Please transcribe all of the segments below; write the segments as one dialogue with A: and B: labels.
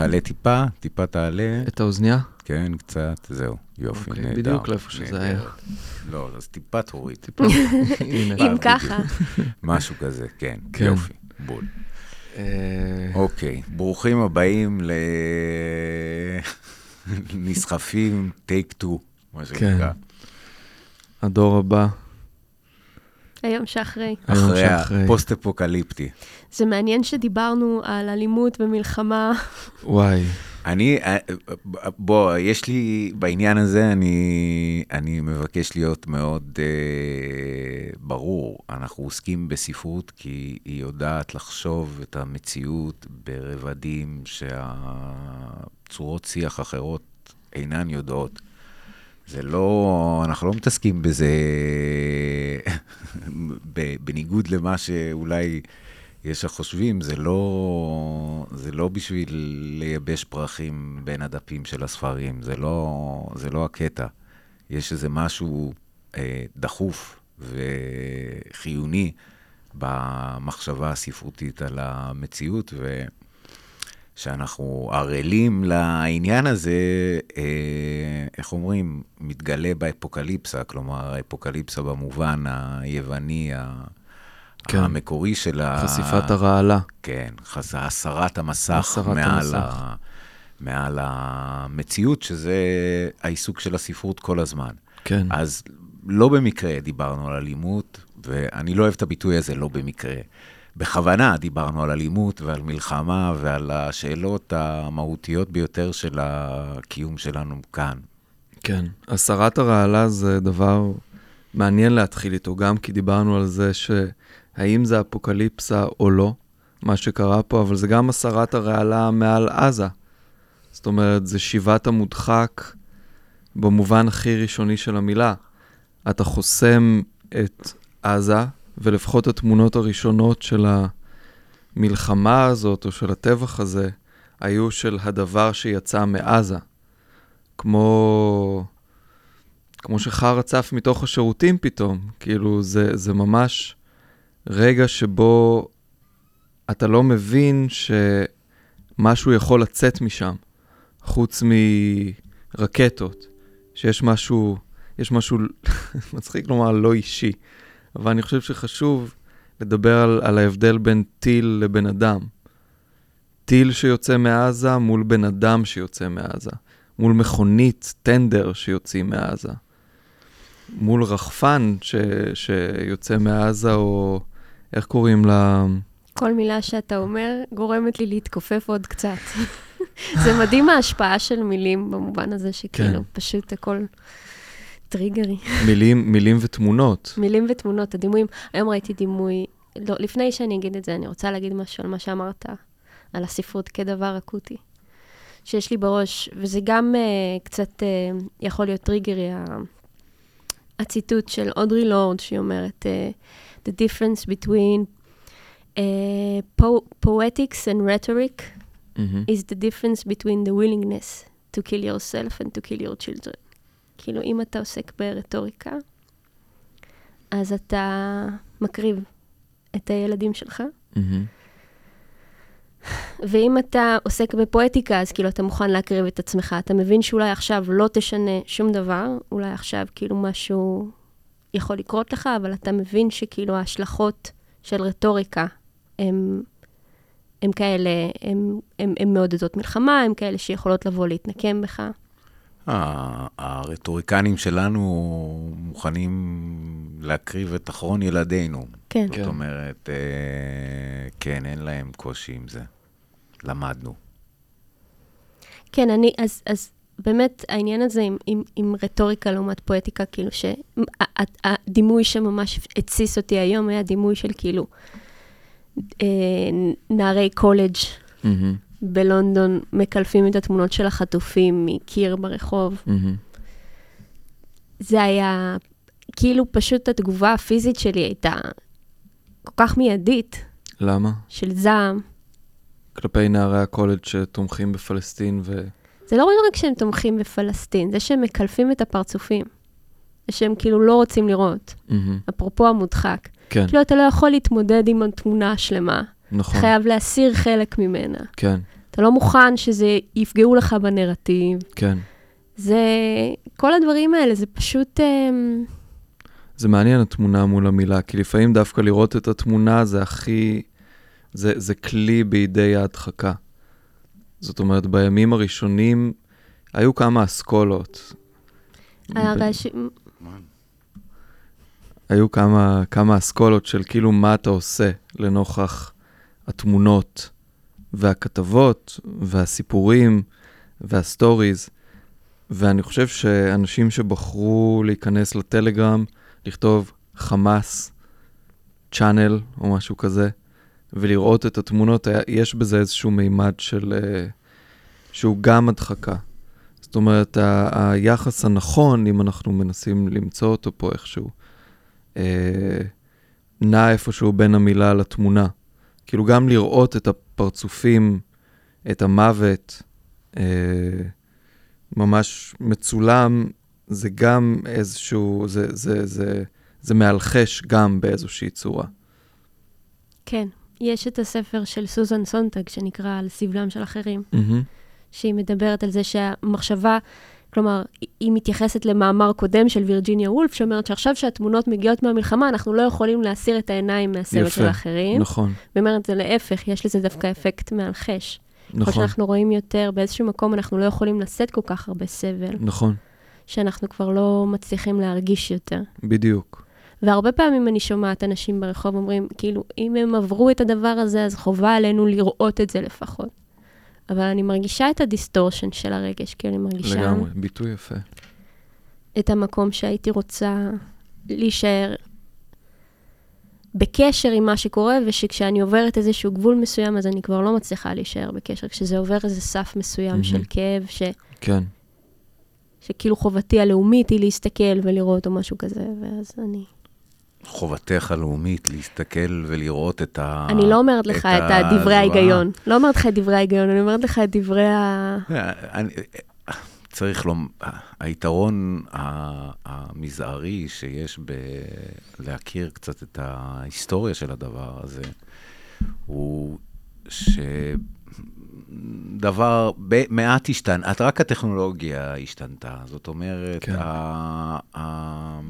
A: תעלה טיפה, טיפה תעלה.
B: את האוזנייה?
A: כן, קצת, זהו, יופי,
B: אוקיי,
A: נהדר.
B: בדיוק לאיפה שזה. היה.
A: לא, אז טיפה תוריד.
C: אם ככה.
A: משהו כזה, כן,
B: כן.
A: יופי, בול.
B: אה,
A: אוקיי, ברוכים הבאים ל... נסחפים, take two, מה
B: כן.
A: שנקרא.
B: הדור הבא.
C: היום שאחרי.
A: אחרי. הפוסט-אפוקליפטי.
C: זה מעניין שדיברנו על אלימות ומלחמה.
B: וואי.
A: אני, אה, בוא, יש לי, בעניין הזה אני, אני מבקש להיות מאוד אה, ברור. אנחנו עוסקים בספרות כי היא יודעת לחשוב את המציאות ברבדים שהצורות שיח אחרות אינן יודעות. זה לא, אנחנו לא מתעסקים בזה בניגוד למה שאולי יש החושבים, זה לא, זה לא בשביל לייבש פרחים בין הדפים של הספרים, זה לא, זה לא הקטע. יש איזה משהו אה, דחוף וחיוני במחשבה הספרותית על המציאות, ושאנחנו ערלים לעניין הזה, אה, איך אומרים, מתגלה באפוקליפסה, כלומר, האפוקליפסה במובן היווני.
B: כן.
A: המקורי של ה...
B: חשיפת הרעלה.
A: כן, חז- הסרת המסך
B: הסרת
A: מעל,
B: המסך.
A: ה... מעל המציאות, שזה העיסוק של הספרות כל הזמן.
B: כן.
A: אז לא במקרה דיברנו על אלימות, ואני לא אוהב את הביטוי הזה, לא במקרה. בכוונה דיברנו על אלימות ועל מלחמה ועל השאלות המהותיות ביותר של הקיום שלנו כאן.
B: כן. הסרת הרעלה זה דבר מעניין להתחיל איתו, גם כי דיברנו על זה שהאם זה אפוקליפסה או לא, מה שקרה פה, אבל זה גם הסרת הרעלה מעל עזה. זאת אומרת, זה שיבת המודחק במובן הכי ראשוני של המילה. אתה חוסם את עזה, ולפחות התמונות הראשונות של המלחמה הזאת, או של הטבח הזה, היו של הדבר שיצא מעזה. כמו, כמו שחרא צף מתוך השירותים פתאום. כאילו, זה, זה ממש רגע שבו אתה לא מבין שמשהו יכול לצאת משם, חוץ מרקטות, שיש משהו, יש משהו מצחיק לומר לא אישי, אבל אני חושב שחשוב לדבר על, על ההבדל בין טיל לבן אדם. טיל שיוצא מעזה מול בן אדם שיוצא מעזה. מול מכונית, טנדר שיוצאים מעזה. מול רחפן ש, שיוצא מעזה, או איך קוראים לה?
C: כל מילה שאתה אומר גורמת לי להתכופף עוד קצת. זה מדהים ההשפעה של מילים במובן הזה שכאילו,
B: כן.
C: פשוט הכל טריגרי.
B: מילים, מילים ותמונות.
C: מילים ותמונות, הדימויים. היום ראיתי דימוי, לא, לפני שאני אגיד את זה, אני רוצה להגיד משהו על מה שאמרת, על הספרות כדבר אקוטי. שיש לי בראש, וזה גם uh, קצת uh, יכול להיות טריגרי, ה- הציטוט של אודרי לורד, שהיא אומרת, uh, The difference between uh, po- poetics and rhetoric
B: מהמם.
C: is the difference between the willingness to kill yourself and to kill your children. כאילו, אם אתה עוסק ברטוריקה, אז אתה מקריב את הילדים שלך,
B: מהמם.
C: ואם אתה עוסק בפואטיקה, אז כאילו אתה מוכן להקריב את עצמך. אתה מבין שאולי עכשיו לא תשנה שום דבר, אולי עכשיו כאילו משהו יכול לקרות לך, אבל אתה מבין שכאילו ההשלכות של רטוריקה הם, הם כאלה, הם, הם, הם מעודדות מלחמה, הם כאלה שיכולות לבוא להתנקם בך.
A: הרטוריקנים שלנו מוכנים להקריב את אחרון ילדינו.
C: כן.
A: זאת אומרת, אה, כן, אין להם קושי עם זה. למדנו.
C: כן, אני, אז, אז באמת העניין הזה עם, עם, עם רטוריקה לעומת פואטיקה, כאילו שהדימוי שממש התסיס אותי היום היה דימוי של כאילו אה, נערי קולג'
B: מהמם.
C: בלונדון מקלפים את התמונות של החטופים מקיר ברחוב.
B: מהמם.
C: זה היה, כאילו פשוט התגובה הפיזית שלי הייתה כל כך מיידית,
B: למה?
C: של זעם.
B: כלפי נערי הקולג' שתומכים בפלסטין ו...
C: זה לא רק שהם תומכים בפלסטין, זה שהם מקלפים את הפרצופים. זה שהם כאילו לא רוצים לראות.
B: מהמם.
C: אפרופו המודחק.
B: כן,
C: כאילו, אתה לא יכול להתמודד עם התמונה השלמה.
B: נכון.
C: חייב להסיר חלק ממנה.
B: כן.
C: אתה לא מוכן שזה יפגעו לך בנרטיב.
B: כן.
C: זה, כל הדברים האלה, זה פשוט... אמ,
B: זה מעניין התמונה מול המילה, כי לפעמים דווקא לראות את התמונה זה הכי... זה, זה כלי בידי ההדחקה. זאת אומרת, בימים הראשונים היו כמה אסכולות.
C: הרש...
B: היו כמה, כמה אסכולות של כאילו מה אתה עושה לנוכח התמונות והכתבות והסיפורים וה stories. ואני חושב שאנשים שבחרו להיכנס לטלגרם, לכתוב חמאס, channel או משהו כזה, ולראות את התמונות, יש בזה איזשהו מימד של... אה, שהוא גם הדחקה. זאת אומרת, ה- היחס הנכון, אם אנחנו מנסים למצוא אותו פה איכשהו, אה, נע איפשהו בין המילה לתמונה. כאילו, גם לראות את הפרצופים, את המוות, אה, ממש מצולם, זה גם איזשהו, זה, זה, זה, זה מאלחש גם באיזושהי צורה.
C: כן, יש את הספר של סוזן סונטג שנקרא על סבלם של אחרים,
B: Mm-hmm.
C: שהיא מדברת על זה שהמחשבה, כלומר, היא מתייחסת למאמר קודם של וירג'יניה וולף, שאומרת שעכשיו שהתמונות מגיעות מהמלחמה, אנחנו לא יכולים להסיר את העיניים מהסבל
B: יפה,
C: של האחרים.
B: נכון,
C: ואומרת, זה להפך, יש לזה דווקא אפקט מאלחש.
B: נכון,
C: שאנחנו רואים יותר, באיזשהו מקום אנחנו לא יכולים לשאת כל כך הרבה סבל,
B: נכון,
C: שאנחנו כבר לא מצליחים להרגיש יותר.
B: בדיוק.
C: והרבה פעמים אני שומעת אנשים ברחוב אומרים, כאילו, אם הם עברו את הדבר הזה, אז חובה עלינו לראות את זה לפחות. אבל אני מרגישה את ה distortion של הרגש, כי אני מרגישה
B: לגמרי, ביטוי יפה.
C: את המקום שהייתי רוצה להישאר בקשר עם מה שקורה, ושכשאני עוברת איזשהו גבול מסוים, אז אני כבר לא מצליחה להישאר בקשר. כשזה עובר איזה סף מסוים
B: מהמם.
C: של כאב, ש...
B: כן,
C: שכאילו חובתי הלאומית היא להסתכל ולראות או משהו כזה, ואז אני...
A: חובתך הלאומית להסתכל ולראות את ה...
C: אני לא אומרת לך את דברי
A: הזוועה.
C: ההיגיון. לא אומרת לך את דברי ההיגיון, אני אומרת לך את דברי ה...
A: אני, צריך לומר, היתרון המזערי שיש בלהכיר קצת את ההיסטוריה של הדבר הזה, הוא שדבר ב- מעט השתנה, רק הטכנולוגיה השתנתה. זאת אומרת,
B: כן.
A: ה- ה-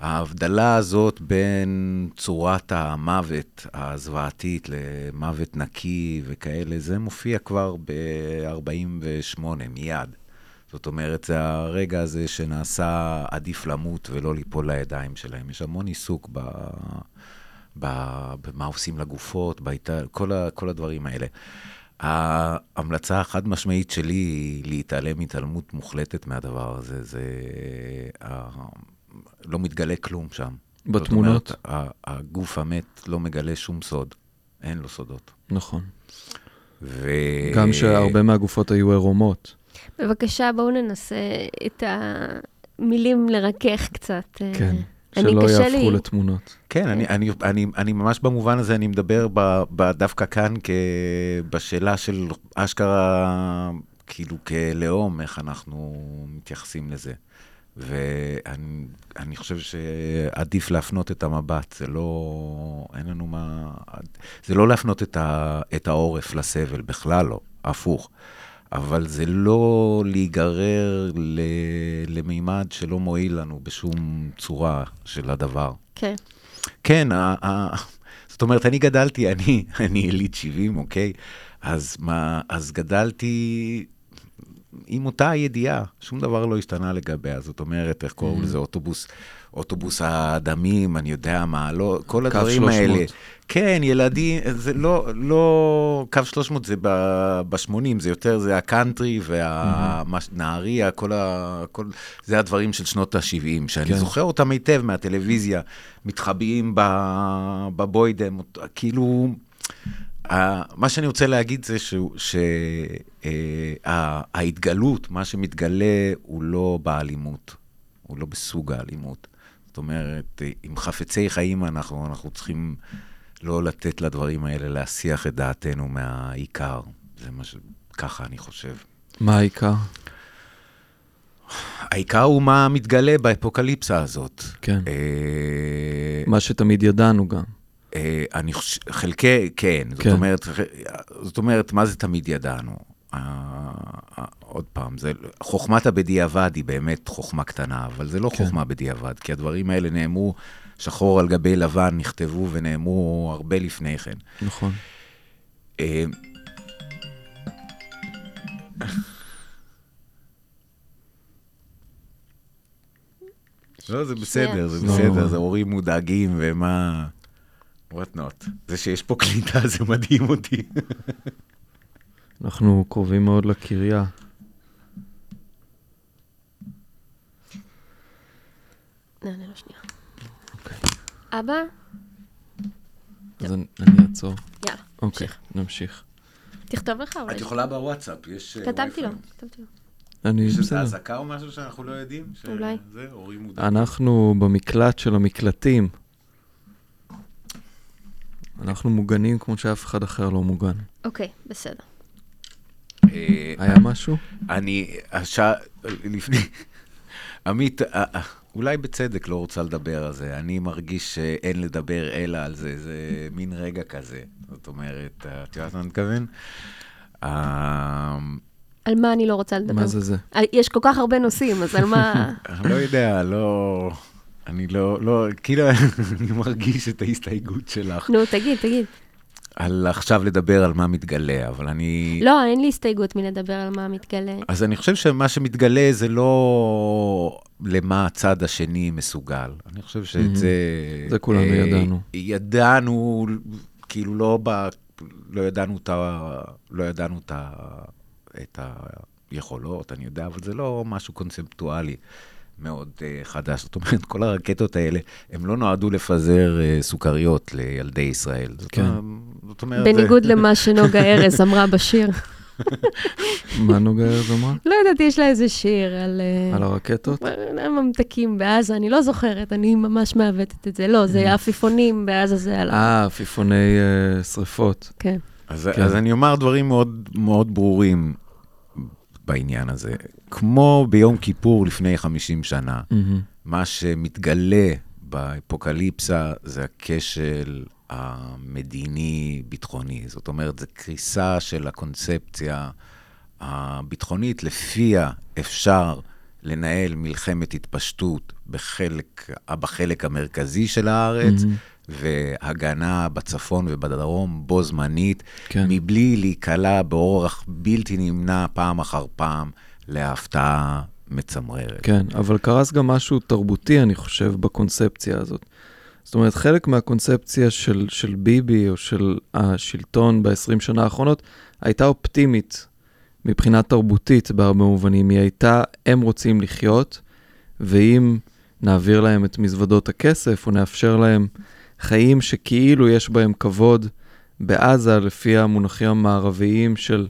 A: ההבדלה הזאת בין צורת המוות הזוועתית למוות נקי וכאלה, זה מופיע כבר ב-48, מיד. זאת אומרת, זה הרגע הזה שנעשה עדיף למות ולא ליפול לידיים שלהם. יש המון עיסוק ב... ב... במה עושים לגופות, בהת... כל, ה... כל הדברים האלה. ההמלצה החד משמעית שלי היא להתעלם התעלמות מוחלטת מהדבר הזה. זה... לא מתגלה כלום שם.
B: בתמונות?
A: זאת אומרת, הגוף המת לא מגלה שום סוד. אין לו סודות.
B: נכון.
A: ו...
B: גם שהרבה מהגופות היו עירומות.
C: בבקשה, בואו ננסה את המילים לרכך קצת. אה,
B: כן. שלא יהפכו
C: לי.
B: לתמונות.
A: כן, אני, אני, אני, אני ממש במובן הזה, אני מדבר ב, ב, דווקא כאן כ, בשאלה של אשכרה, כאילו כלאום, איך אנחנו מתייחסים לזה. ואני אני חושב שעדיף להפנות את המבט, זה לא, אין לנו מה, זה לא להפנות את, ה, את העורף לסבל, בכלל לא, הפוך. אבל זה לא להיגרר ל, למימד שלא מועיל לנו בשום צורה של הדבר.
C: כן.
A: כן, ה, ה, זאת אומרת, אני גדלתי, אני, אני יליד 70, אוקיי? אז מה, אז גדלתי עם אותה ידיעה, שום דבר לא השתנה לגביה. זאת אומרת, איך קוראים לזה, אוטובוס, אוטובוס הדמים, אני יודע מה, לא, כל הדברים
B: 300.
A: האלה. כן, ילדים, זה לא, לא, קו 300 זה ב-80, זה יותר, זה הקאנטרי והנהריה, כל ה... כל, זה הדברים של שנות ה-70, שאני
B: כן.
A: זוכר אותם היטב מהטלוויזיה, מתחבאים בבוידם, כאילו... מה שאני רוצה להגיד זה שההתגלות, מה שמתגלה הוא לא באלימות, הוא לא בסוג האלימות. זאת אומרת, אם חפצי חיים אנחנו, אנחנו צריכים לא לתת לדברים האלה להסיח את דעתנו מהעיקר. זה מה ש... ככה אני חושב.
B: מה העיקר?
A: העיקר הוא מה מתגלה באפוקליפסה הזאת.
B: כן.
A: אה,
B: מה שתמיד ידענו גם.
A: אה, אני חושב, חלקי, כן. זאת
B: כן.
A: אומרת, ח- זאת אומרת, מה זה תמיד ידענו? אה, אה, עוד פעם, זה, חוכמת הבדיעבד היא באמת חוכמה קטנה, אבל זה לא
B: כן.
A: חוכמה בדיעבד, כי הדברים האלה נאמרו שחור על גבי לבן, נכתבו ונאמרו הרבה לפני כן.
B: נכון.
A: לא, זה בסדר, זה
B: לא.
A: בסדר, זה הורים מודאגים ומה... what not. זה שיש פה קליטה, זה מדהים אותי.
B: אנחנו קרובים מאוד לקריה.
C: נענה לו שנייה.
B: אוקיי.
C: אבא,
B: אז אני אעצור.
C: יאללה,
B: אוקיי,
C: נמשיך. תכתוב לך אולי.
A: את יכולה בוואטסאפ, יש... אה,
C: כתבתי לו. כתבתי לו.
B: אני,
A: יש איזה
B: בסדר.
A: אזעקה או משהו שאנחנו לא יודעים?
C: אולי.
A: זה, הורים מודאגים.
B: אנחנו במקלט של המקלטים. אנחנו מוגנים כמו שאף אחד אחר לא מוגן.
C: אוקיי, בסדר.
A: אה,
B: היה משהו?
A: אני, השעה, לפני, עמית, אה, אה, אולי בצדק לא רוצה לדבר על זה. אני מרגיש שאין לדבר אלא על זה, זה מין רגע כזה. זאת אומרת, את יודעת מה אני מתכוון?
C: על מה אני לא רוצה לדבר?
B: מה זה זה?
C: יש כל כך הרבה נושאים, אז על מה...
A: לא יודע, לא... אני לא, לא, כאילו, אני מרגיש את ההסתייגות שלך
C: נו, תגיד, תגיד.
A: על עכשיו לדבר על מה מתגלה, אבל אני...
C: לא, אין לי הסתייגות מלדבר על מה מתגלה.
A: אז אני חושב שמה שמתגלה זה לא למה הצד השני מסוגל. אני חושב שאת. זה...
B: זה כולנו
A: אה,
B: ידענו.
A: ידענו, כאילו לא ב... לא ידענו את ה... לא ידענו את ה... את היכולות, אני יודע, אבל זה לא משהו קונספטואלי מאוד uh, חדש. זאת אומרת, כל הרקטות האלה, הם לא נועדו לפזר uh, סוכריות לילדי ישראל. זאת,
B: כן.
A: זאת אומרת...
C: בניגוד למה שנוגה ארז אמרה בשיר.
B: מה נוגע ארז אמרה?
C: לא יודעת, יש לה איזה שיר על... אה,
B: על הרקטות?
C: ממתקים בעזה, אני לא זוכרת, אני ממש מעוותת את זה. לא, זה עפיפונים בעזה, זה על...
B: אה, עפיפוני שריפות.
C: כן.
A: אז,
B: כן.
A: אז אני אומר דברים מאוד, מאוד ברורים בעניין הזה. כמו ביום כיפור לפני 50 שנה,
B: מהמם.
A: מה שמתגלה באפוקליפסה זה הכשל המדיני-ביטחוני. זאת אומרת, זו קריסה של הקונספציה הביטחונית, לפיה אפשר לנהל מלחמת התפשטות בחלק, בחלק המרכזי של הארץ,
B: מהמם.
A: והגנה בצפון ובדרום בו זמנית,
B: כן.
A: מבלי להיקלע באורח בלתי נמנע פעם אחר פעם להפתעה מצמררת.
B: כן, אבל קרס גם משהו תרבותי, אני חושב, בקונספציה הזאת. זאת אומרת, חלק מהקונספציה של, של ביבי או של השלטון ב-20 שנה האחרונות הייתה אופטימית מבחינה תרבותית בהרבה מובנים. היא הייתה, הם רוצים לחיות, ואם נעביר להם את מזוודות הכסף או נאפשר להם חיים שכאילו יש בהם כבוד בעזה, לפי המונחים המערביים של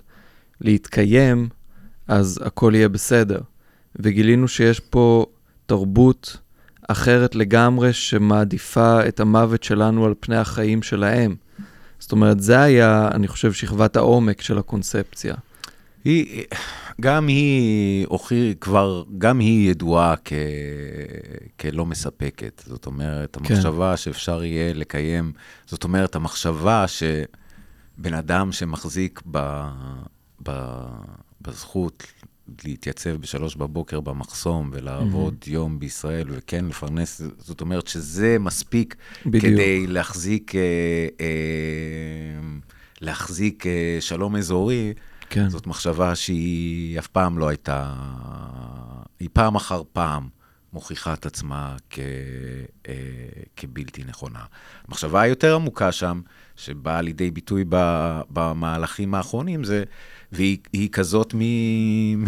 B: להתקיים, אז הכל יהיה בסדר. וגילינו שיש פה תרבות אחרת לגמרי שמעדיפה את המוות שלנו על פני החיים שלהם. זאת אומרת, זה היה, אני חושב, שכבת העומק של הקונספציה.
A: היא, גם היא, אוכי, כבר, גם היא ידועה כ, כלא מספקת. זאת אומרת, המחשבה שאפשר יהיה לקיים, זאת אומרת, המחשבה שבן אדם שמחזיק ב, ב, בזכות להתייצב בשלוש בבוקר במחסום ולעבוד mm-hmm. יום בישראל וכן לפרנס, זאת אומרת שזה מספיק
B: בדיוק.
A: כדי להחזיק, אה, אה, להחזיק אה, שלום אזורי.
B: כן.
A: זאת מחשבה שהיא אף פעם לא הייתה, היא פעם אחר פעם מוכיחה את עצמה כ, אה, כבלתי נכונה. המחשבה היותר עמוקה שם, שבאה לידי ביטוי ב, במהלכים האחרונים, זה, והיא היא כזאת מ-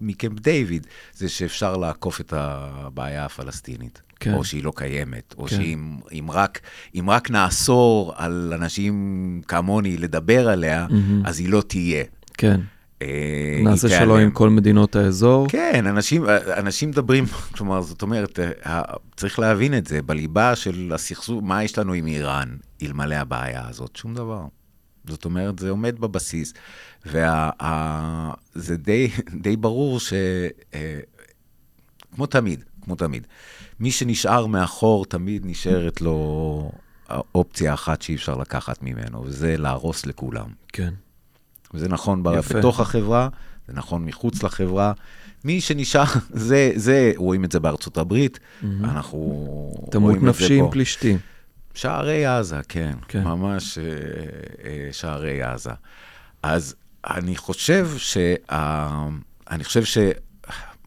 A: מקמפ דיוויד, זה שאפשר לעקוף את הבעיה הפלסטינית.
B: כן.
A: או שהיא לא קיימת, או
B: כן.
A: שאם אם רק, רק נאסור על אנשים כמוני לדבר עליה,
B: מהמם.
A: אז היא לא תהיה.
B: כן.
A: אה,
B: נעשה שלום. עם כל מדינות האזור.
A: כן, אנשים, אנשים מדברים, כלומר, זאת אומרת, אה, צריך להבין את זה, בליבה של הסכסוך, מה יש לנו עם איראן, אלמלא הבעיה הזאת? שום דבר. זאת אומרת, זה עומד בבסיס, וזה די, די ברור ש... אה, כמו תמיד, כמו תמיד, מי שנשאר מאחור, תמיד נשארת לו אופציה אחת שאי אפשר לקחת ממנו, וזה להרוס לכולם.
B: כן.
A: וזה נכון
B: יפה.
A: בתוך החברה, זה נכון מחוץ לחברה. מי שנשאר, זה, זה, רואים את זה בארצות הברית, אנחנו
B: תמות
A: רואים את זה
B: נפשי עם
A: פה.
B: פלישתים.
A: שערי עזה, כן,
B: כן.
A: ממש אה, אה, שערי עזה. אז אני חושב שה... אני חושב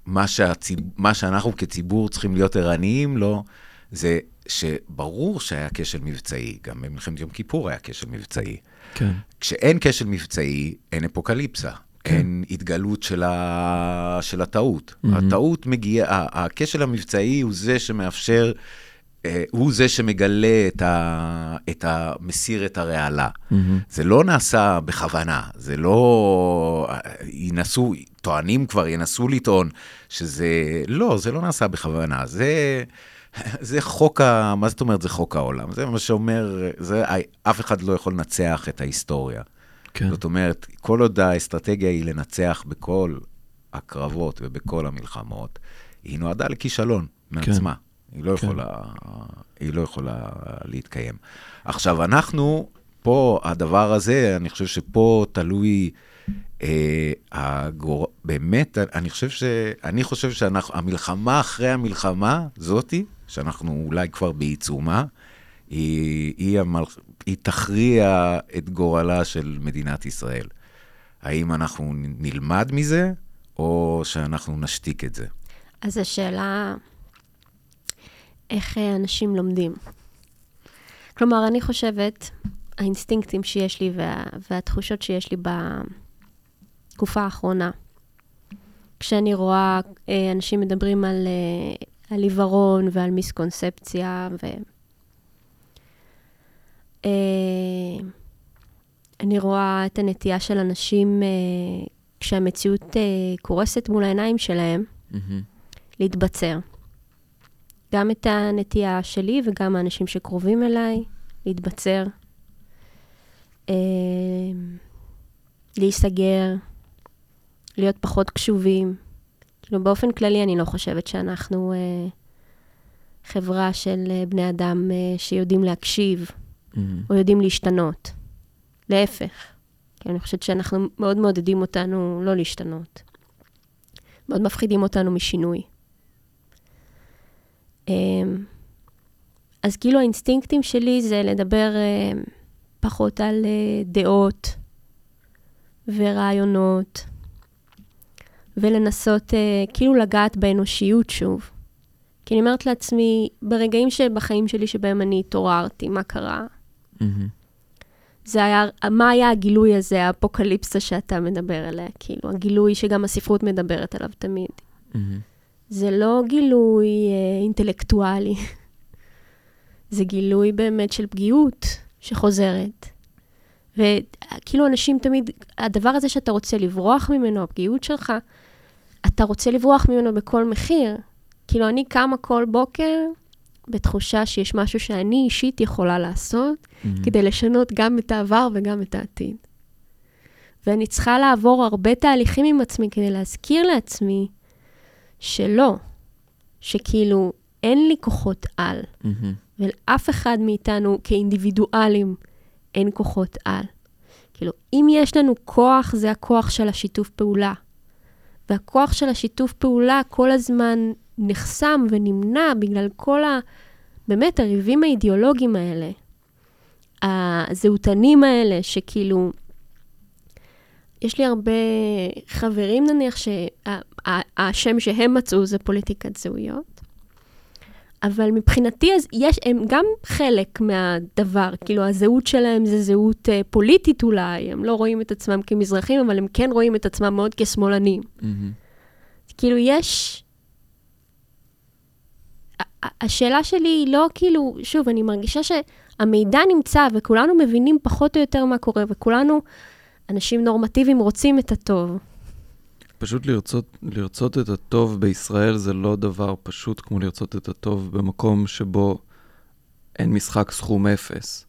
A: שמה שהציב... מה שאנחנו כציבור צריכים להיות ערניים לו, זה שברור שהיה כשל מבצעי, גם במלחמת יום כיפור היה כשל מבצעי.
B: כן.
A: כשאין כשל מבצעי, אין אפוקליפסה.
B: כן.
A: אין התגלות של, ה... של הטעות. Mm-hmm. הטעות מגיעה, הכשל המבצעי הוא זה שמאפשר, הוא זה שמגלה את, ה... את ה... מסיר את הרעלה.
B: מהמם.
A: זה לא נעשה בכוונה, זה לא... ינסו, טוענים כבר, ינסו לטעון שזה... לא, זה לא נעשה בכוונה, זה... זה חוק ה... מה זאת אומרת זה חוק העולם? זה מה שאומר, זה... אף אחד לא יכול לנצח את ההיסטוריה.
B: כן.
A: זאת אומרת, כל עוד האסטרטגיה היא לנצח בכל הקרבות ובכל המלחמות, היא נועדה לכישלון מעצמה. היא לא
B: כן.
A: יכולה, היא לא יכולה להתקיים. עכשיו, אנחנו, פה, הדבר הזה, אני חושב שפה תלוי, אה, הגור... באמת, אני חושב ש... אני חושב שהמלחמה אחרי המלחמה, זאתי, שאנחנו אולי כבר בעיצומה, היא, היא, המל... היא תכריע את גורלה של מדינת ישראל. האם אנחנו נלמד מזה, או שאנחנו נשתיק את זה?
C: אז השאלה, איך אה, אנשים לומדים? כלומר, אני חושבת, האינסטינקטים שיש לי וה, והתחושות שיש לי בתקופה האחרונה, כשאני רואה אה, אנשים מדברים על, אה, על עיוורון ועל מיסקונספציה, ו... אה, אני רואה את הנטייה של אנשים, אה, כשהמציאות אה, קורסת מול העיניים שלהם,
B: מהמם.
C: להתבצר. גם את הנטייה שלי וגם האנשים שקרובים אליי, להתבצר, אה, להיסגר, להיות פחות קשובים. כאילו, באופן כללי, אני לא חושבת שאנחנו אה, חברה של אה, בני אדם אה, שיודעים להקשיב
B: מהמם.
C: או יודעים להשתנות. להפך. כי אני חושבת שאנחנו מאוד מעודדים אותנו לא להשתנות. מאוד מפחידים אותנו משינוי. אמ, אז כאילו האינסטינקטים שלי זה לדבר אה, פחות על אה, דעות ורעיונות, ולנסות אה, כאילו לגעת באנושיות שוב. כי אני אומרת לעצמי, ברגעים שבחיים שלי שבהם אני התעוררתי, מה קרה? זה היה, מה היה הגילוי הזה, האפוקליפסה שאתה מדבר עליה, כאילו, הגילוי שגם הספרות מדברת עליו תמיד.
B: מהמם.
C: זה לא גילוי אה, אינטלקטואלי, זה גילוי באמת של פגיעות שחוזרת. וכאילו אנשים תמיד, הדבר הזה שאתה רוצה לברוח ממנו, הפגיעות שלך, אתה רוצה לברוח ממנו בכל מחיר. כאילו, אני קמה כל בוקר בתחושה שיש משהו שאני אישית יכולה לעשות,
B: מהמם.
C: כדי לשנות גם את העבר וגם את העתיד. ואני צריכה לעבור הרבה תהליכים עם עצמי כדי להזכיר לעצמי שלא, שכאילו אין לי כוחות על,
B: מהמם.
C: ולאף אחד מאיתנו כאינדיבידואלים אין כוחות על. כאילו, אם יש לנו כוח, זה הכוח של השיתוף פעולה. והכוח של השיתוף פעולה כל הזמן נחסם ונמנע בגלל כל ה... באמת, הריבים האידיאולוגיים האלה. הזהותנים האלה, שכאילו... יש לי הרבה חברים, נניח, שהשם שהם מצאו זה פוליטיקת זהויות. אבל מבחינתי, אז יש, הם גם חלק מהדבר. כאילו, הזהות שלהם זה זהות אה, פוליטית אולי, הם לא רואים את עצמם כמזרחים, אבל הם כן רואים את עצמם מאוד כשמאלנים.
B: מהמם.
C: כאילו, יש... השאלה שלי היא לא כאילו, שוב, אני מרגישה שהמידע נמצא וכולנו מבינים פחות או יותר מה קורה, וכולנו, אנשים נורמטיביים, רוצים את הטוב.
B: פשוט לרצות, לרצות את הטוב בישראל זה לא דבר פשוט כמו לרצות את הטוב במקום שבו אין משחק סכום אפס.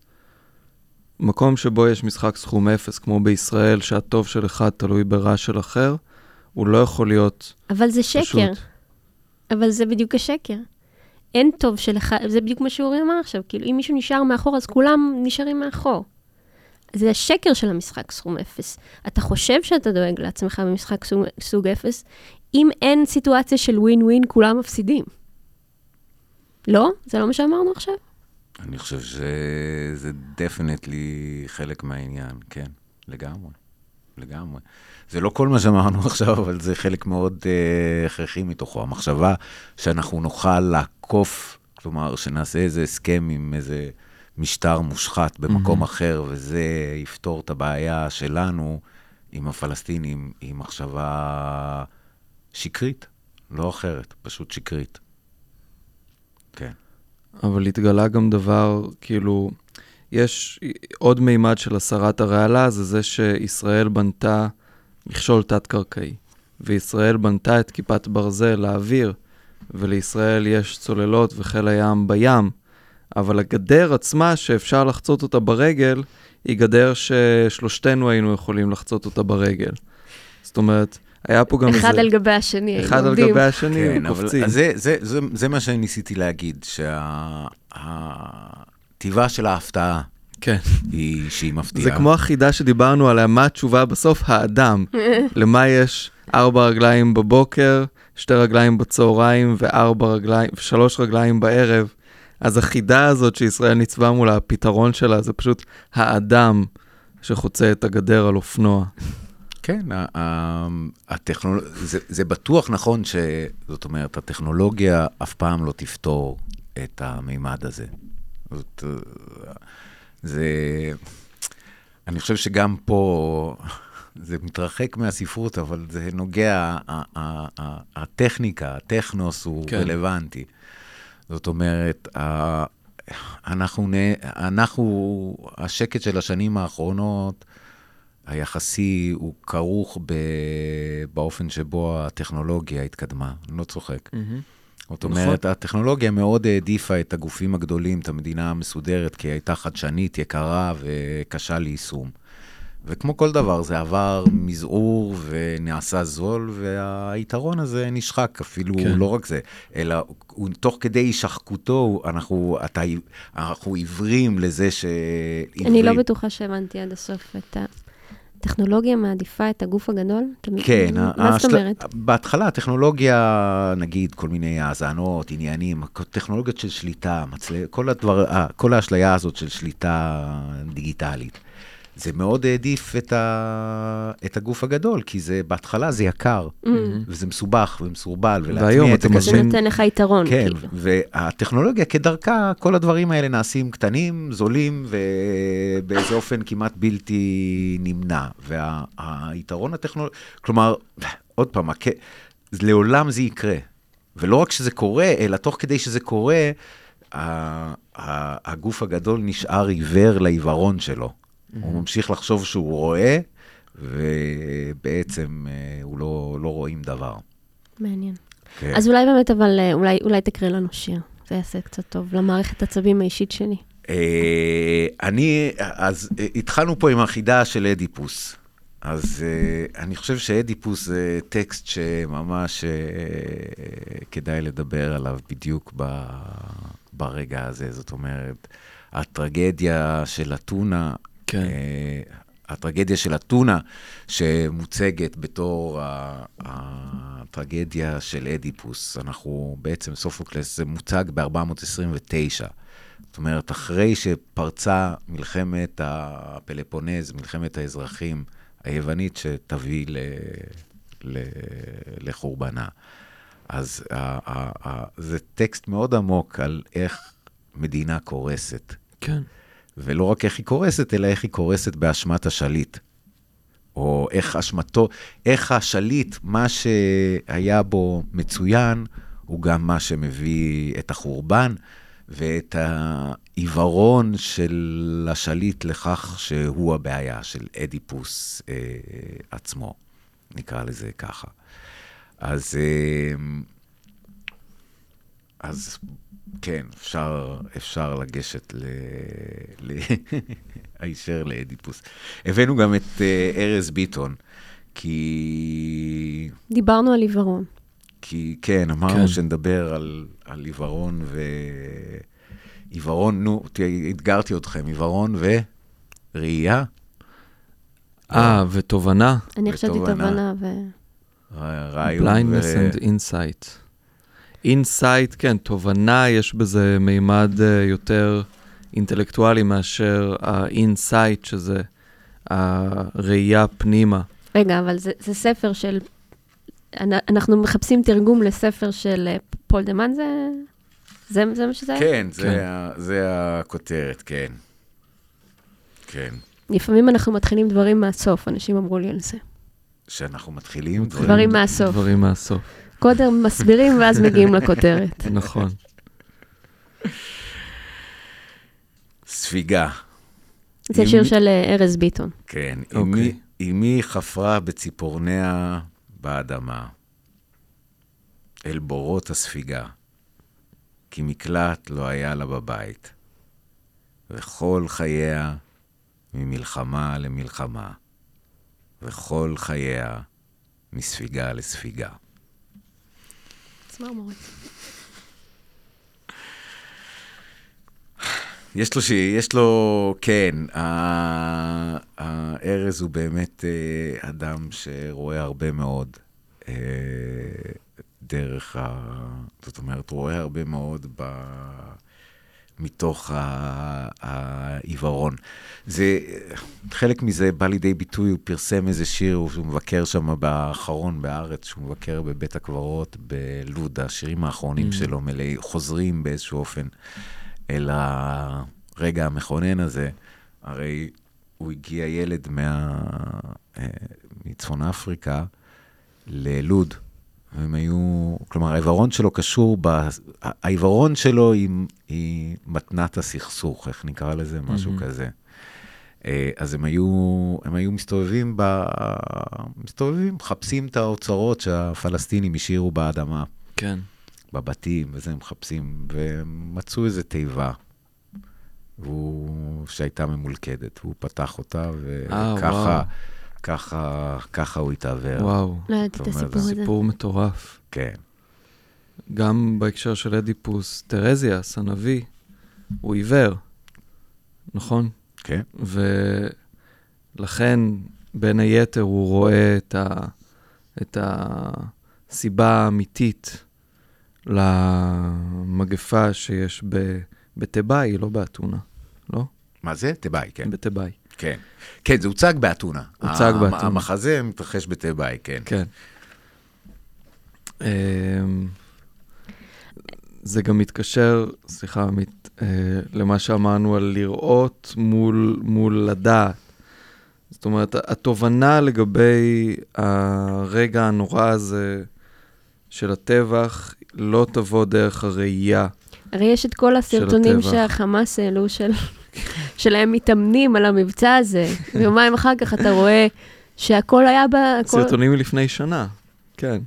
B: מקום שבו יש משחק סכום אפס, כמו בישראל, שהטוב של אחד תלוי ברע של אחר, הוא לא יכול להיות
C: אבל זה שקר.
B: פשוט.
C: אבל זה בדיוק השקר. אין טוב של אחד, זה בדיוק מה שאורי אמר עכשיו, כאילו, אם מישהו נשאר מאחור, אז כולם נשארים מאחור. זה השקר של המשחק סכום אפס. אתה חושב שאתה דואג לעצמך במשחק סוג, סוג אפס, אם אין סיטואציה של ווין ווין, כולם מפסידים. לא? זה לא מה שאמרנו עכשיו?
A: אני חושב שזה דפנטלי חלק מהעניין, כן, לגמרי, לגמרי. זה לא כל מה שאמרנו עכשיו, אבל זה חלק מאוד uh, הכרחי מתוכו. המחשבה שאנחנו נוכל לעקוף, כלומר, שנעשה איזה הסכם עם איזה משטר מושחת במקום mm-hmm. אחר, וזה יפתור את הבעיה שלנו עם הפלסטינים, היא מחשבה שקרית, לא אחרת, פשוט שקרית. כן.
B: אבל התגלה גם דבר, כאילו, יש עוד מימד של הסרת הרעלה, זה זה שישראל בנתה מכשול תת-קרקעי. וישראל בנתה את כיפת ברזל לאוויר, ולישראל יש צוללות וחיל הים בים, אבל הגדר עצמה, שאפשר לחצות אותה ברגל, היא גדר ששלושתנו היינו יכולים לחצות אותה ברגל. זאת אומרת, היה פה גם
C: אחד
B: איזה...
C: אחד על גבי השני,
B: אחד על גבי השני,
A: כן,
B: קופצים.
A: אבל זה, זה, זה, זה מה שאני ניסיתי להגיד, שהטבעה של ההפתעה
B: כן.
A: היא שהיא מפתיעה.
B: זה כמו החידה שדיברנו עליה, מה התשובה בסוף? האדם. למה יש ארבע רגליים בבוקר, שתי רגליים בצהריים וארבע רגליים, ושלוש רגליים בערב. אז החידה הזאת שישראל ניצבה מולה, הפתרון שלה זה פשוט האדם שחוצה את הגדר על אופנוע.
A: כן, הטכנול... זה, זה בטוח נכון ש... זאת אומרת, הטכנולוגיה אף פעם לא תפתור את המימד הזה. זאת, זה... אני חושב שגם פה זה מתרחק מהספרות, אבל זה נוגע, הטכניקה, הטכנוס הוא כן. רלוונטי. זאת אומרת, אנחנו, אנחנו, השקט של השנים האחרונות, היחסי הוא כרוך ב, באופן שבו הטכנולוגיה התקדמה, אני לא צוחק. Mm-hmm. זאת אומרת, נכון. הטכנולוגיה מאוד העדיפה את הגופים הגדולים, את המדינה המסודרת, כי היא הייתה חדשנית, יקרה וקשה ליישום. וכמו כל דבר, זה עבר מזעור ונעשה זול, והיתרון הזה נשחק, אפילו כן. לא רק זה, אלא הוא, תוך כדי הישחקותו, אנחנו, אתה, אנחנו עיוורים לזה ש...
C: אני לא בטוחה שהבנתי עד הסוף את ה... הטכנולוגיה מעדיפה את הגוף הגדול?
A: כן.
C: מה זאת אומרת?
A: בהתחלה הטכנולוגיה, נגיד, כל מיני האזנות, עניינים, טכנולוגיות של שליטה, מצל... כל, הדבר, כל האשליה הזאת של שליטה דיגיטלית. זה מאוד העדיף את, ה... את הגוף הגדול, כי זה, בהתחלה זה יקר, mm-hmm. וזה מסובך ומסורבל,
B: ולהטמיע את
C: זה נותן לך יתרון,
A: כן, כאילו. והטכנולוגיה כדרכה, כל הדברים האלה נעשים קטנים, זולים, ובאיזה אופן כמעט בלתי נמנע. והיתרון וה... הטכנולוגי, כלומר, עוד פעם, הכ... לעולם זה יקרה. ולא רק שזה קורה, אלא תוך כדי שזה קורה, הגוף הגדול נשאר עיוור לעיוורון שלו. הוא ממשיך לחשוב שהוא רואה, ובעצם אה, הוא לא, לא רואים דבר.
C: מעניין. כן. אז אולי באמת, אבל אה, אולי, אולי תקריא לנו שיר. זה יעשה קצת טוב למערכת עצבים האישית שלי.
A: אה, אני, אז התחלנו פה עם החידה של אדיפוס. אז אני חושב שאדיפוס זה טקסט שממש כדאי לדבר עליו בדיוק ברגע הזה. זאת אומרת, הטרגדיה של אתונה כן. Uh, הטרגדיה של אתונה, שמוצגת בתור הטרגדיה של אדיפוס. אנחנו בעצם, סופוקלס זה מוצג ב-429. זאת אומרת, אחרי שפרצה מלחמת הפלפונז, מלחמת האזרחים היוונית, שתביא ל, ל, לחורבנה. אז ה, ה, ה, זה טקסט מאוד עמוק על איך מדינה קורסת.
B: כן.
A: ולא רק איך היא קורסת, אלא איך היא קורסת באשמת השליט. או איך אשמתו, איך השליט, מה שהיה בו מצוין, הוא גם מה שמביא את החורבן ואת העיוורון של השליט לכך שהוא הבעיה, של אדיפוס אה, עצמו, נקרא לזה ככה. אז, אה, אז כן, אפשר, אפשר לגשת ל... ל... הישר לאדיפוס. הבאנו גם את uh, ארז ביטון, כי...
C: דיברנו על עיוורון.
A: כי כן, אמרנו
B: כן.
A: שנדבר על, על עיוורון ו... עיוורון, נו, אתגרתי אתכם, עיוורון וראייה?
B: אה, ותובנה,
C: אני חשבתי. תובנה ו...
A: רעיון
B: blindness
A: ו...
B: and insight. Insight, כן, תובנה, יש בזה מימד אה, יותר אינטלקטואלי מאשר ה-insight, שזה הראייה פנימה.
C: רגע, אבל זה, זה ספר של... אנ- אנחנו מחפשים תרגום לספר של אה, פול דה מן, זה... זה, זה מה שזה היה?
A: כן, זה,
B: כן.
A: ה- זה הכותרת, כן. כן.
C: לפעמים אנחנו מתחילים דברים מהסוף, אנשים אמרו לי על זה.
A: שאנחנו מתחילים
C: דברים מהסוף.
B: דברים מהסוף,
C: קודם מסבירים ואז מגיעים לכותרת.
B: נכון.
A: ספיגה.
C: זה שיר של אה, ארז ביטון.
A: כן.
B: אוקיי.
A: אמי, אמי חפרה בציפורניה באדמה, אל בורות הספיגה, כי מקלט לא היה לה בבית, וכל חייה ממלחמה למלחמה, וכל חייה מספיגה לספיגה.
C: צמרמורת.
A: יש לו, ש... יש לו, כן, הארז הוא באמת אה, אדם שרואה הרבה מאוד אה, דרך ה... זאת אומרת, רואה הרבה מאוד ב... מתוך העיוורון. זה, חלק מזה בא לידי ביטוי, הוא פרסם איזה שיר, הוא מבקר שם באחרון בארץ, שהוא מבקר בבית הקברות בלוד, השירים האחרונים
B: Mm.
A: שלו מלאים, חוזרים באיזשהו אופן אל הרגע המכונן הזה. הרי הוא הגיע ילד מה, אה, מצפון אפריקה ללוד, והם היו, כלומר, העיוורון שלו קשור, ב, העיוורון שלו היא, היא מתנת הסכסוך, איך נקרא לזה? משהו
B: מהמם.
A: כזה. אה, אז הם היו, הם היו מסתובבים, ב, מסתובבים, מחפשים את האוצרות שהפלסטינים השאירו באדמה.
B: כן.
A: בבתים, וזה הם מחפשים, והם מצאו איזו תיבה, והוא, שהייתה ממולכדת, והוא פתח אותה,
B: אה,
A: וככה,
B: וואו.
A: ככה, ככה הוא התעוור.
B: וואו,
C: לא ידעתי את הסיפור הזה.
B: סיפור מטורף.
A: כן,
B: גם בהקשר של אדיפוס, טרזיאס, הנביא, הוא עיוור, נכון?
A: כן,
B: ולכן, בין היתר, הוא רואה את, ה, את הסיבה האמיתית למגפה שיש ב, בתיבאי, לא באתונה, לא?
A: מה זה? תיבאי, כן.
B: בתיבאי,
A: כן. כן, זה הוצג באתונה.
B: הוצג באתונה.
A: המחזה מתרחש בתיבאי, כן.
B: כן. אמ, זה גם מתקשר, סליחה, עמית, אה, למה שאמרנו על לראות מול, מול לדעת. זאת אומרת, התובנה לגבי הרגע הנורא הזה של הטבח לא תבוא דרך הראייה.
C: הרי יש את כל הסרטונים. שהחמאס העלו של... שלהם מתאמנים על המבצע הזה, ויומיים אחר כך אתה רואה שהכל היה ב... הכל...
B: סרטונים מלפני שנה, כן.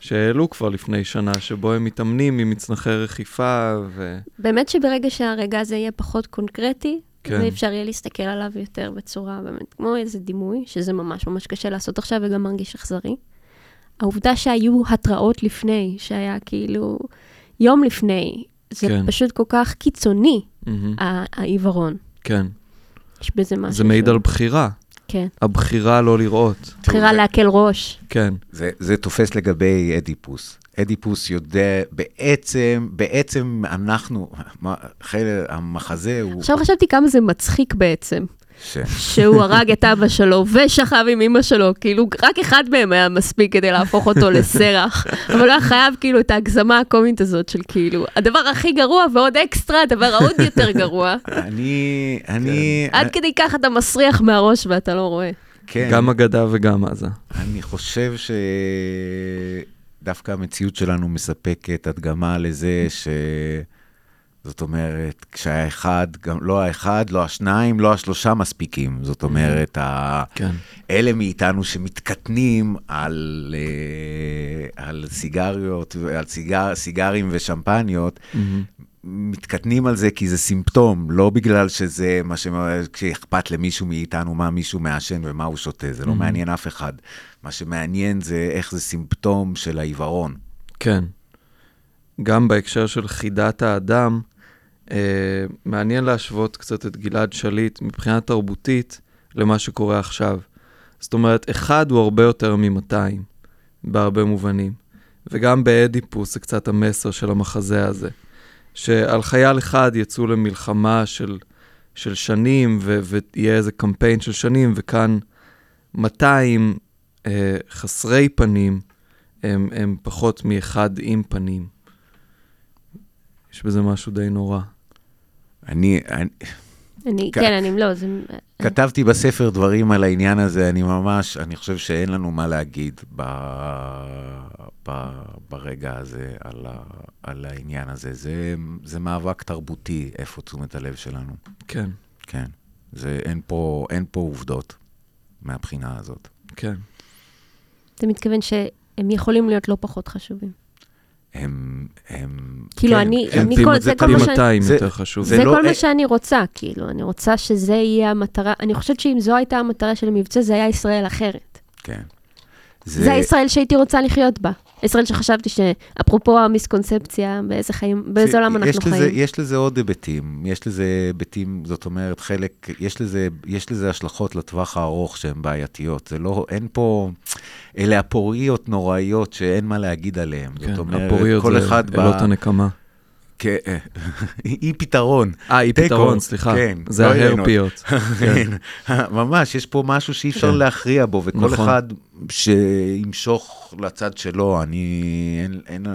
B: שהעלו כבר לפני שנה, שבו הם מתאמנים עם מצנחי רכיפה ו...
C: באמת שברגע שהרגע הזה יהיה פחות קונקרטי,
B: כן.
C: כן. ואפשר יהיה להסתכל עליו יותר בצורה באמת, כמו איזה דימוי, שזה ממש ממש קשה לעשות עכשיו וגם מרגיש אכזרי. העובדה שהיו התראות לפני, שהיה כאילו יום לפני, זה
B: כן.
C: פשוט כל כך קיצוני, העיוורון.
B: כן.
C: יש בזה משהו.
B: זה מעיד על בחירה.
C: כן.
B: הבחירה לא לראות.
C: בחירה להקל ראש.
B: כן.
A: זה, זה תופס לגבי אדיפוס. אדיפוס יודע, בעצם, בעצם אנחנו, מה, חלק, המחזה הוא...
C: עכשיו חשבתי כמה זה מצחיק בעצם,
A: ש...
C: שהוא הרג את אבא שלו ושכב עם אמא שלו, כאילו רק אחד מהם היה מספיק כדי להפוך אותו לסרח, אבל הוא היה חייב כאילו את ההגזמה הקומית הזאת של כאילו, הדבר הכי גרוע ועוד אקסטרה, הדבר העוד יותר גרוע.
A: אני, אני,
C: עד כדי כך אתה מסריח מהראש ואתה לא רואה.
A: כן,
B: גם אגדה וגם עזה.
A: אני חושב שדווקא המציאות שלנו מספקת הדגמה לזה ש... זאת אומרת, כשהאחד, גם לא האחד, לא השניים, לא השלושה מספיקים. זאת אומרת, ה...
B: כן.
A: אלה מאיתנו שמתקטנים על, אה, על סיגריות, על סיגר, סיגרים ושמפניות,
B: מהמם.
A: מתקטנים על זה כי זה סימפטום, לא בגלל שזה מה ש... שאכפת למישהו מאיתנו מה מישהו מעשן ומה הוא שותה, זה לא
B: Mhm.
A: מעניין אף אחד. מה שמעניין זה איך זה סימפטום של העיוורון.
B: כן. גם בהקשר של חידת האדם, מעניין להשוות קצת את גלעד שליט מבחינה תרבותית למה שקורה עכשיו. זאת אומרת, אחד הוא הרבה יותר מ-200, בהרבה מובנים. וגם באדיפוס זה קצת המסר של המחזה הזה. שעל חייל אחד יצאו למלחמה של, של שנים, ו- ויהיה איזה קמפיין של שנים, וכאן 200 אה, חסרי פנים הם, הם פחות מאחד עם פנים. יש בזה משהו די נורא.
A: אני, אני,
C: אני,
A: כ-
C: כן, אני לא, זה...
A: כתבתי בספר דברים על העניין הזה, אני ממש, אני חושב שאין לנו מה להגיד ב, ב, ברגע הזה על, ה, על העניין הזה. זה, זה מאבק תרבותי, איפה תשומת הלב שלנו.
B: כן,
A: כן. זה, אין פה, אין פה עובדות מהבחינה הזאת.
B: כן.
C: אתה מתכוון שהם יכולים להיות לא פחות חשובים.
A: הם, הם...
C: כאילו,
A: כן,
C: אני-
A: הם-
C: אני כל- זה כל מה שאני-
B: 200
A: זה-
B: יותר חשוב.
A: זה
C: זה
A: לא-
C: כל
A: אה-
C: מה שאני רוצה, כאילו, אני רוצה שזה יהיה המטרה, אני חושבת שאם זו הייתה המטרה של המבצע, זה היה ישראל אחרת.
A: כן.
C: זה הישראל שהייתי רוצה לחיות בה. ישראל שחשבתי שאפרופו המיסקונספציה, באיזה חיים, באיזה עולם
A: יש
C: אנחנו
A: לזה,
C: חיים.
A: יש לזה עוד היבטים, יש לזה היבטים, זאת אומרת, חלק, יש לזה, יש לזה השלכות לטווח הארוך שהן בעייתיות. זה לא, אין פה, אלה הפוריות נוראיות שאין מה להגיד עליהן.
B: כן,
A: זאת אומרת,
B: הפוריות
A: כל
B: זה
A: אחד בא...
B: אלות הנקמה.
A: כן, אי פתרון.
B: אה, אי פתרון, סליחה.
A: כן,
B: זה
A: לא.
B: ההרפיות. כן.
A: ממש, יש פה משהו שאי אפשר
B: כן.
A: להכריע בו, וכל
B: נכון.
A: אחד שימשוך לצד שלו, אני, אין, אין,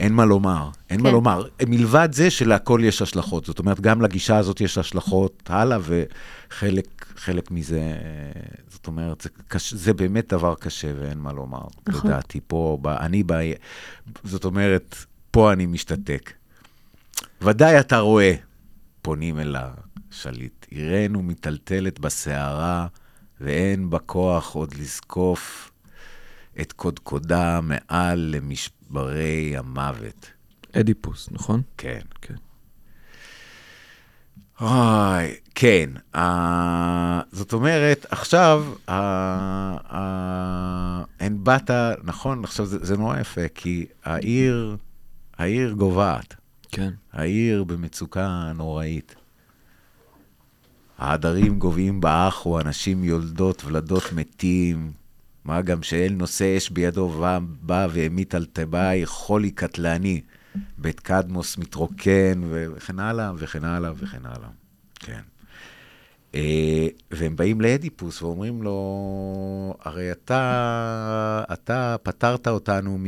A: אין מה לומר, אין מה
C: כן.
A: לומר. מלבד זה שלהכל יש השלכות, זאת אומרת, גם לגישה הזאת יש השלכות הלאה, וחלק חלק מזה, זאת אומרת, זה, קש, זה באמת דבר קשה ואין מה לומר.
C: נכון.
A: לדעתי, פה, ב, אני, ב, זאת אומרת, פה אני משתתק. ודאי אתה רואה, פונים אל השליט, עירנו מיטלטלת בסערה, ואין בה כוח עוד לזקוף את קודקודה מעל למשברי המוות.
B: אדיפוס, נכון?
A: כן.
B: כן.
A: אוי, כן. Uh, זאת אומרת, עכשיו, uh, uh, אין באת, נכון, עכשיו זה, זה נורא יפה, כי העיר, העיר גוועת.
B: כן.
A: העיר במצוקה נוראית. העדרים גוועים באח, ואנשים יולדות ולדות מתים. מה גם שאל נושא אש בידו בא, בא והמיט על תבאי חולי קטלני. בית קדמוס מתרוקן, וכן הלאה, וכן הלאה, וכן הלאה. כן. אה, והם באים לאדיפוס ואומרים לו, הרי אתה, אתה פטרת אותנו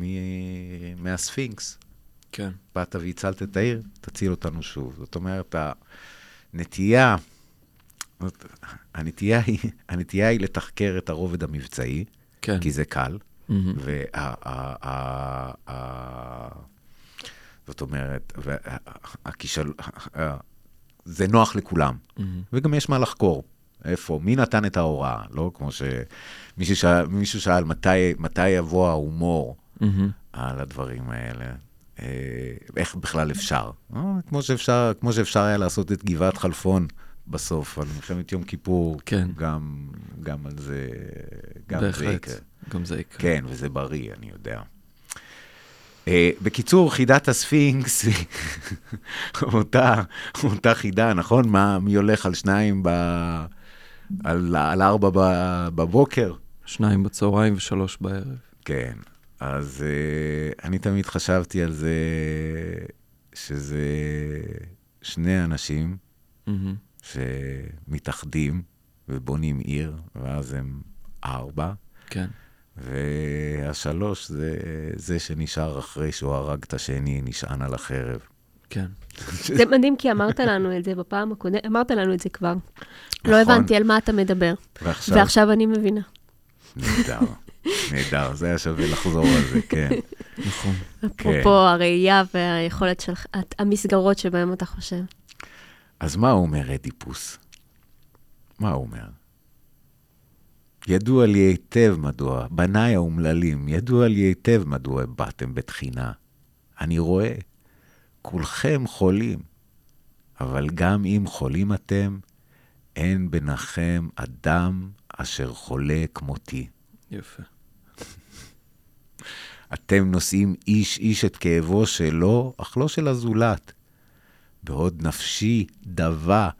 A: מ... מהספינקס.
B: כן.
A: באת והצלת את העיר, תציל אותנו שוב. זאת אומרת, הנטייה, זאת- הנטייה היא, הנטייה היא לתחקר את הרובד המבצעי,
B: כן.
A: כי זה קל,
B: מהמם.
A: וה... ה- ה- ה- זאת אומרת, הכישל... זה נוח לכולם,
B: מהמם.
A: וגם יש מה לחקור. איפה, מי נתן את ההוראה, לא? כמו שמישהו שאל, מישהו שאל מתי, מתי יבוא ההומור. על הדברים האלה. אה, איך בכלל אפשר? אה, כמו שאפשר, כמו שאפשר היה לעשות את גבעת חלפון בסוף, על מלחמת יום כיפור,
B: כן.
A: גם, גם על זה, גם זה. יקרה.
B: גם זה יקרה.
A: כן, וזה בריא, אני יודע. Uh, בקיצור, חידת הספינקס היא אותה, אותה חידה, נכון? מה, מי הולך על שניים ב... על, על ארבע בבוקר?
B: שניים בצהריים ושלוש בערב.
A: כן, אז uh, אני תמיד חשבתי על זה שזה שני אנשים
B: מהמם.
A: שמתאחדים ובונים עיר, ואז הם ארבע,
B: כן.
A: והשלוש זה זה שנשאר אחרי שהוא הרג את השני, נשען על החרב.
B: כן.
C: זה מדהים, כי אמרת לנו את זה בפעם הקודמת, אמרת לנו את זה כבר. לא
A: נכון.
C: הבנתי על מה אתה מדבר.
A: ועכשיו,
C: ועכשיו אני מבינה.
A: נהדר, נהדר, זה היה שווה לחזור על זה, כן.
B: נכון.
C: אפרופו הראייה והיכולת של המסגרות שבהן אתה חושב.
A: אז מה אומר אדיפוס? מה הוא אומר? ידוע לי היטב מדוע, בניי האומללים, ידוע לי היטב מדוע באתם בתחינה. אני רואה, כולכם חולים, אבל גם אם חולים אתם, אין ביניכם אדם אשר חולה כמותי.
B: יפה.
A: אתם נושאים איש איש את כאבו שלו, אך לא של הזולת. בעוד נפשי דבה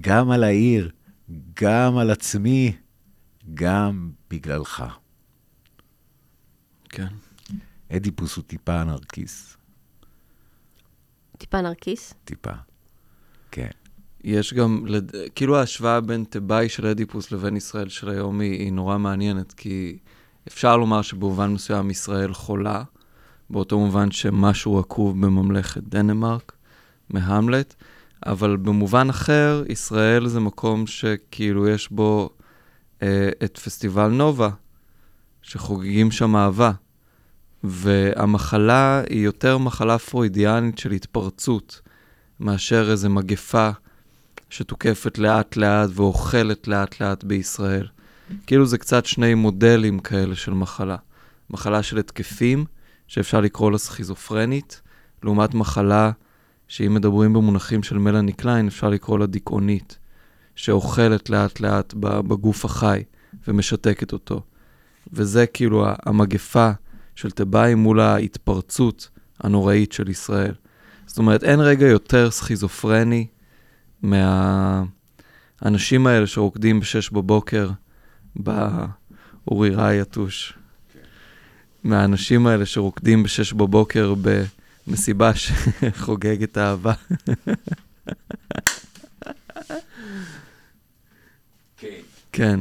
A: גם על העיר, גם על עצמי, גם בגללך.
B: כן.
A: אדיפוס הוא טיפה אנרכיסט,
C: טיפה נרקיס.
A: טיפה. כן.
B: יש גם, לד... כאילו ההשוואה בין תיבאי של אדיפוס לבין ישראל של היום היא, היא נורא מעניינת, כי אפשר לומר שבמובן מסוים ישראל חולה, באותו מובן שמשהו עקוב בממלכת דנמרק, מהמלט, אבל במובן אחר, ישראל זה מקום שכאילו יש בו אה, את פסטיבל נובה, שחוגגים שם אהבה. והמחלה היא יותר מחלה פרוידיאנית של התפרצות, מאשר איזו מגפה שתוקפת לאט-לאט ואוכלת לאט-לאט בישראל. כאילו זה קצת שני מודלים כאלה של מחלה. מחלה של התקפים, שאפשר לקרוא לה סכיזופרנית, לעומת מחלה שאם מדברים במונחים של מלאני קליין, אפשר לקרוא לה דיכאונית, שאוכלת לאט-לאט בגוף החי ומשתקת אותו. וזה כאילו המגפה של תבאי מול ההתפרצות הנוראית של ישראל. זאת אומרת, אין רגע יותר סכיזופרני מהאנשים האלה שרוקדים בשש בבוקר באורי ראי יתוש. מהאנשים האלה שרוקדים בשש בבוקר במסיבה שחוגגת אהבה. כן.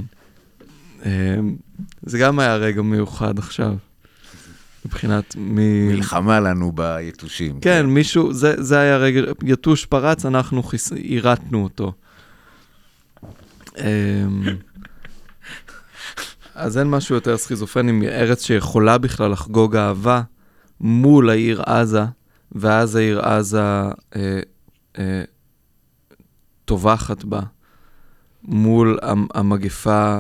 B: אמ, זה גם היה רגע מיוחד עכשיו, מבחינת מי...
A: מלחמה לנו ביתושים.
B: כן, מישהו, זה, זה היה רגע, יתוש פרץ, אנחנו חיס... עירתנו אותו. אז אין משהו יותר סכיזופרני מארץ שיכולה בכלל לחגוג אהבה מול העיר עזה, ואז העיר עזה אה, אה, טובחת בה, מול המגפה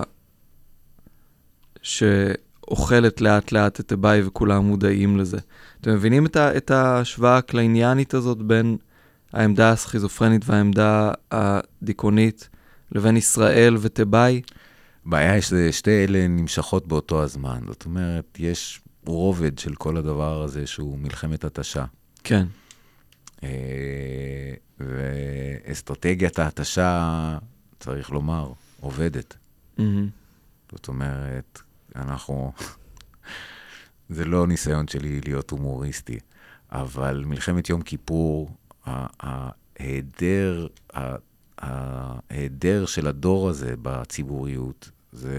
B: שאוכלת לאט-לאט את הבאי וכולם מודעים לזה. אתם מבינים את, ה, את ההשוואה הקלייניאנית הזאת בין העמדה הסכיזופרנית והעמדה הדיכאונית לבין ישראל ותיבאי?
A: הבעיה היא ששתי אלה נמשכות באותו הזמן. זאת אומרת, יש רובד של כל הדבר הזה שהוא מלחמת התשה.
B: כן.
A: אה, ואסטרטגיית ההתשה, צריך לומר, עובדת.
B: Mm-hmm.
A: זאת אומרת, אנחנו... זה לא ניסיון שלי להיות הומוריסטי, אבל מלחמת יום כיפור, ההיעדר, ההיעדר של הדור הזה בציבוריות, זה,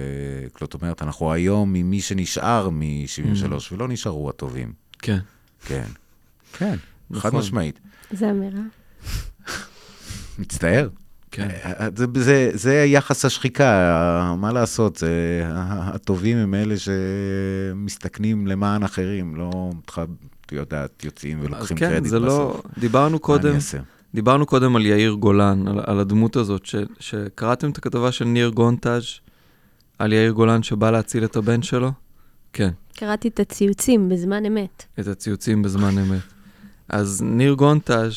A: זאת אומרת, אנחנו היום ממי שנשאר מ-73,
B: Mm.
A: ולא נשארו הטובים.
B: כן.
A: כן. כן,
B: נכון.
A: חד משמעית.
C: זה אמירה.
A: מצטער.
B: כן.
A: אה, זה, זה, זה יחס השחיקה, מה לעשות, זה, הטובים הם אלה שמסתכנים למען אחרים, לא, את יודעת, יוצאים ולוקחים
B: כן,
A: קרדיט
B: זה
A: בסוף.
B: לא... דיברנו קודם? דיברנו קודם על יאיר גולן, על, על הדמות הזאת, ש, שקראתם את הכתבה של ניר גונטאז' על יאיר גולן שבא להציל את הבן שלו? כן,
C: קראתי את הציוצים בזמן אמת.
B: את הציוצים בזמן אמת. אז ניר גונטאז'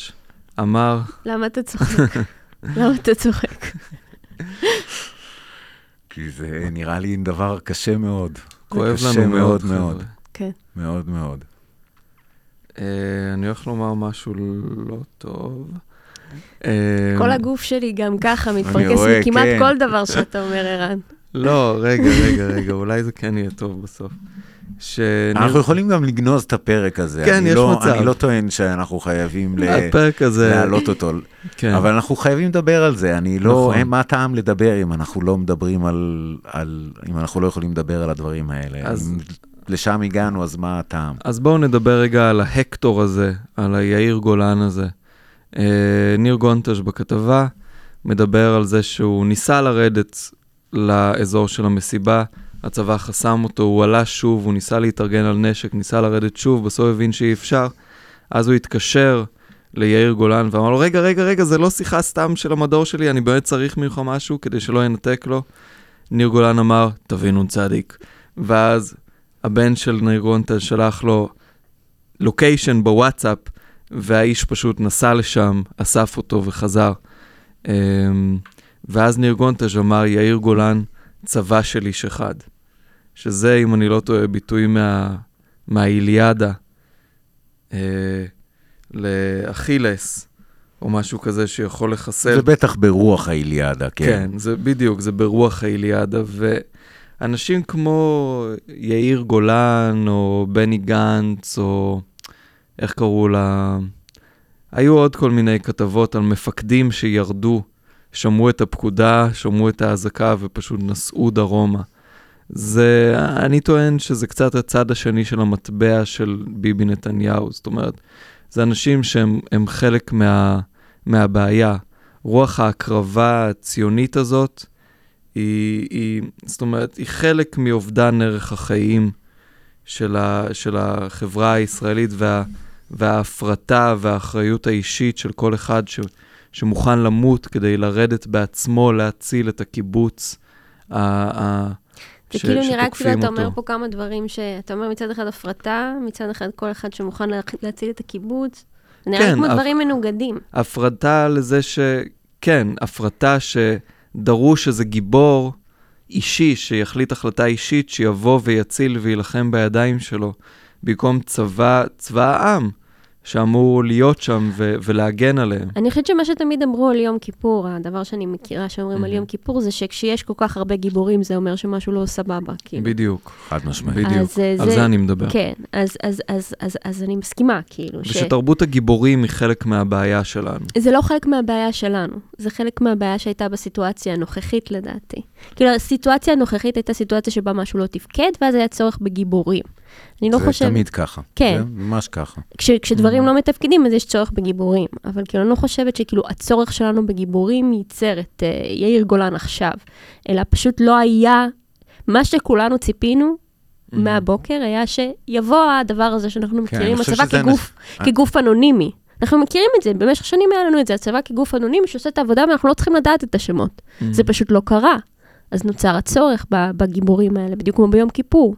B: אמר,
C: למה אתה צוחק? למה אתה צוחק?
A: כי זה נראה לי דבר קשה מאוד.
B: כואב
A: קשה
B: לנו מאוד,
A: מאוד.
C: כן.
A: מאוד מאוד.
B: אה, אני הולך לומר משהו לא טוב. אה,
C: כל הגוף שלי גם ככה מתפרקס מכמעט
A: כן.
C: כל דבר שאתה אומר, ערן.
B: לא, רגע, רגע, רגע, אולי זה כן יהיה טוב בסוף. שניר-
A: אנחנו יכולים גם לגנוז את הפרק הזה.
B: כן, יש
A: לא,
B: מצב.
A: אני לא טוען שאנחנו חייבים ל-
B: הזה,
A: להעלות אותו,
B: כן,
A: אבל אנחנו חייבים לדבר על זה. אני לא,
B: נכון.
A: מה הטעם לדבר אם אנחנו לא מדברים על, על, אם אנחנו לא יכולים לדבר על הדברים האלה.
B: אז-
A: אם לשם הגענו, אז מה הטעם?
B: אז בואו נדבר רגע על ההקטור הזה, על היאיר גולן הזה. אה, ניר גונטש בכתבה מדבר על זה שהוא ניסה לרדת לאזור של המסיבה, הצבא חסם אותו, הוא עלה שוב, הוא ניסה להתארגן על נשק, ניסה לרדת שוב, בסוף הבין שאי אפשר. אז הוא התקשר ליאיר גולן ואמר לו, רגע, רגע, רגע, זה לא שיחה סתם של המדור שלי, אני באמת צריך ממך משהו כדי שלא ינתק לו. ניר גולן אמר, תביא נ"צ. ואז הבן של ניר גונטה שלח לו לוקיישן בוואטסאפ, והאיש פשוט נסע לשם, אסף אותו וחזר. ואז ניר גונטז' אמר, יאיר גולן, צבא של איש אחד. שזה, אם אני לא טועה, ביטוי מה, מהאיליאדה אה, לאכילס, או משהו כזה שיכול לחסל.
A: זה בטח ברוח האיליאדה, כן.
B: כן, זה בדיוק, זה ברוח האיליאדה, ואנשים כמו יאיר גולן, או בני גנץ, או איך קראו לה... היו עוד כל מיני כתבות על מפקדים שירדו, שמעו את הפקודה, שמעו את האזעקה ופשוט נסעו דרומה. זה, אני טוען שזה קצת הצד השני של המטבע של ביבי נתניהו. זאת אומרת, זה אנשים שהם חלק מה, מהבעיה. רוח ההקרבה הציונית הזאת, היא, היא, זאת אומרת, היא חלק מאובדן ערך החיים של, ה, של החברה הישראלית וה, וההפרטה והאחריות האישית של כל אחד ש, שמוכן למות כדי לרדת בעצמו, להציל את הקיבוץ.
C: זה כאילו נראה כאילו אתה אומר פה כמה דברים שאתה אומר מצד אחד הפרטה, מצד אחד כל אחד שמוכן להציל את הקיבוץ. זה נראה כן, כמו דברים מנוגדים.
B: הפרטה לזה ש... כן, הפרטה שדרוש איזה גיבור אישי שיחליט החלטה אישית שיבוא ויציל ויילחם בידיים שלו, במקום צבא, צבא העם. שאמור להיות שם ו- ולהגן עליהם.
C: אני חושבת שמה שתמיד אמרו על יום כיפור, הדבר שאני מכירה שאומרים על יום כיפור, זה שכשיש כל כך הרבה גיבורים, זה אומר שמשהו לא סבבה. כאילו.
B: בדיוק.
A: חד משמעית.
B: בדיוק, אז, על זה, זה אני מדבר.
C: כן, אז, אז, אז, אז, אז אני מסכימה, כאילו.
B: ושתרבות ש... הגיבורים היא חלק מהבעיה שלנו.
C: זה לא חלק מהבעיה שלנו, זה חלק מהבעיה שהייתה בסיטואציה הנוכחית, לדעתי. כאילו, הסיטואציה הנוכחית הייתה סיטואציה שבה משהו לא תפקד, ואז היה צורך בגיבורים. אני לא חושבת...
A: זה תמיד ככה.
C: כן.
A: זה ממש ככה.
C: כש, כשדברים mm-hmm. לא מתפקדים, אז יש צורך בגיבורים. אבל כאילו, אני לא חושבת שכאילו הצורך שלנו בגיבורים ייצר את uh, יאיר גולן עכשיו, אלא פשוט לא היה... מה שכולנו ציפינו mm-hmm. מהבוקר היה שיבוא הדבר הזה שאנחנו כן, מכירים, הצבא כגוף, נ... כגוף אנונימי. אנחנו מכירים את זה, במשך שנים היה לנו את זה, הצבא כגוף אנונימי שעושה את העבודה ואנחנו לא צריכים לדעת את השמות. Mm-hmm. זה פשוט לא קרה. אז נוצר הצורך בגיבורים האלה, בדיוק כמו ביום כיפור.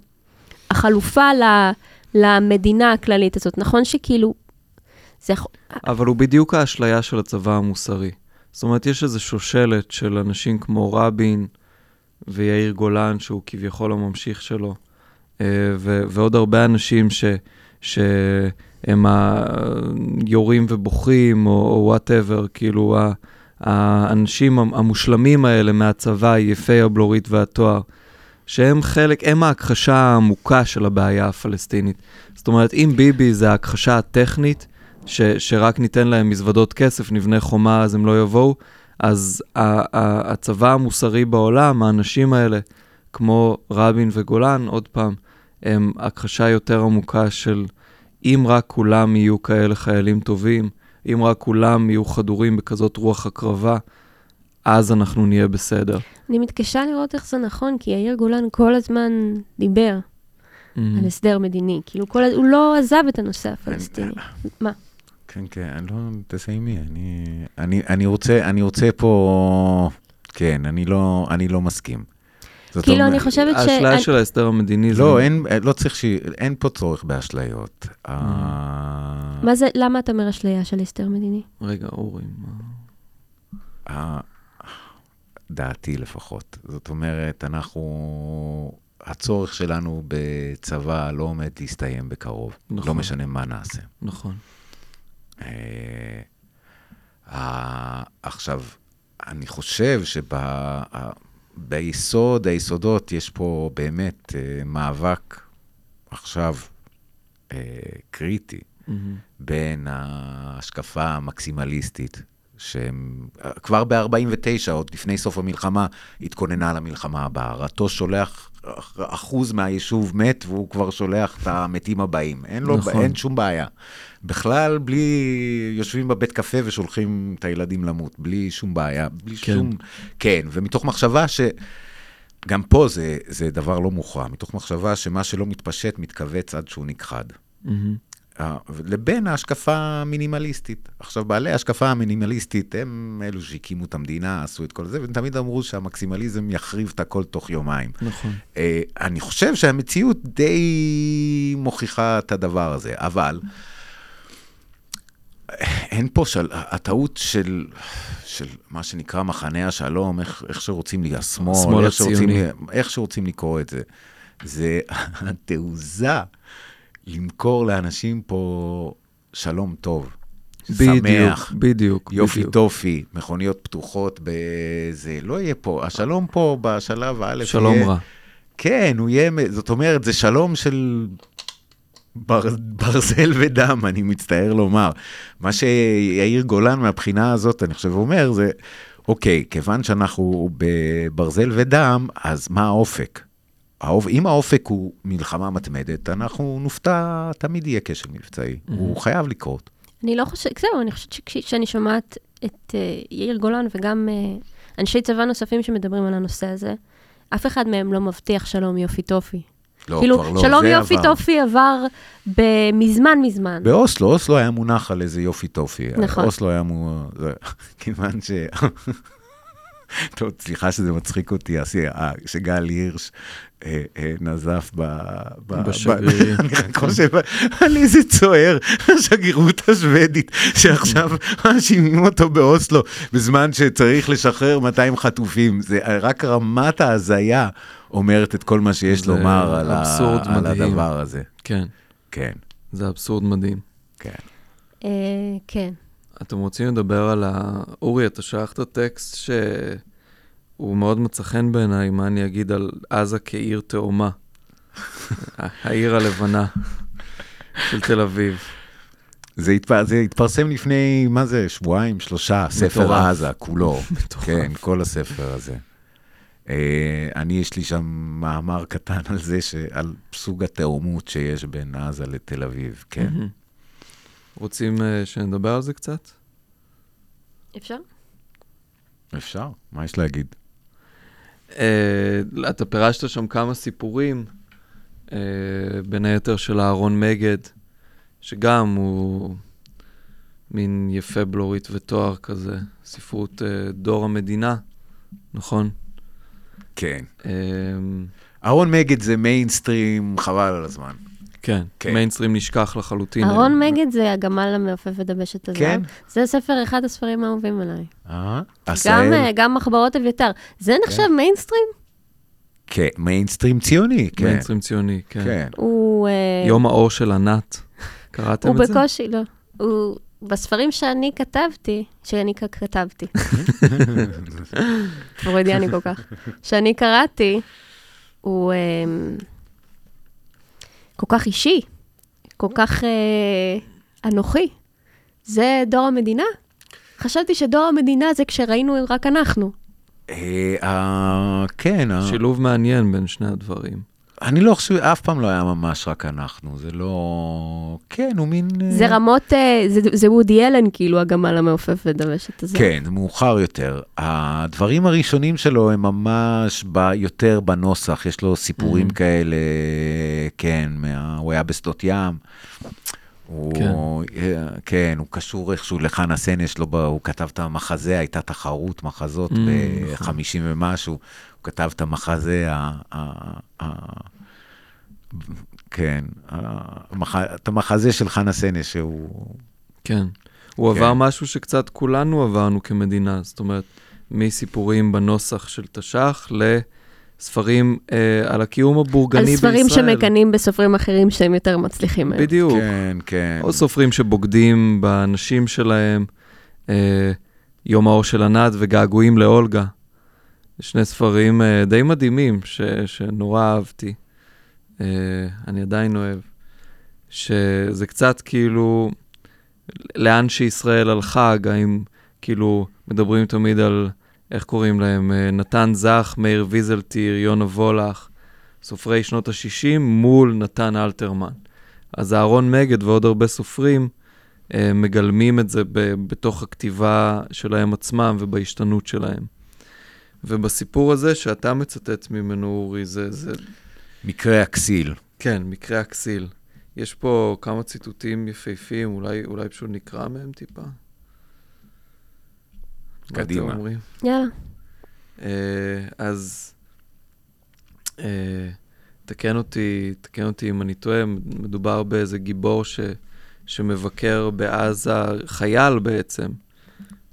C: החלופה ל, למדינה הכללית הזאת. נכון שכאילו... זה.
B: אבל הוא בדיוק האשליה של הצבא המוסרי. זאת אומרת, יש איזו שושלת של אנשים כמו רבין ויאיר גולן, שהוא כביכול הממשיך שלו, אה, ו- ועוד הרבה אנשים ש... שהם היורים ובוכים, או וואטאבר, כאילו האנשים המושלמים האלה מהצבא, יפי הבלורית והתואר, שהם חלק, הם ההכחשה העמוקה של הבעיה הפלסטינית. זאת אומרת, אם ביבי זה ההכחשה הטכנית, ש, שרק ניתן להם מזוודות כסף, נבנה חומה, אז הם לא יבואו, אז הצבא המוסרי בעולם, האנשים האלה, כמו רבין וגולן, עוד פעם, הם הכחשה יותר עמוקה של אם רק כולם יהיו כאלה חיילים טובים, אם רק כולם יהיו חדורים בכזאת רוח הקרבה, אז אנחנו נהיה בסדר.
C: אני מתקשה לראות איך זה נכון, כי יאיר גולן כל הזמן דיבר mm. על הסדר מדיני. כאילו, כל, הוא לא עזב את הנושא הפלסטיני. מה?
A: כן, כן, אני לא, תסיימי, אני, אני, אני, רוצה, אני רוצה פה, כן, אני לא, אני לא מסכים.
C: כאילו, אני חושבת ש...
B: האשליה של ההסדר המדיני
A: זה... לא, אין, לא צריך ש... אין פה צורך באשליות. Mm.
C: מה זה, למה אתה אומר אשליה של הסדר מדיני?
B: רגע, אורי, מה...
A: דעתי לפחות. זאת אומרת, אנחנו, הצורך שלנו בצבא לא עומד להסתיים בקרוב. נכון. לא משנה מה נעשה.
B: נכון.
A: אה, עכשיו, אני חושב שביסוד, היסודות, יש פה באמת אה, מאבק עכשיו אה, קריטי mm-hmm. בין ההשקפה המקסימליסטית שהם כבר ב-49, עוד לפני סוף המלחמה, התכוננה למלחמה הבאה. רטו שולח, אחוז מהיישוב מת, והוא כבר שולח את המתים הבאים. אין, לו, נכון. אין שום בעיה. בכלל, בלי... יושבים בבית קפה ושולחים את הילדים למות, בלי שום בעיה, בלי כן. שום... כן, ומתוך מחשבה ש... גם פה זה, זה דבר לא מוכרע, מתוך מחשבה שמה שלא מתפשט מתכווץ עד שהוא נכחד. Mm-hmm. לבין ההשקפה המינימליסטית. עכשיו, בעלי ההשקפה המינימליסטית הם אלו שהקימו את המדינה, עשו את כל זה, והם תמיד אמרו שהמקסימליזם יחריב את הכל תוך יומיים.
B: נכון.
A: אה, אני חושב שהמציאות די מוכיחה את הדבר הזה, אבל אין פה של... הטעות של, של מה שנקרא מחנה השלום, איך, איך שרוצים לי, השמאל,
B: השמאל
A: איך, שרוצים, איך שרוצים לקרוא את זה, זה התעוזה. למכור לאנשים פה שלום טוב.
B: בדיוק,
A: שמח,
B: בדיוק.
A: יופי
B: בדיוק.
A: טופי, מכוניות פתוחות בזה, לא יהיה פה, השלום פה בשלב א'
B: שלום
A: יהיה,
B: רע.
A: כן, הוא יהיה, זאת אומרת, זה שלום של בר, ברזל ודם, אני מצטער לומר. מה שיאיר גולן מהבחינה הזאת, אני חושב, אומר, זה, אוקיי, כיוון שאנחנו בברזל ודם, אז מה האופק? האופ... אם האופק הוא מלחמה מתמדת, אנחנו נופתע, תמיד יהיה כשל מבצעי. הוא חייב לקרות.
C: אני לא חושבת, זהו, אני חושבת שכשאני שומעת את uh, יאיר גולן וגם uh, אנשי צבא נוספים שמדברים על הנושא הזה, אף אחד מהם לא מבטיח שלום יופי טופי.
A: לא,
C: כאילו,
A: כבר לא,
C: שלום יופי
A: עבר.
C: טופי עבר ב- מזמן מזמן.
A: באוסלו, אוסלו היה מונח על איזה יופי טופי.
C: נכון.
A: אוסלו היה מו... זה- כיוון ש... טוב, סליחה שזה מצחיק אותי, אה, שגל הירש אה, אה, נזף ב...
B: בשגרירים.
A: ב- אני רק חושב על איזה צוער, השגרירות השוודית, שעכשיו מאשימים אותו באוסלו, בזמן שצריך לשחרר 200 חטופים. זה רק רמת ההזיה אומרת את כל מה שיש לומר על ה-. הדבר הזה.
B: כן,
A: כן,
B: זה אבסורד מדהים.
A: כן.
C: כן.
B: אתם רוצים לדבר על ה... אורי, אתה שלחת טקסט שהוא מאוד מצא חן בעיניי, מה אני אגיד על עזה כעיר תאומה. העיר הלבנה של תל אביב.
A: זה, התפ... זה התפרסם לפני, מה זה, שבועיים, שלושה, ספר
B: מטורף.
A: עזה, כולו.
B: מטורף.
A: כן, כל הספר הזה. אה, אני, יש לי שם מאמר קטן על זה, ש... על סוג התאומות שיש בין עזה לתל אביב, כן.
B: מהמם. רוצים אה, שנדבר על זה קצת?
C: אפשר?
A: אפשר, מה יש להגיד?
B: אה, אתה פירשת שם כמה סיפורים, אה, בין היתר של אהרון מגד, שגם הוא מין יפה בלורית ותואר כזה, ספרות אה, דור המדינה, נכון?
A: כן.
B: אה,
A: אהרון מגד זה מיינסטרים, חבל על הזמן.
B: כן,
A: כן.
B: מיינסטרים נשכח לחלוטין.
C: אהרון. מגד זה הגמל המעופף ודבשת הזהב.
A: כן?
C: זה ספר, אחד הספרים האהובים עליי.
A: אה?
C: גם,
A: עשהאל?
C: אה, גם מחברות אביתר. זה נחשב מיינסטרים?
A: כן, מיינסטרים ציוני, כן.
B: מיינסטרים ציוני, כן.
A: כן.
C: הוא... אה,
B: יום האור של ענת, קראתם
C: הוא
B: את זה?
C: בקושי, לא. הוא... בספרים שאני כתבתי, שאני כתבתי, פרוידיאני כל כך, שאני קראתי, הוא כל כך אישי, כל כך אה, אנוכי. זה דור המדינה? חשבתי שדור המדינה זה כשראינו רק אנחנו.
A: אה, אה, כן, אה,
B: שילוב מעניין בין שני הדברים.
A: אני לא חושב, אף פעם לא היה ממש רק אנחנו, זה לא... כן, הוא מין... אה,
C: זה רמות, אה, זה, זה וודי אלן, כאילו, הגמל המעופף ודבשת הזה.
A: כן, מאוחר יותר. הדברים הראשונים שלו הם ממש ב, יותר בנוסח, יש לו סיפורים
B: Mhm.
A: כאלה, כן, מה, הוא היה בשדות ים. הוא,
B: כן.
A: כן. הוא קשור איכשהו לחנה סנש, לא, ב- הוא כתב את המחזה, הייתה תחרות מחזות
B: Mm,
A: ב-50
B: נכון.
A: ומשהו, הוא כתב את המחזה, ה, ה, ה, כן, המח, את המחזה של חנה סנש, שהוא...
B: כן. הוא
A: כן.
B: עבר משהו שקצת כולנו עברנו כמדינה, זאת אומרת, מסיפורים בנוסח של תש"ח לספרים אה, על הקיום הבורגני
C: על
B: בישראל.
C: ספרים שמקנאים בסופרים אחרים שהם יותר מצליחים מהם.
B: בדיוק.
A: כן, כן.
B: או סופרים שבוגדים באנשים שלהם, אה, יום האור של ענת וגעגועים לאולגה. שני ספרים אה, די מדהימים ש, שנורא אהבתי. אה, אני עדיין אוהב. שזה קצת כאילו לאן שישראל הלכה, גם אם כאילו מדברים תמיד על, איך קוראים להם, אה, נתן זך, מאיר ויזלטיר, יונה וולך, סופרי שנות ה-60 מול נתן אלתרמן. אז אהרון מגד ועוד הרבה סופרים אה, מגלמים את זה ב- בתוך הכתיבה שלהם עצמם ובהשתנות שלהם. ובסיפור הזה שאתה מצטט ממנו, אורי, זה, זה
A: מקרה הכסיל.
B: כן, מקרה הכסיל. יש פה כמה ציטוטים יפהפים, אולי, אולי פשוט נקרא מהם טיפה. מה
A: קדימה.
C: יאללה.
B: אה, אז אה, תקן אותי, תקן אותי אם אני טועה, מדובר באיזה גיבור ש, שמבקר בעזה, חייל בעצם,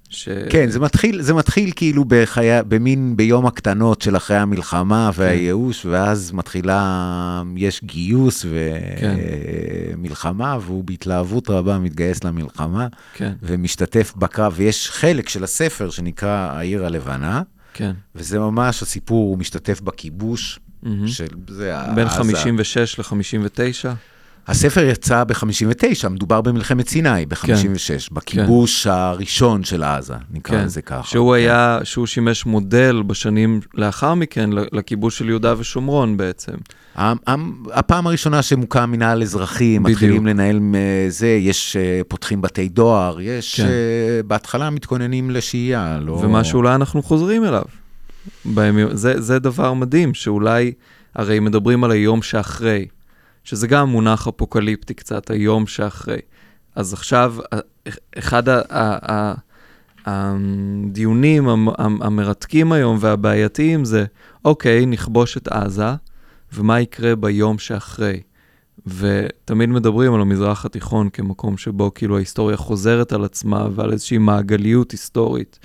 B: ש...
A: כן, זה מתחיל, זה מתחיל כאילו בחיה, במין ביום הקטנות של אחרי המלחמה והייאוש, כן. ואז מתחילה, יש גיוס ומלחמה, כן. והוא בהתלהבות רבה מתגייס למלחמה,
B: כן.
A: ומשתתף בקרב, ויש חלק של הספר שנקרא העיר הלבנה,
B: כן.
A: וזה ממש הסיפור, הוא משתתף בכיבוש.
B: Mm-hmm.
A: של זה
B: בין 56 ל-59?
A: הספר יצא ב-59, מדובר במלחמת סיני ב-56, כן, בכיבוש כן. הראשון של עזה, נקרא כן, לזה ככה.
B: שהוא כן. היה, שהוא שימש מודל בשנים לאחר מכן לכיבוש של יהודה ושומרון בעצם.
A: הפעם הראשונה שמוקם מנהל אזרחי, בדיוק. מתחילים לנהל זה, יש, אה, פותחים בתי דואר, יש, כן. אה, בהתחלה מתכוננים לשהייה. לא...
B: ומה שאולי אנחנו חוזרים אליו. בימים, זה, זה דבר מדהים, שאולי, הרי מדברים על היום שאחרי. שזה גם מונח אפוקליפטי קצת, היום שאחרי. אז עכשיו, אחד הדיונים המרתקים היום והבעייתיים זה, אוקיי, נכבוש את עזה, ומה יקרה ביום שאחרי? ותמיד מדברים על המזרח התיכון כמקום שבו כאילו ההיסטוריה חוזרת על עצמה ועל איזושהי מעגליות היסטורית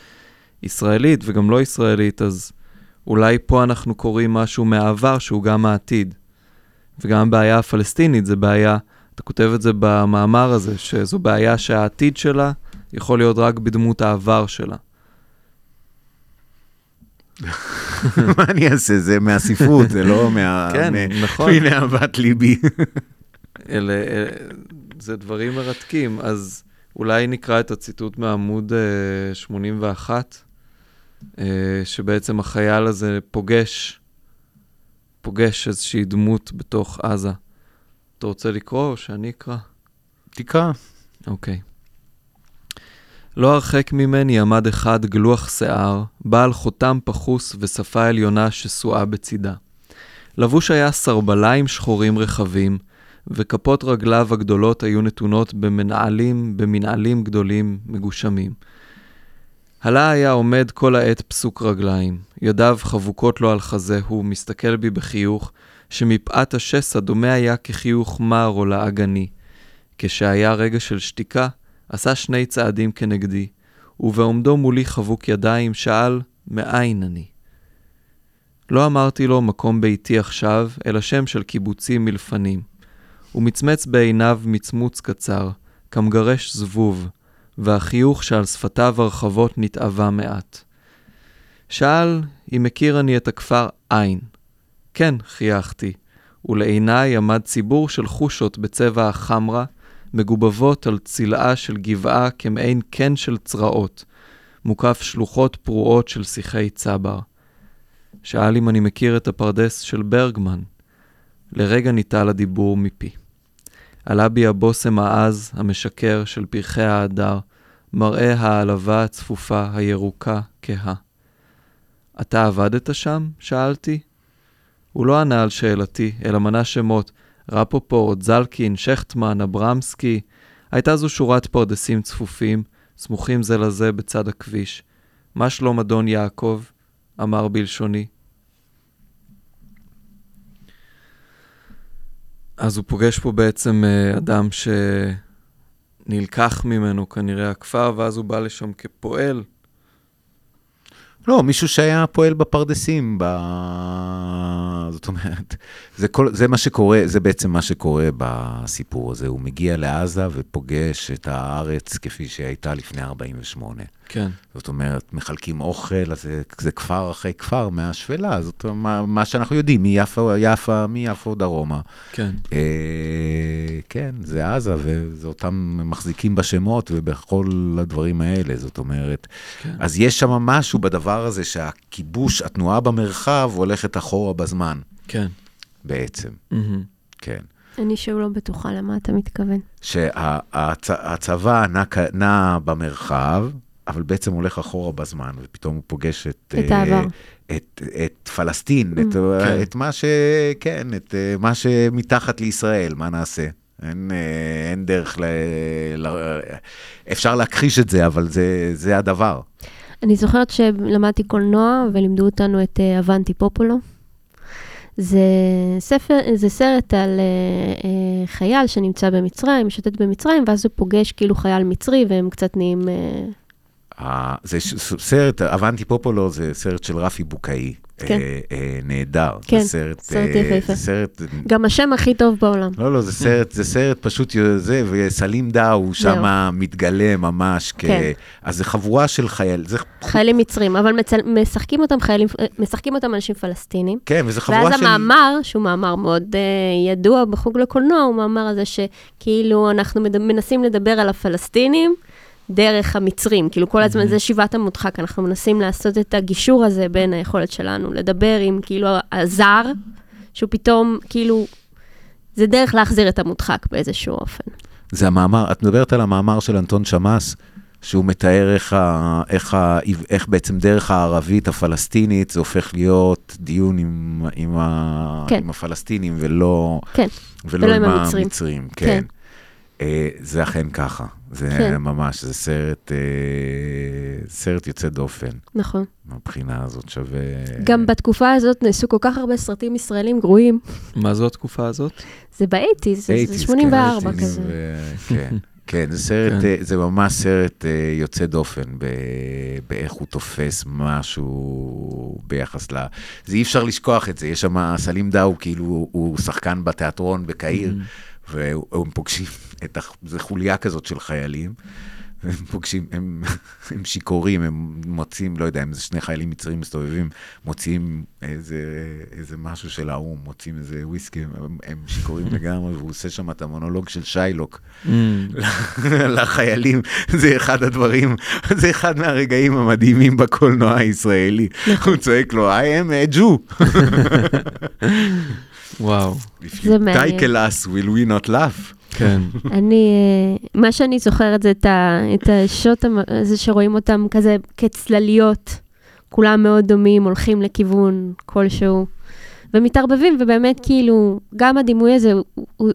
B: ישראלית וגם לא ישראלית, אז אולי פה אנחנו קוראים משהו מהעבר שהוא גם העתיד. וגם הבעיה הפלסטינית זה בעיה, אתה כותב את זה במאמר הזה, שזו בעיה שהעתיד שלה יכול להיות רק בדמות העבר שלה.
A: מה אני אעשה? זה מהספרות, זה לא מה...
B: כן, נכון.
A: מנהבת ליבי.
B: אלה, אלה, זה דברים מרתקים. אז אולי נקרא את הציטוט מעמוד uh, 81, uh, שבעצם החייל הזה פוגש פוגש איזושהי דמות בתוך עזה. אתה רוצה לקרוא או שאני אקרא?
A: תקרא.
B: אוקיי. לא הרחק ממני עמד אחד גלוח שיער, בעל חותם פחוס ושפה עליונה שסועה בצידה. לבוש היה סרבליים שחורים רחבים, וכפות רגליו הגדולות היו נתונות במנעלים, במנעלים גדולים מגושמים. הלה היה עומד כל העת פסוק רגליים, ידיו חבוקות לו על חזהו, מסתכל בי בחיוך, שמפאת השסע דומה היה כחיוך מר או לעגני. כשהיה רגע של שתיקה, עשה שני צעדים כנגדי, ובעומדו מולי חבוק ידיים, שאל, מאין אני? לא אמרתי לו מקום ביתי עכשיו, אלא שם של קיבוצים מלפנים. הוא מצמץ בעיניו מצמוץ קצר, כמגרש זבוב, והחיוך שעל שפתיו הרחבות נתאווה מעט. שאל אם מכיר אני את הכפר עין. כן, חייכתי, ולעיניי עמד ציבור של חושות בצבע החמרה, מגובבות על צלעה של גבעה כמעין קן של צרעות, מוקף שלוחות פרועות של שיחי צבר. שאל אם אני מכיר את הפרדס של ברגמן. לרגע ניטל הדיבור מפי. עלה בי הבושם העז, המשקר של פרחי ההדר, מראה העלבה הצפופה, הירוקה, כהה. אתה עבדת שם? שאלתי. הוא לא ענה על שאלתי, אלא מנה שמות, רפופורט, זלקין, שכטמן, אברמסקי. הייתה זו שורת פרדסים צפופים, סמוכים זה לזה בצד הכביש. מה שלום אדון יעקב? אמר בלשוני. אז הוא פוגש פה בעצם uh, אדם שנלקח ממנו כנראה הכפר, ואז הוא בא לשם כפועל.
A: לא, מישהו שהיה פועל בפרדסים, ב... זאת אומרת, זה, כל, זה מה שקורה, זה בעצם מה שקורה בסיפור הזה. הוא מגיע לעזה ופוגש את הארץ כפי שהייתה לפני 48.
B: כן.
A: זאת אומרת, מחלקים אוכל, אז זה, זה כפר אחרי כפר מהשפלה, זאת אומרת, מה, מה שאנחנו יודעים, מיפו, יפה, מיפו דרומה.
B: כן.
A: אה, כן, זה עזה, וזה אותם מחזיקים בשמות ובכל הדברים האלה, זאת אומרת. כן. אז יש שם משהו בדבר הזה שהכיבוש, התנועה במרחב הולכת אחורה בזמן.
B: כן.
A: בעצם.
B: Mm-hmm.
A: כן.
C: אני שוב לא בטוחה למה אתה מתכוון.
A: שהצבא נע, נע במרחב, אבל בעצם הולך אחורה בזמן, ופתאום הוא פוגש את...
C: את העבר.
A: את, את פלסטין, mm. את, כן. את מה ש... כן, את מה שמתחת לישראל, מה נעשה? אין, אין דרך ל... ל... אפשר להכחיש את זה, אבל זה, זה הדבר.
C: אני זוכרת שלמדתי קולנוע ולימדו אותנו את אבנטי פופולו. זה, ספר, זה סרט על uh, uh, חייל שנמצא במצרים, משוטט במצרים, ואז הוא פוגש כאילו חייל מצרי, והם קצת נהיים... Uh,
A: זה סרט, אבנטי פופולו זה סרט של רפי בוקאי.
C: כן.
A: אה, אה, נהדר.
C: כן,
A: זה סרט...
C: סרט
A: אה,
C: יפהפה.
A: זה סרט...
C: גם השם הכי טוב בעולם.
A: לא, לא, זה סרט, זה סרט פשוט זה, וסלים דאו שם מתגלה ממש כ...
C: כן.
A: אז זה חבורה של חייל, זה...
C: חיילים מצרים, אבל מצל... משחקים אותם חיילים, משחקים אותם אנשים פלסטינים.
A: כן, וזה חבורה
C: ואז
A: של...
C: המאמר, שהוא מאמר מאוד uh, ידוע בחוג לקולנוע, הוא מאמר הזה שכאילו אנחנו מד... מנסים לדבר על הפלסטינים דרך המצרים. כאילו כל הזמן זה שיבת המודחק, אנחנו מנסים לעשות את הגישור הזה בין היכולת שלנו לדבר עם כאילו הזר, שהוא פתאום כאילו, זה דרך להחזיר את המודחק באיזשהו אופן.
A: זה המאמר, את מדברת על המאמר של אנטון שמאס, שהוא מתאר איך, ה, איך, ה, איך בעצם דרך הערבית הפלסטינית זה הופך להיות דיון עם, עם, ה,
C: כן.
A: עם הפלסטינים ולא,
C: כן,
A: ולא,
C: ולא
A: עם
C: עם המצרים.
A: המצרים. כן.
C: כן.
A: אה, זה אכן ככה, זה
C: כן.
A: ממש, זה סרט, אה, סרט יוצא דופן,
C: נכון.
A: מהבחינה הזאת שווה...
C: גם בתקופה הזאת נעשו כל כך הרבה סרטים ישראלים גרועים.
B: מה זו התקופה הזאת?
C: זה באייטיז, זה, זה
A: 80s,
C: 84
A: כן,
C: כזה.
A: ו- כן, כן, זה סרט,
B: כן.
A: אה, זה ממש סרט אה, יוצא דופן ב- באיך הוא תופס משהו ביחס ל... זה אי אפשר לשכוח את זה, יש שם, סלים דאו, כאילו, הוא- הוא שחקן בתיאטרון בקהיר, והם פוגשים את, הח- זה חוליה כזאת של חיילים. הם פוגשים, הם, הם שיכורים, הם מוצאים, לא יודע, אם זה שני חיילים מצרים מסתובבים, מוציאים איזה, איזה משהו של האו"ם, מוצאים איזה וויסקי, הם, הם שיכורים לגמרי, והוא עושה שם את המונולוג של שיילוק
B: Mm.
A: לחיילים. זה אחד הדברים, זה אחד מהרגעים המדהימים בקולנוע הישראלי. הוא צועק לו, I am a Jew.
B: וואו,
A: If you tickle us, will we not laugh?
B: כן.
C: אני, אה, מה שאני זוכרת זה את, ה, את השוט הזה שרואים אותם כזה כצלליות, כולם מאוד דומים, הולכים לכיוון כלשהו, ומתערבבים, ובאמת כאילו, גם הדימוי הזה, הוא, הוא,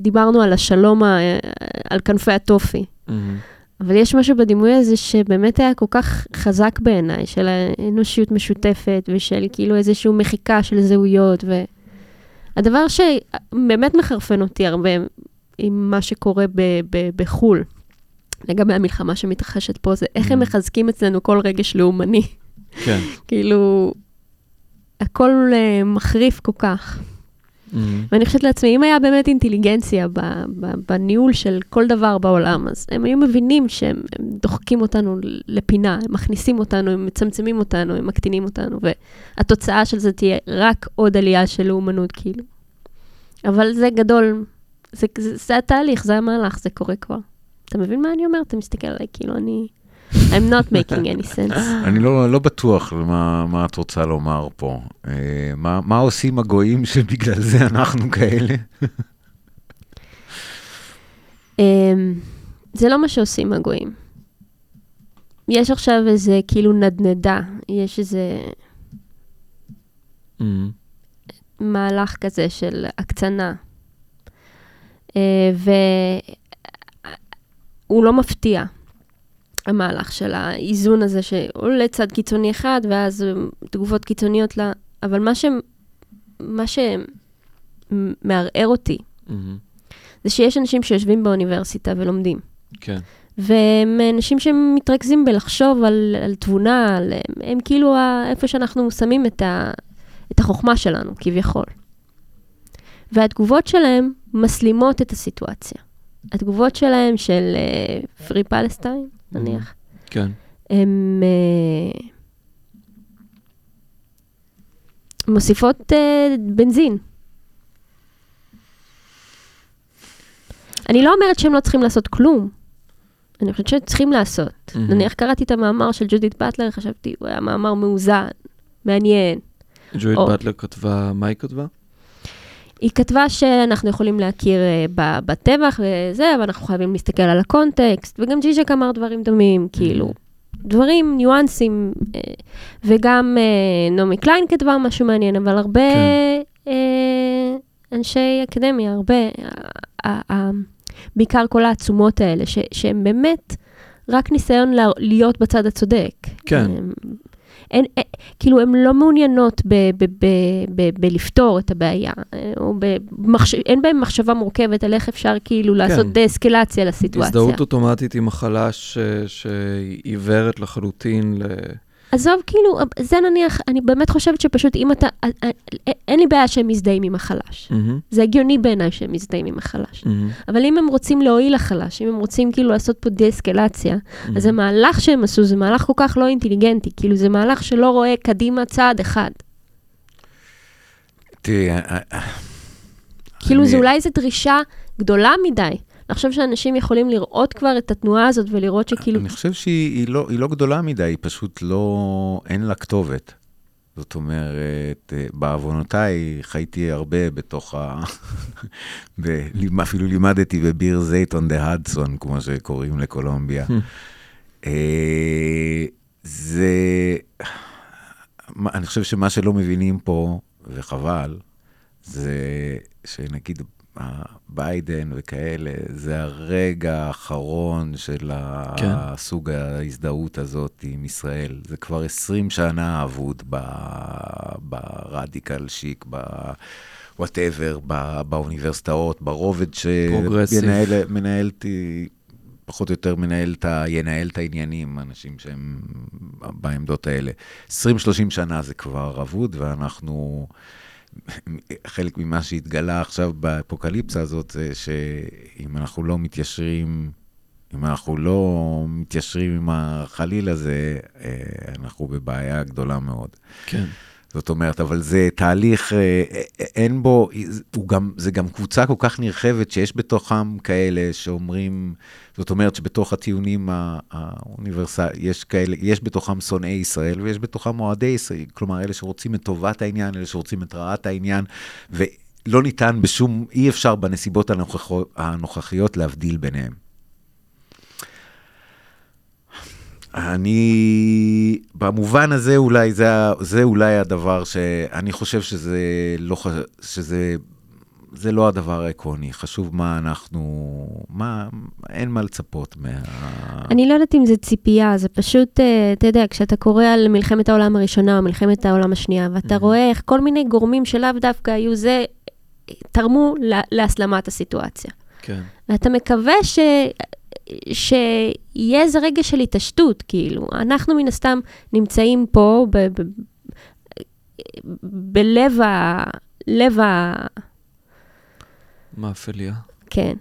C: דיברנו על השלום, ה, על כנפי הטופי.
B: מהמם.
C: אבל יש משהו בדימוי הזה שבאמת היה כל כך חזק בעיניי, של האנושיות משותפת, ושל כאילו איזושהי מחיקה של זהויות, והדבר שבאמת מחרפן אותי הרבה עם מה שקורה ב- ב- בחו"ל, לגבי המלחמה שמתרחשת פה, זה איך הם
B: Mm.
C: מחזקים אצלנו כל רגש לאומני.
B: כן.
C: כאילו, הכל uh, מחריף כל כך.
B: מהמם.
C: ואני חושבת לעצמי, אם היה באמת אינטליגנציה ב, ב, בניהול של כל דבר בעולם, אז הם היו מבינים שהם הם דוחקים אותנו לפינה, הם מכניסים אותנו, הם מצמצמים אותנו, הם מקטינים אותנו, והתוצאה של זה תהיה רק עוד עלייה של לאומנות, כאילו. אבל זה גדול, זה, זה, זה התהליך, זה המהלך, זה קורה כבר. אתה מבין מה אני אומרת? אתה מסתכל עליי, כאילו, אני... I'm not making any sense.
A: אני לא, לא בטוח מה, מה את רוצה לומר פה. אה, מה, מה עושים הגויים שבגלל זה אנחנו כאלה?
C: אמ, זה לא מה שעושים הגויים. יש עכשיו איזה כאילו נדנדה, יש איזה
B: מהמם.
C: מהלך כזה של הקצנה. אה, והוא לא מפתיע, המהלך של האיזון הזה, שעולה צד קיצוני אחד, ואז אה, תגובות קיצוניות ל... אבל מה ש... מה שמערער אותי. זה שיש אנשים שיושבים באוניברסיטה ולומדים.
B: כן.
C: והם אנשים שמתרכזים בלחשוב על, על תבונה, על, הם, הם כאילו ה, איפה שאנחנו שמים את, ה, את החוכמה שלנו, כביכול. והתגובות שלהם מסלימות את הסיטואציה. התגובות שלהם של פרי פלסטיין, נניח,
B: כן.
C: הן uh, מוסיפות uh, בנזין. אני לא אומרת שהם לא צריכים לעשות כלום. אני חושבת שהם צריכים לעשות.
B: מהמם.
C: נניח קראתי את המאמר של ג'ודית באטלר, חשבתי, הוא היה מאמר מאוזן, מעניין. ג'ודית
B: באטלר כתבה, מה היא כתבה?
C: היא כתבה שאנחנו יכולים להכיר אה, בטבח וזה, אבל אנחנו חייבים להסתכל על הקונטקסט, וגם ז'יז'ק אמר דברים דומים, כאילו, דברים, ניואנסים, אה, וגם אה, נעמי קליין כתבה משהו מעניין, אבל הרבה
B: כן.
C: אנשי אקדמיה, הרבה, בעיקר כל העצומות האלה, ש- שהם באמת רק ניסיון לה- להיות בצד הצודק.
B: כן.
C: אין, אין, כאילו, הן לא מעוניינות ב, ב, ב, ב, בלפתור את הבעיה, אה, או במחש... אין בהן מחשבה מורכבת על איך אפשר כאילו לעשות
B: כן.
C: דה-אסקלציה לסיטואציה.
B: הזדהות אוטומטית עם מחלה ש- שהיא עיוורת לחלוטין ל...
C: עזוב, כאילו, זה נניח, אני באמת חושבת שפשוט אם אתה, אה, אה, אין לי בעיה שהם מזדהים עם החלש.
B: מהמם,
C: זה הגיוני בעיניי שהם מזדהים עם החלש.
B: מהמם,
C: אבל אם הם רוצים להועיל לחלש, אם הם רוצים כאילו לעשות פה דה-אסקלציה,
B: מהמם.
C: אז המהלך שהם עשו זה מהלך כל כך לא אינטליגנטי, כאילו זה מהלך שלא רואה קדימה צעד אחד.
A: תראי, אה, אה,
C: כאילו
A: אני-
C: זה אולי איזו דרישה גדולה מדי. אני חושב שאנשים יכולים לראות כבר את התנועה הזאת ולראות שכאילו,
A: אני חושב שהיא היא לא, היא לא גדולה מדי, היא פשוט לא, אין לה כתובת. זאת אומרת, אה, בעוונותיי חייתי הרבה בתוך ה... ב... אפילו לימדתי בביר זייט on the Hudson, כמו שקוראים לקולומביה. אה, זה... אני חושב שמה שלא מבינים פה, וחבל, זה שנגיד ביידן וכאלה, זה הרגע האחרון של
B: כן.
A: הסוג ההזדהות הזאת עם ישראל. זה כבר 20 שנה אבוד ב- ברדיקל שיק, ב... whatever, באוניברסיטאות, ברובד. שמנהלתי, פחות או יותר מנהל את ה... ינהל את העניינים, אנשים שהם בעמדות האלה. 20-30 שנה זה כבר אבוד, ואנחנו... חלק ממה שהתגלה עכשיו באפוקליפסה הזאת, זה שאם אנחנו לא מתיישרים, אם אנחנו לא מתיישרים עם החליל הזה, אה, אנחנו בבעיה גדולה מאוד.
B: כן.
A: זאת אומרת, אבל זה תהליך, אה, אין בו, הוא גם, זה גם קבוצה כל כך נרחבת שיש בתוכם כאלה שאומרים, זאת אומרת שבתוך הטיעונים האוניברסליים, יש כאלה, יש בתוכם שונאי ישראל ויש בתוכם אוהדי ישראל, כלומר, אלה שרוצים את טובת העניין, אלה שרוצים את רעת העניין, ולא ניתן בשום, אי אפשר בנסיבות הנוכחו- הנוכחיות להבדיל ביניהם. אני, במובן הזה אולי, זה, זה אולי הדבר שאני חושב שזה לא, שזה, זה לא הדבר העקרוני. חשוב מה אנחנו, מה, אין מה לצפות מה...
C: אני לא יודעת אם זה ציפייה, זה פשוט, אה, אתה יודע, כשאתה קורא על מלחמת העולם הראשונה או מלחמת העולם השנייה, ואתה רואה איך כל מיני גורמים שלאו דווקא היו זה, תרמו לה- להסלמת הסיטואציה.
B: כן. ואתה
C: מקווה ש... שיהיה איזה רגע של התעשתות, כאילו. אנחנו מן הסתם נמצאים פה ב... ב... בלב ה... לב ה...
B: מאפליה.
C: כן.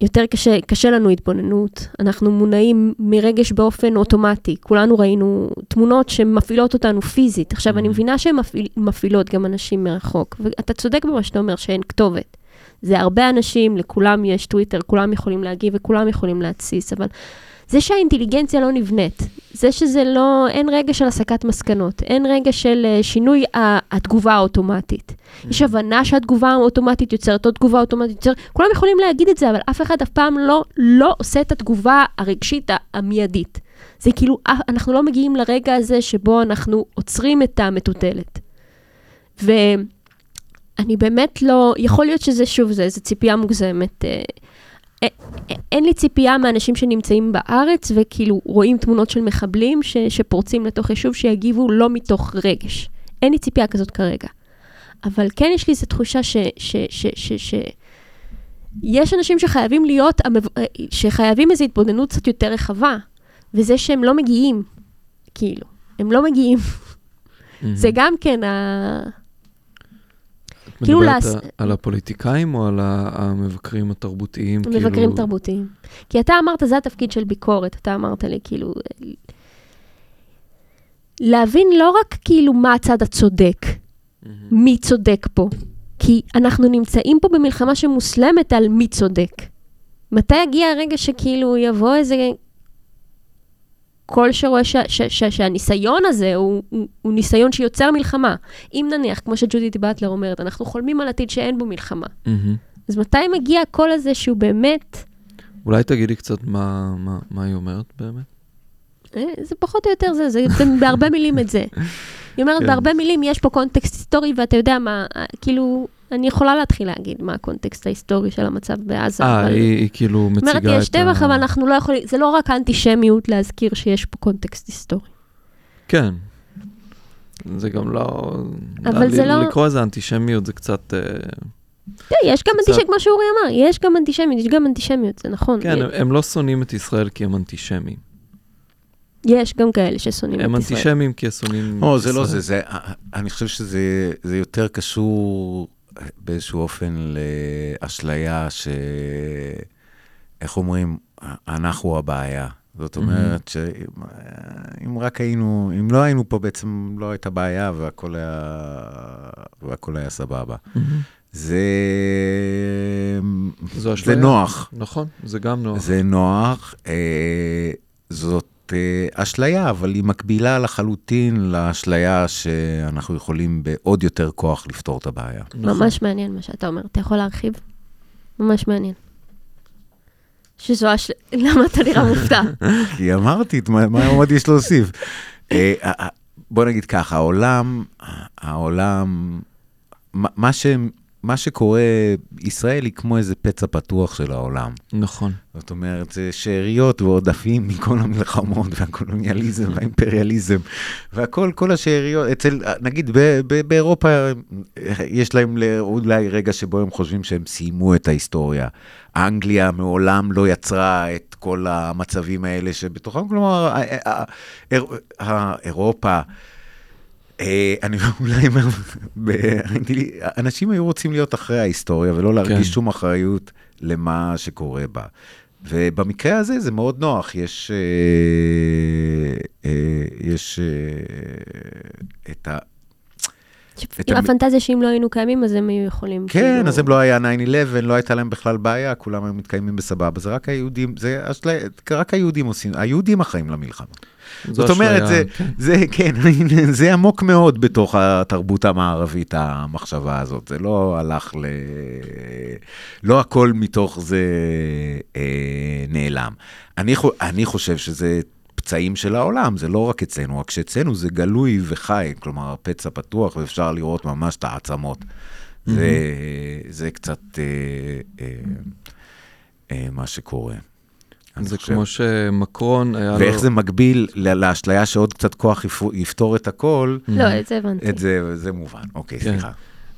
C: יותר קשה, קשה לנו התבוננות. אנחנו מונעים מרגש באופן אוטומטי. כולנו ראינו תמונות שמפעילות אותנו פיזית. עכשיו, אני
B: Mhm.
C: מבינה שהן מפעיל, מפעילות גם אנשים מרחוק, ואתה צודק במה שאתה אומר, שאין כתובת. זה הרבה אנשים, לכולם יש טוויטר, כולם יכולים להגיב וכולם יכולים להתסיס, אבל זה שהאינטליגנציה לא נבנית, זה שזה לא, אין רגע של הסקת מסקנות, אין רגע של אה, שינוי ה- התגובה האוטומטית. יש הבנה שהתגובה האוטומטית יוצרת עוד תגובה אוטומטית יוצרת, כולם יכולים להגיד את זה, אבל אף אחד אף פעם לא, לא עושה את התגובה הרגשית המיידית. זה כאילו, אה, אנחנו לא מגיעים לרגע הזה שבו אנחנו עוצרים את המטוטלת. ואני באמת לא, יכול להיות שזה שוב, זה איזו ציפייה מוגזמת. אה, אה, אין לי ציפייה מאנשים שנמצאים בארץ וכאילו רואים תמונות של מחבלים ש, שפורצים לתוך יישוב שיגיבו לא מתוך רגש. אין לי ציפייה כזאת כרגע. אבל כן יש לי איזו תחושה ש... ש, ש, ש, ש יש אנשים שחייבים להיות, אה, שחייבים איזו התבוננות קצת יותר רחבה, וזה שהם לא מגיעים, כאילו, הם לא מגיעים. זה גם כן ה... כאילו
B: מדברת
C: לעס-
B: על הפוליטיקאים או על המבקרים התרבותיים?
C: מבקרים
B: כאילו...
C: תרבותיים. כי אתה אמרת, זה התפקיד של ביקורת, אתה אמרת לי, כאילו... להבין לא רק כאילו מה הצד הצודק,
B: מהמם.
C: מי צודק פה, כי אנחנו נמצאים פה במלחמה שמוסלמת על מי צודק. מתי יגיע הרגע שכאילו יבוא איזה קול שרואה ש- ש- ש- שהניסיון הזה הוא, הוא, הוא ניסיון שיוצר מלחמה. אם נניח, כמו שג'ודית באטלר אומרת, אנחנו חולמים על עתיד שאין בו מלחמה.
B: מהמם.
C: אז מתי מגיע הקול הזה שהוא באמת,
B: אולי תגידי קצת מה, מה, מה היא אומרת באמת?
C: אה, זה פחות או יותר זה, זה, זה בהרבה מילים את זה. היא אומרת,
B: כן.
C: בהרבה מילים יש פה קונטקסט היסטורי, ואתה יודע מה, אה, כאילו, אני יכולה להתחיל להגיד מה הקונטקסט ההיסטורי של המצב בעזה.
B: אה,
C: אבל-
B: היא, היא כאילו מציגה
C: אומרת,
B: את ה...
C: יש טבח, אבל אנחנו לא יכולים, זה לא רק אנטישמיות להזכיר שיש פה קונטקסט היסטורי.
B: כן. זה גם לא...
C: אבל זה לא-
B: לקרוא לזה אנטישמיות זה קצת... אה,
C: כן, יש גם אנטישמיות, כמו שאורי אמר, יש גם אנטישמיות, יש גם אנטישמיות, זה נכון.
B: כן, הם- הם לא שונאים את ישראל כי הם אנטישמים.
C: יש גם כאלה ששונאים
B: הם
C: את ישראל.
B: אנטישמים כי הם שונאים
A: או,
B: את
A: זה לא
B: ישראל.
A: זה, זה, אני חושב שזה זה יותר קשור באיזשהו אופן לאשליה ש... איך אומרים? אנחנו הבעיה. זאת אומרת שאם רק היינו, אם לא היינו פה בעצם לא הייתה בעיה והכל היה, והכל היה סבבה.
B: מהמם.
A: זה,
B: זו
A: זה. נוח.
B: נכון, זה גם נוח.
A: זה נוח, אה, זאת אה, אשליה, אבל היא מקבילה לחלוטין לאשליה שאנחנו יכולים בעוד יותר כוח לפתור את הבעיה.
B: נכון.
C: ממש מעניין מה שאתה אומר, אתה יכול להרחיב? ממש מעניין. שזו הש... למה אתה נראה מופתע?
A: כי אמרתי, מה מה עוד יש להוסיף? אה, אה, בוא נגיד ככה, העולם, העולם, מה- מה ש- מה שקורה, ישראל היא כמו איזה פצע פתוח של העולם.
B: נכון.
A: זאת אומרת, זה שאריות ועודפים מכל המלחמות והקולוניאליזם והאימפריאליזם והכל, כל השאריות, אצל, נגיד ב, ב, באירופה יש להם אולי רגע שבו הם חושבים שהם סיימו את ההיסטוריה. אנגליה מעולם לא יצרה את כל המצבים האלה שבתוכם, כלומר, ה- ה- ה- ה- אירופה, אה, אני אולי אומר, אנשים היו רוצים להיות אחרי ההיסטוריה ולא להרגיש
B: כן.
A: שום אחריות למה שקורה בה. ובמקרה הזה זה מאוד נוח, יש, אה, אה, יש אה, את ה... את המ-
C: הפנטזיה שאם לא היינו קיימים, אז הם היו יכולים...
A: כן,
C: כאילו-
A: אז הם לא היה 9-11, לא הייתה להם בכלל בעיה, כולם היו מתקיימים בסבבה, זה רק היהודים, זה רק היהודים עושים, היהודים אחראים למלחמה. זאת אומרת,
B: אשליה,
A: זה,
B: כן.
A: זה, כן, זה עמוק מאוד בתוך התרבות המערבית, המחשבה הזאת. זה לא הלך ל... לא הכל מתוך זה אה, נעלם. אני, אני חושב שזה פצעים של העולם, זה לא רק אצלנו, רק שאצלנו זה גלוי וחי, כלומר, הפצע פתוח ואפשר לראות ממש את העצמות. זה, זה קצת אה, אה, אה, מה שקורה.
B: זה
A: חושב.
B: כמו שמקרון היה לו...
A: ואיך זה מקביל לאשליה שעוד קצת כוח יפתור את הכל,
C: לא, את זה הבנתי.
A: את זה, זה מובן. אוקיי,
B: כן.
A: סליחה.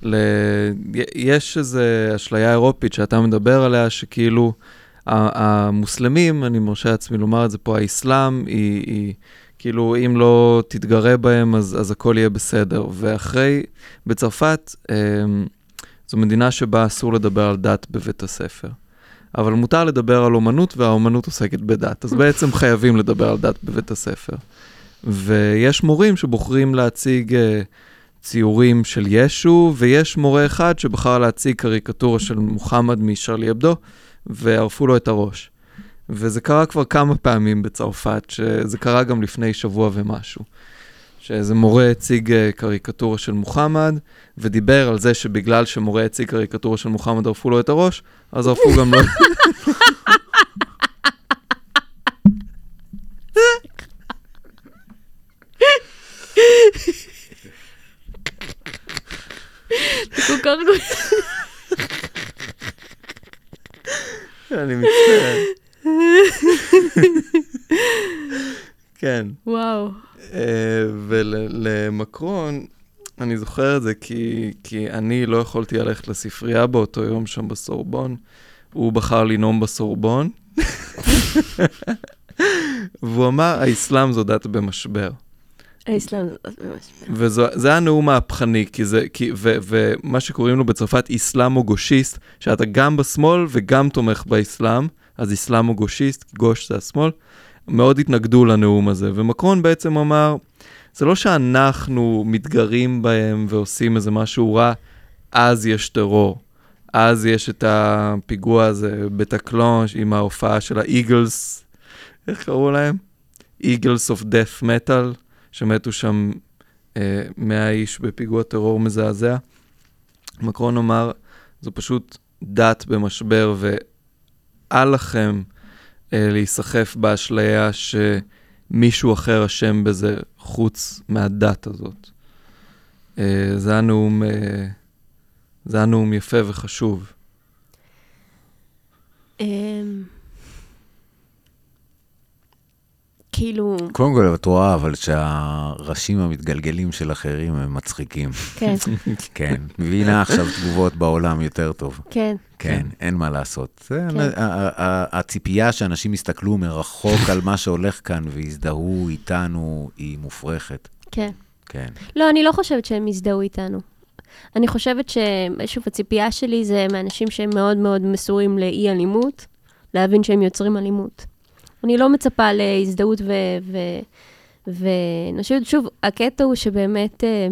B: ל... יש איזו אשליה אירופית שאתה מדבר עליה, שכאילו המוסלמים, אני מרשה לעצמי לומר את זה פה, האסלאם, היא, היא כאילו, אם לא תתגרה בהם, אז, אז הכל יהיה בסדר. ואחרי, בצרפת, אמ, זו מדינה שבה אסור לדבר על דת בבית הספר. אבל מותר לדבר על אומנות, והאומנות עוסקת בדת. אז בעצם חייבים לדבר על דת בבית הספר. ויש מורים שבוחרים להציג אה, ציורים של ישו, ויש מורה אחד שבחר להציג קריקטורה של מוחמד משרלי אבדו, וערפו לו את הראש. וזה קרה כבר כמה פעמים בצרפת, שזה קרה גם לפני שבוע ומשהו. שאיזה מורה הציג אה, קריקטורה של מוחמד, ודיבר על זה שבגלל שמורה הציג קריקטורה של מוחמד ערפו לו את הראש, אז ערפו גם לו.
C: כל כך.
B: אני מצטער. כן.
C: וואו.
B: ולמקרון, אני זוכר את זה כי, כי אני לא יכולתי ללכת לספרייה באותו יום שם בסורבון. הוא בחר לנאום בסורבון. והוא אמר, האסלאם זו דת במשבר.
C: האסלאם.
B: וזה היה נאום מהפכני, כי זה, כי, ו, ומה שקוראים לו בצרפת איסלאמו-גושיסט, שאתה גם בשמאל וגם תומך באסלאם, אז איסלאמו-גושיסט, גוש זה השמאל, מאוד התנגדו לנאום הזה. ומקרון בעצם אמר, זה לא שאנחנו מתגרים בהם ועושים איזה משהו רע, אז יש טרור. אז יש את הפיגוע הזה בטקלון עם ההופעה של האיגלס, איך קראו להם? איגלס אוף דף מטאל, שמתו שם אה, 100 איש בפיגוע טרור מזעזע. מקרון אמר, זו פשוט דת במשבר, ואל לכם אה, להיסחף באשליה שמישהו אחר אשם בזה חוץ מהדת הזאת. אה, זה היה נאום, אה, זה היה נאום יפה וחשוב.
C: אמ, כאילו,
A: קודם כל, את רואה, אבל שהראשים המתגלגלים של אחרים הם מצחיקים.
C: כן,
A: כן, מבינה עכשיו תגובות בעולם יותר טוב.
C: כן,
A: כן, אין מה לעשות.
C: כן.
A: הציפייה שאנשים יסתכלו מרחוק על מה שהולך כאן ויזדהו איתנו, היא מופרכת.
C: כן.
A: כן.
C: לא, אני לא חושבת שהם יזדהו איתנו. אני חושבת ששוב, הציפייה שלי זה מאנשים שהם מאוד מאוד מסורים לאי אלימות, להבין שהם יוצרים אלימות. אני לא מצפה להזדהות ו... ו... חושבת, שוב, הקטע הוא שבאמת... אה,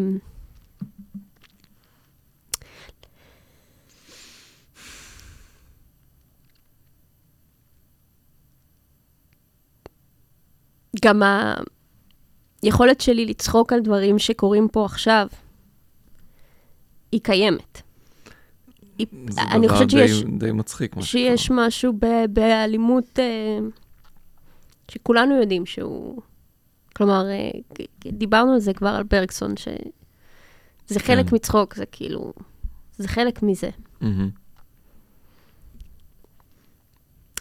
C: גם היכולת שלי לצחוק על דברים שקורים פה עכשיו, היא קיימת. היא,
B: זה
C: אני
B: דבר
C: חושבת
B: די-
C: שיש,
B: די מצחיק.
C: שיש. משהו ב- באלימות אה, שכולנו יודעים שהוא... כלומר, אה, דיברנו על זה כבר על ברגסון, שזה חלק
B: כן.
C: מצחוק, זה כאילו... זה חלק מזה.
B: מהמם.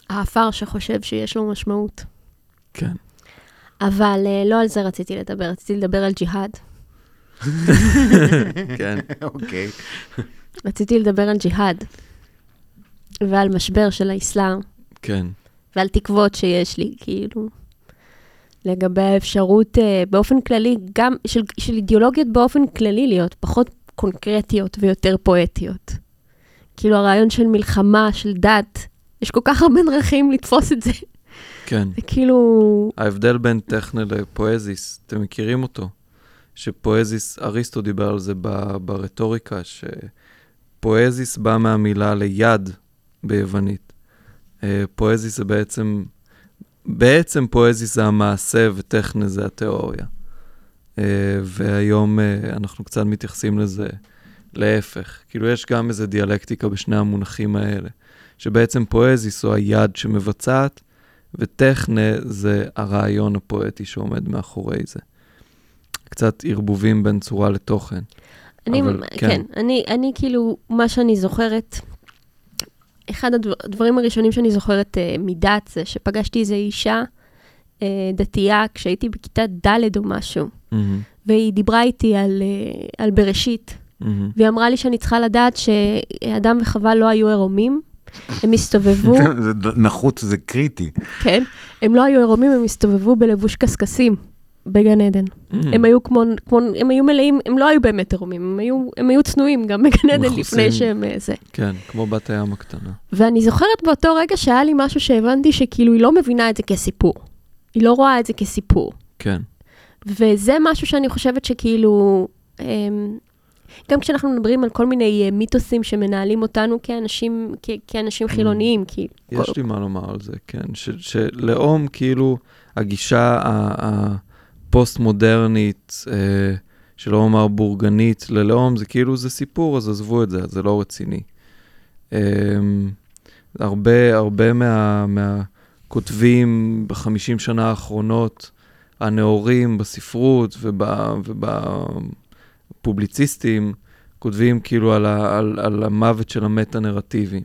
C: העפר שחושב שיש לו משמעות.
B: כן.
C: אבל אה, לא על זה רציתי לדבר, רציתי לדבר על ג'יהאד.
B: כן.
A: אוקיי.
C: רציתי לדבר על ג'יהאד, ועל משבר של האסלאם,
B: כן.
C: ועל תקוות שיש לי, כאילו, לגבי האפשרות אה, באופן כללי, גם של, של אידיאולוגיות באופן כללי להיות פחות קונקרטיות ויותר פואטיות. כאילו הרעיון של מלחמה, של דת, יש כל כך הרבה דרכים לתפוס את זה.
B: כן.
C: זה כאילו,
B: ההבדל בין טכנה לפואזיס, אתם מכירים אותו? שפואזיס, אריסטו דיבר על זה ב- ברטוריקה, שפואזיס בא מהמילה ליד ביוונית. אה, פואזיס זה בעצם, בעצם פואזיס זה המעשה וטכנה זה התיאוריה. אה, והיום אה, אנחנו קצת מתייחסים לזה להפך. כאילו יש גם איזו דיאלקטיקה בשני המונחים האלה, שבעצם פואזיס הוא היד שמבצעת, וטכנה זה הרעיון הפואטי שעומד מאחורי זה. קצת ערבובים בין צורה לתוכן.
C: אני,
B: אבל
C: כן,
B: כן.
C: אני, אני כאילו, מה שאני זוכרת, אחד הדבר, הדברים הראשונים שאני זוכרת uh, מדת זה שפגשתי איזו אישה uh, דתייה כשהייתי בכיתה ד' או משהו,
B: מהמם,
C: והיא דיברה איתי על, uh, על בראשית,
B: מהמם.
C: והיא אמרה לי שאני צריכה לדעת שאדם וחווה לא היו עירומים, הם הסתובבו,
A: זה נחוץ, זה קריטי.
C: כן, הם לא היו עירומים, הם הסתובבו בלבוש קשקשים בגן עדן.
B: מהמם.
C: הם היו כמו, כמו, הם היו מלאים, הם לא היו באמת עירומים, הם היו, הם היו צנועים גם בגן עדן. לפני שהם אה, זה.
B: כן, כמו בת הים הקטנה.
C: ואני זוכרת באותו רגע שהיה לי משהו שהבנתי שכאילו היא לא מבינה את זה כסיפור. היא לא רואה את זה כסיפור.
B: כן,
C: וזה משהו שאני חושבת שכאילו, אמ, גם כשאנחנו מדברים על כל מיני אה, מיתוסים שמנהלים אותנו כאנשים, כ- כאנשים חילוניים, כי...
B: יש לי מה לומר על זה, כן. ש- שלאום, כאילו, הגישה ה- הפוסט-מודרנית, אה, שלא לומר בורגנית, ללאום, זה כאילו, זה סיפור, אז עזבו את זה, זה לא רציני. אה, הרבה, הרבה מה, מהכותבים בחמישים שנה האחרונות, הנאורים בספרות ובפובליציסטים, כותבים כאילו על, ה, על, על המוות של המטה-נרטיבים.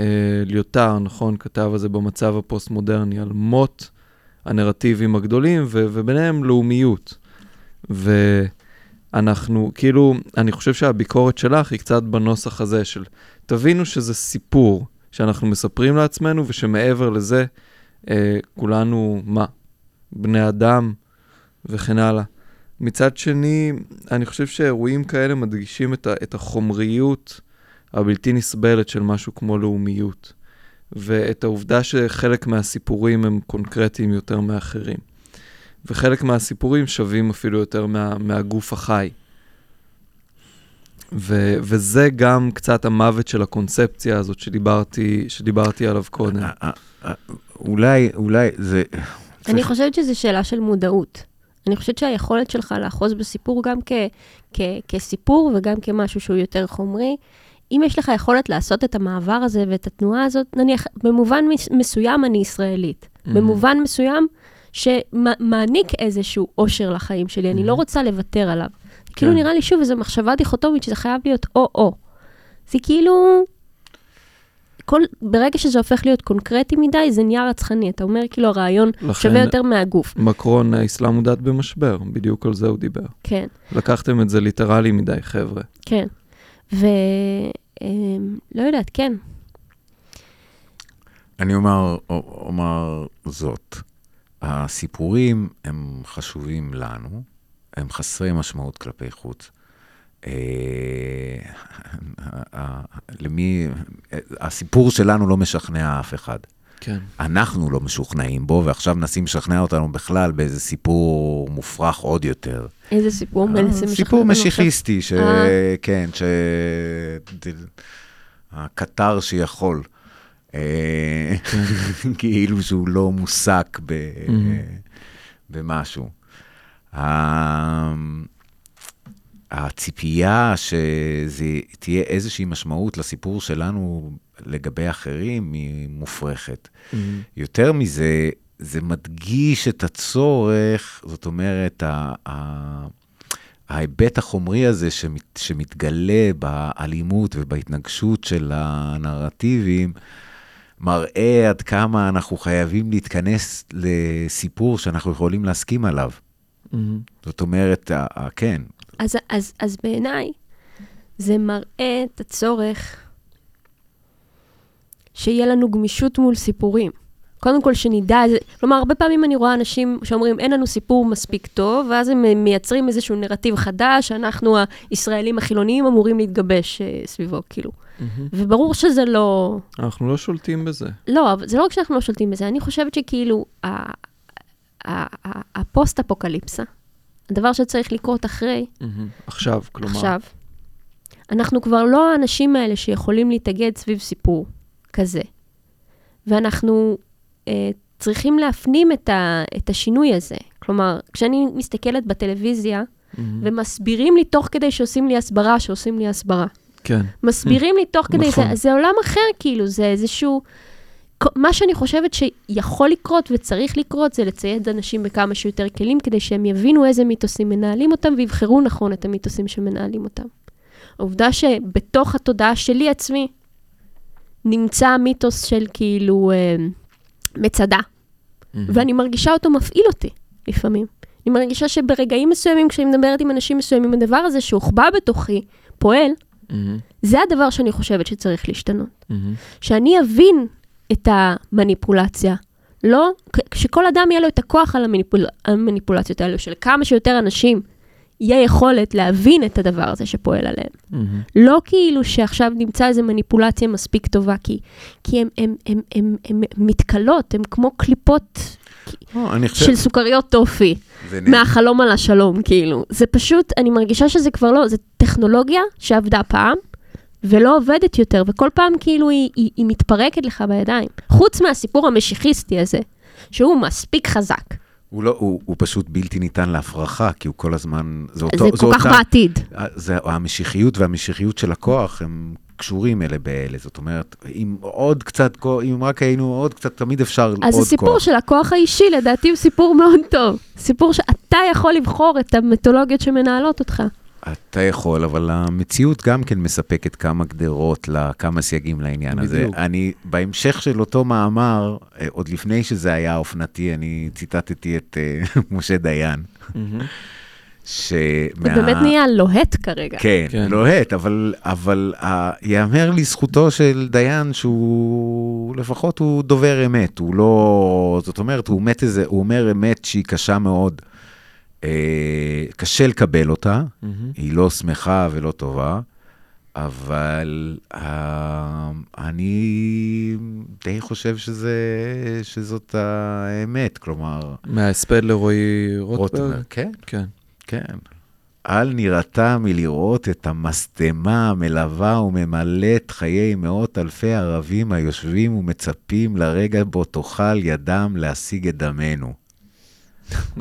B: אה, ליוטר, נכון, כתב על זה במצב הפוסט-מודרני, על מות הנרטיבים הגדולים, ו- וביניהם לאומיות. ואנחנו, כאילו, אני חושב שהביקורת שלך היא קצת בנוסח הזה של, תבינו שזה סיפור שאנחנו מספרים לעצמנו, ושמעבר לזה, אה, כולנו, מה? בני אדם וכן הלאה. מצד שני, אני חושב שאירועים כאלה מדגישים את, ה- את החומריות הבלתי נסבלת של משהו כמו לאומיות, ואת העובדה שחלק מהסיפורים הם קונקרטיים יותר מאחרים, וחלק מהסיפורים שווים אפילו יותר מה, מהגוף החי. ו, וזה גם קצת המוות של הקונספציה הזאת שדיברתי, שדיברתי עליו קודם.
A: אה, אה, אה, אולי, אולי זה...
C: אני חושבת שזו שאלה של מודעות. אני חושבת שהיכולת שלך לאחוז בסיפור גם כ, כ, כסיפור וגם כמשהו שהוא יותר חומרי, אם יש לך יכולת לעשות את המעבר הזה ואת התנועה הזאת, נניח, במובן מס- מסוים אני ישראלית.
B: Mhm.
C: במובן מסוים שמעניק איזשהו אושר לחיים שלי, אני לא
B: Mhm.
C: רוצה לוותר עליו. כאילו
B: כן.
C: נראה לי שוב איזו מחשבה דיכוטומית שזה חייב להיות או-או. זה כאילו... כל, ברגע שזה הופך להיות קונקרטי מדי, זה נהיה רצחני. אתה אומר כאילו הרעיון
B: לכן-
C: שווה יותר מהגוף.
B: מקרון, האסלאם הוא דת במשבר, בדיוק על זה הוא דיבר.
C: כן,
B: לקחתם את זה ליטרלי מדי, חבר'ה.
C: כן. ו... אמ, יודעת, כן.
A: אני אומר, אומר זאת, הסיפורים הם חשובים לנו, הם חסרי משמעות כלפי חוץ. אה, למי, הסיפור שלנו לא משכנע אף אחד.
B: כן.
A: אנחנו לא משוכנעים בו, ועכשיו מנסים לשכנע אותנו בכלל באיזה סיפור מופרך עוד יותר.
C: איזה סיפור
A: אה, סיפור? משיחיסטי, ש...
C: אה.
A: כן, ש... הקטר שיכול. אה, כאילו שהוא לא מוסק ב... במשהו. הציפייה שזה תהיה איזושהי משמעות לסיפור שלנו לגבי אחרים היא מופרכת. יותר מזה, זה מדגיש את הצורך, זאת אומרת, ה- ה- ההיבט החומרי הזה שמת, שמתגלה באלימות ובהתנגשות של הנרטיבים, מראה עד כמה אנחנו חייבים להתכנס לסיפור שאנחנו יכולים להסכים עליו. זאת אומרת, ה- ה- כן,
C: אז, אז, אז בעיניי, זה מראה את הצורך שיהיה לנו גמישות מול סיפורים. קודם כל, שנדע, כלומר, הרבה פעמים אני רואה אנשים שאומרים, אין לנו סיפור מספיק טוב, ואז הם מייצרים איזשהו נרטיב חדש, שאנחנו הישראלים החילוניים אמורים להתגבש אה, סביבו, כאילו. וברור שזה לא...
B: אנחנו לא שולטים בזה.
C: לא, אבל זה לא רק שאנחנו לא שולטים בזה, אני חושבת שכאילו, הפוסט-אפוקליפסה, הדבר שצריך לקרות אחרי,
B: עכשיו, כלומר.
C: עכשיו, אנחנו כבר לא האנשים האלה שיכולים להתאגד סביב סיפור כזה. ואנחנו אה, צריכים להפנים את, ה, את השינוי הזה. כלומר, כשאני מסתכלת בטלוויזיה, ומסבירים לי תוך כדי שעושים לי הסברה, שעושים לי הסברה.
B: כן.
C: מסבירים לי תוך כדי,
B: נכון.
C: זה, זה עולם אחר, כאילו, זה איזשהו... מה שאני חושבת שיכול לקרות וצריך לקרות, זה לצייד אנשים בכמה שיותר כלים, כדי שהם יבינו איזה מיתוסים מנהלים אותם, ויבחרו נכון את המיתוסים שמנהלים אותם. העובדה שבתוך התודעה שלי עצמי, נמצא המיתוס של כאילו אה, מצדה, ואני מרגישה אותו מפעיל אותי לפעמים. אני מרגישה שברגעים מסוימים, כשאני מדברת עם אנשים מסוימים, הדבר הזה שהוחבא בתוכי פועל, זה הדבר שאני חושבת שצריך להשתנות. שאני אבין את המניפולציה. לא, שכל אדם יהיה לו את הכוח על המניפול, המניפולציות האלו, של כמה שיותר אנשים יהיה יכולת להבין את הדבר הזה שפועל עליהם. לא כאילו שעכשיו נמצא איזו מניפולציה מספיק טובה, כי, כי הם, הם, הם, הם, הם, הם מתכלות, הם כמו קליפות
A: לא, אני חושב...
C: של סוכריות טופי. מהחלום על השלום, כאילו. זה פשוט, אני מרגישה שזה כבר לא, זה טכנולוגיה שעבדה פעם, ולא עובדת יותר, וכל פעם כאילו היא, היא, היא מתפרקת לך בידיים. חוץ מהסיפור המשיחיסטי הזה, שהוא מספיק חזק.
A: הוא, לא, הוא, הוא פשוט בלתי ניתן להפרחה, כי הוא כל הזמן... זה, אותו,
C: זה כל כך
A: אותה-
C: בעתיד.
A: זה, המשיחיות והמשיחיות של הכוח הם קשורים אלה באלה. זאת אומרת, אם עוד קצת, אם רק היינו עוד קצת, תמיד אפשר
C: אז
A: עוד
C: הסיפור
A: כוח.
C: של הכוח האישי, לדעתי, הוא סיפור מאוד טוב. סיפור שאתה יכול לבחור את המתולוגיות שמנהלות אותך.
A: אתה יכול, אבל המציאות גם כן מספקת כמה גדרות, כמה סייגים לעניין הזה.
B: בדיוק.
A: אני, בהמשך של אותו מאמר, אה, עוד לפני שזה היה אופנתי, אני ציטטתי את אה, משה דיין. שמה...
C: זה באמת נהיה לוהט כרגע.
A: כן,
B: כן.
A: לוהט, אבל, אבל uh, יאמר לזכותו של דיין שהוא, לפחות הוא דובר אמת, הוא לא, זאת אומרת, הוא, אמת איזה, הוא אומר אמת שהיא קשה מאוד, אה, קשה לקבל אותה, היא לא שמחה ולא טובה, אבל אה, אני די חושב שזה, שזאת האמת, כלומר,
B: מההספד לרועי רוטברג?
A: כן.
B: כן.
A: כן. אל נירתע מלראות את המשטמה המלווה וממלאת חיי מאות אלפי ערבים היושבים ומצפים לרגע בו תאכל ידם להשיג את דמנו.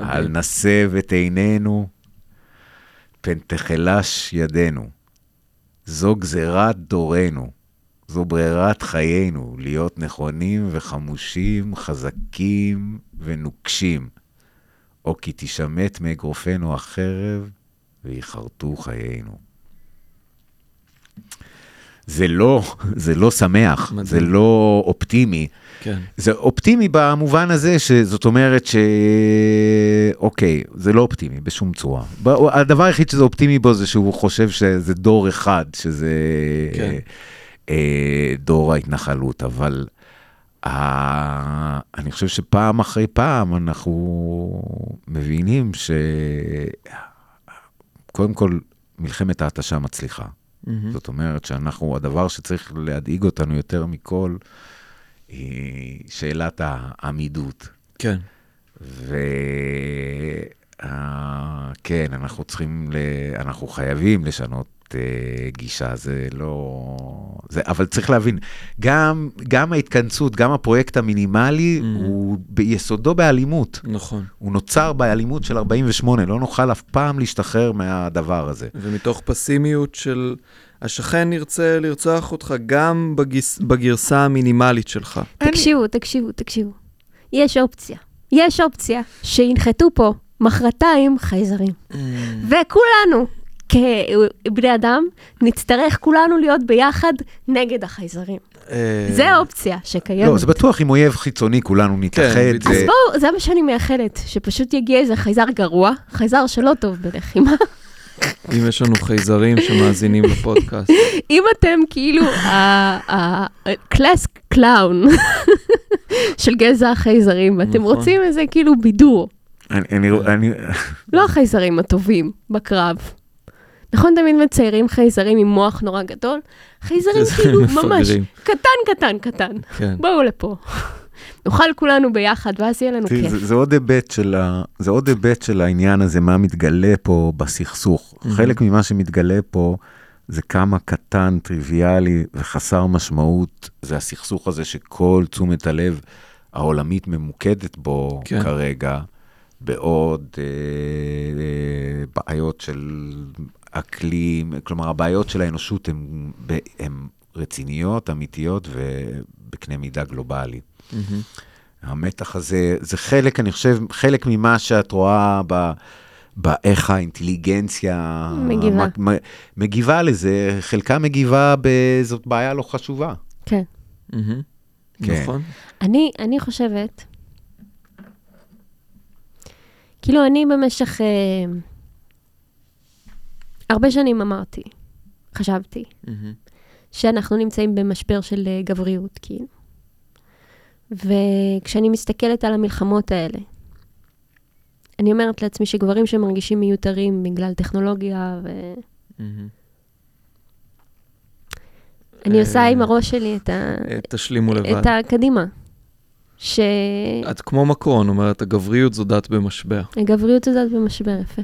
A: אל נסב את עינינו, פן תחלש ידינו. זו גזירת דורנו, זו ברירת חיינו, להיות נכונים וחמושים, חזקים ונוקשים. או כי תשמט מאגרופנו החרב ויחרטו חיינו. זה לא, זה לא שמח,
B: מדהים.
A: זה לא אופטימי.
B: כן.
A: זה אופטימי במובן הזה, שזאת אומרת ש... אוקיי, זה לא אופטימי בשום צורה. הדבר היחיד שזה אופטימי בו זה שהוא חושב שזה דור אחד, שזה
B: כן.
A: אה, דור ההתנחלות, אבל אה, אני חושב שפעם אחרי פעם אנחנו מבינים ש... קודם כל, מלחמת ההתשה מצליחה.
B: מהמם.
A: זאת אומרת שאנחנו, הדבר שצריך להדאיג אותנו יותר מכל, היא שאלת העמידות.
B: כן.
A: וכן, אנחנו צריכים, ל... אנחנו חייבים לשנות uh, גישה, זה לא... זה... אבל צריך להבין, גם, גם ההתכנסות, גם הפרויקט המינימלי,
B: Mm.
A: הוא ביסודו באלימות.
B: נכון.
A: הוא נוצר באלימות של 48, לא נוכל אף פעם להשתחרר מהדבר הזה.
B: ומתוך פסימיות של השכן ירצה לרצוח אותך גם בגיס, בגרסה המינימלית שלך.
C: תקשיבו, תקשיבו, תקשיבו. יש אופציה. יש אופציה שינחתו פה מחרתיים חייזרים. וכולנו, כבני אדם, נצטרך כולנו להיות ביחד נגד החייזרים.
B: אה,
C: זה האופציה שקיימת.
A: לא, זה בטוח עם אויב חיצוני, כולנו נתאחד.
B: בדיוק.
C: אז
A: זה-
C: בואו, זה מה שאני מייחלת, שפשוט יגיע איזה חייזר גרוע, חייזר שלא טוב בלחימה.
B: אם יש לנו חייזרים שמאזינים לפודקאסט.
C: אם אתם כאילו ה class clown של גזע החייזרים, ואתם
B: נכון.
C: רוצים איזה כאילו בידור,
A: אני- אני- אני-
C: לא החייזרים הטובים בקרב. נכון תמיד מציירים חייזרים עם מוח נורא גדול? חייזרים כאילו ממש. קטן, קטן, קטן.
B: כן.
C: בואו לפה. נאכל כולנו ביחד, ואז יהיה לנו כיף.
A: זה, זה עוד היבט של ה... זה עוד היבט של העניין הזה, מה מתגלה פה בסכסוך.
B: Mhm.
A: חלק ממה שמתגלה פה זה כמה קטן, טריוויאלי וחסר משמעות, זה הסכסוך הזה שכל תשומת הלב העולמית ממוקדת בו
B: כן.
A: כרגע, בעוד אה, אה, בעיות של אקלים, כלומר, הבעיות של האנושות הן הן רציניות, אמיתיות ובקנה מידה גלובלי.
B: מהמם.
A: המתח הזה, זה חלק, אני חושב, חלק ממה שאת רואה ב... באיך האינטליגנציה
C: מגיבה.
A: מ- מגיבה לזה, חלקה מגיבה בזאת בעיה לא חשובה.
C: כן.
B: מהמם.
A: כן.
B: נכון.
C: אני, אני חושבת, כאילו אני במשך אה, הרבה שנים אמרתי, חשבתי,
B: מהמם.
C: שאנחנו נמצאים במשבר של אה, גבריות, כאילו. וכשאני מסתכלת על המלחמות האלה, אני אומרת לעצמי שגברים שמרגישים מיותרים בגלל טכנולוגיה, ואני
B: מהמם.
C: אה... עושה עם הראש שלי את, ה...
B: אה, תשלימו לבד.
C: את הקדימה. שהגבריות
B: את כמו מקרון, אומרת, הגבריות זו דת במשבר.
C: הזאת במשבר יפה.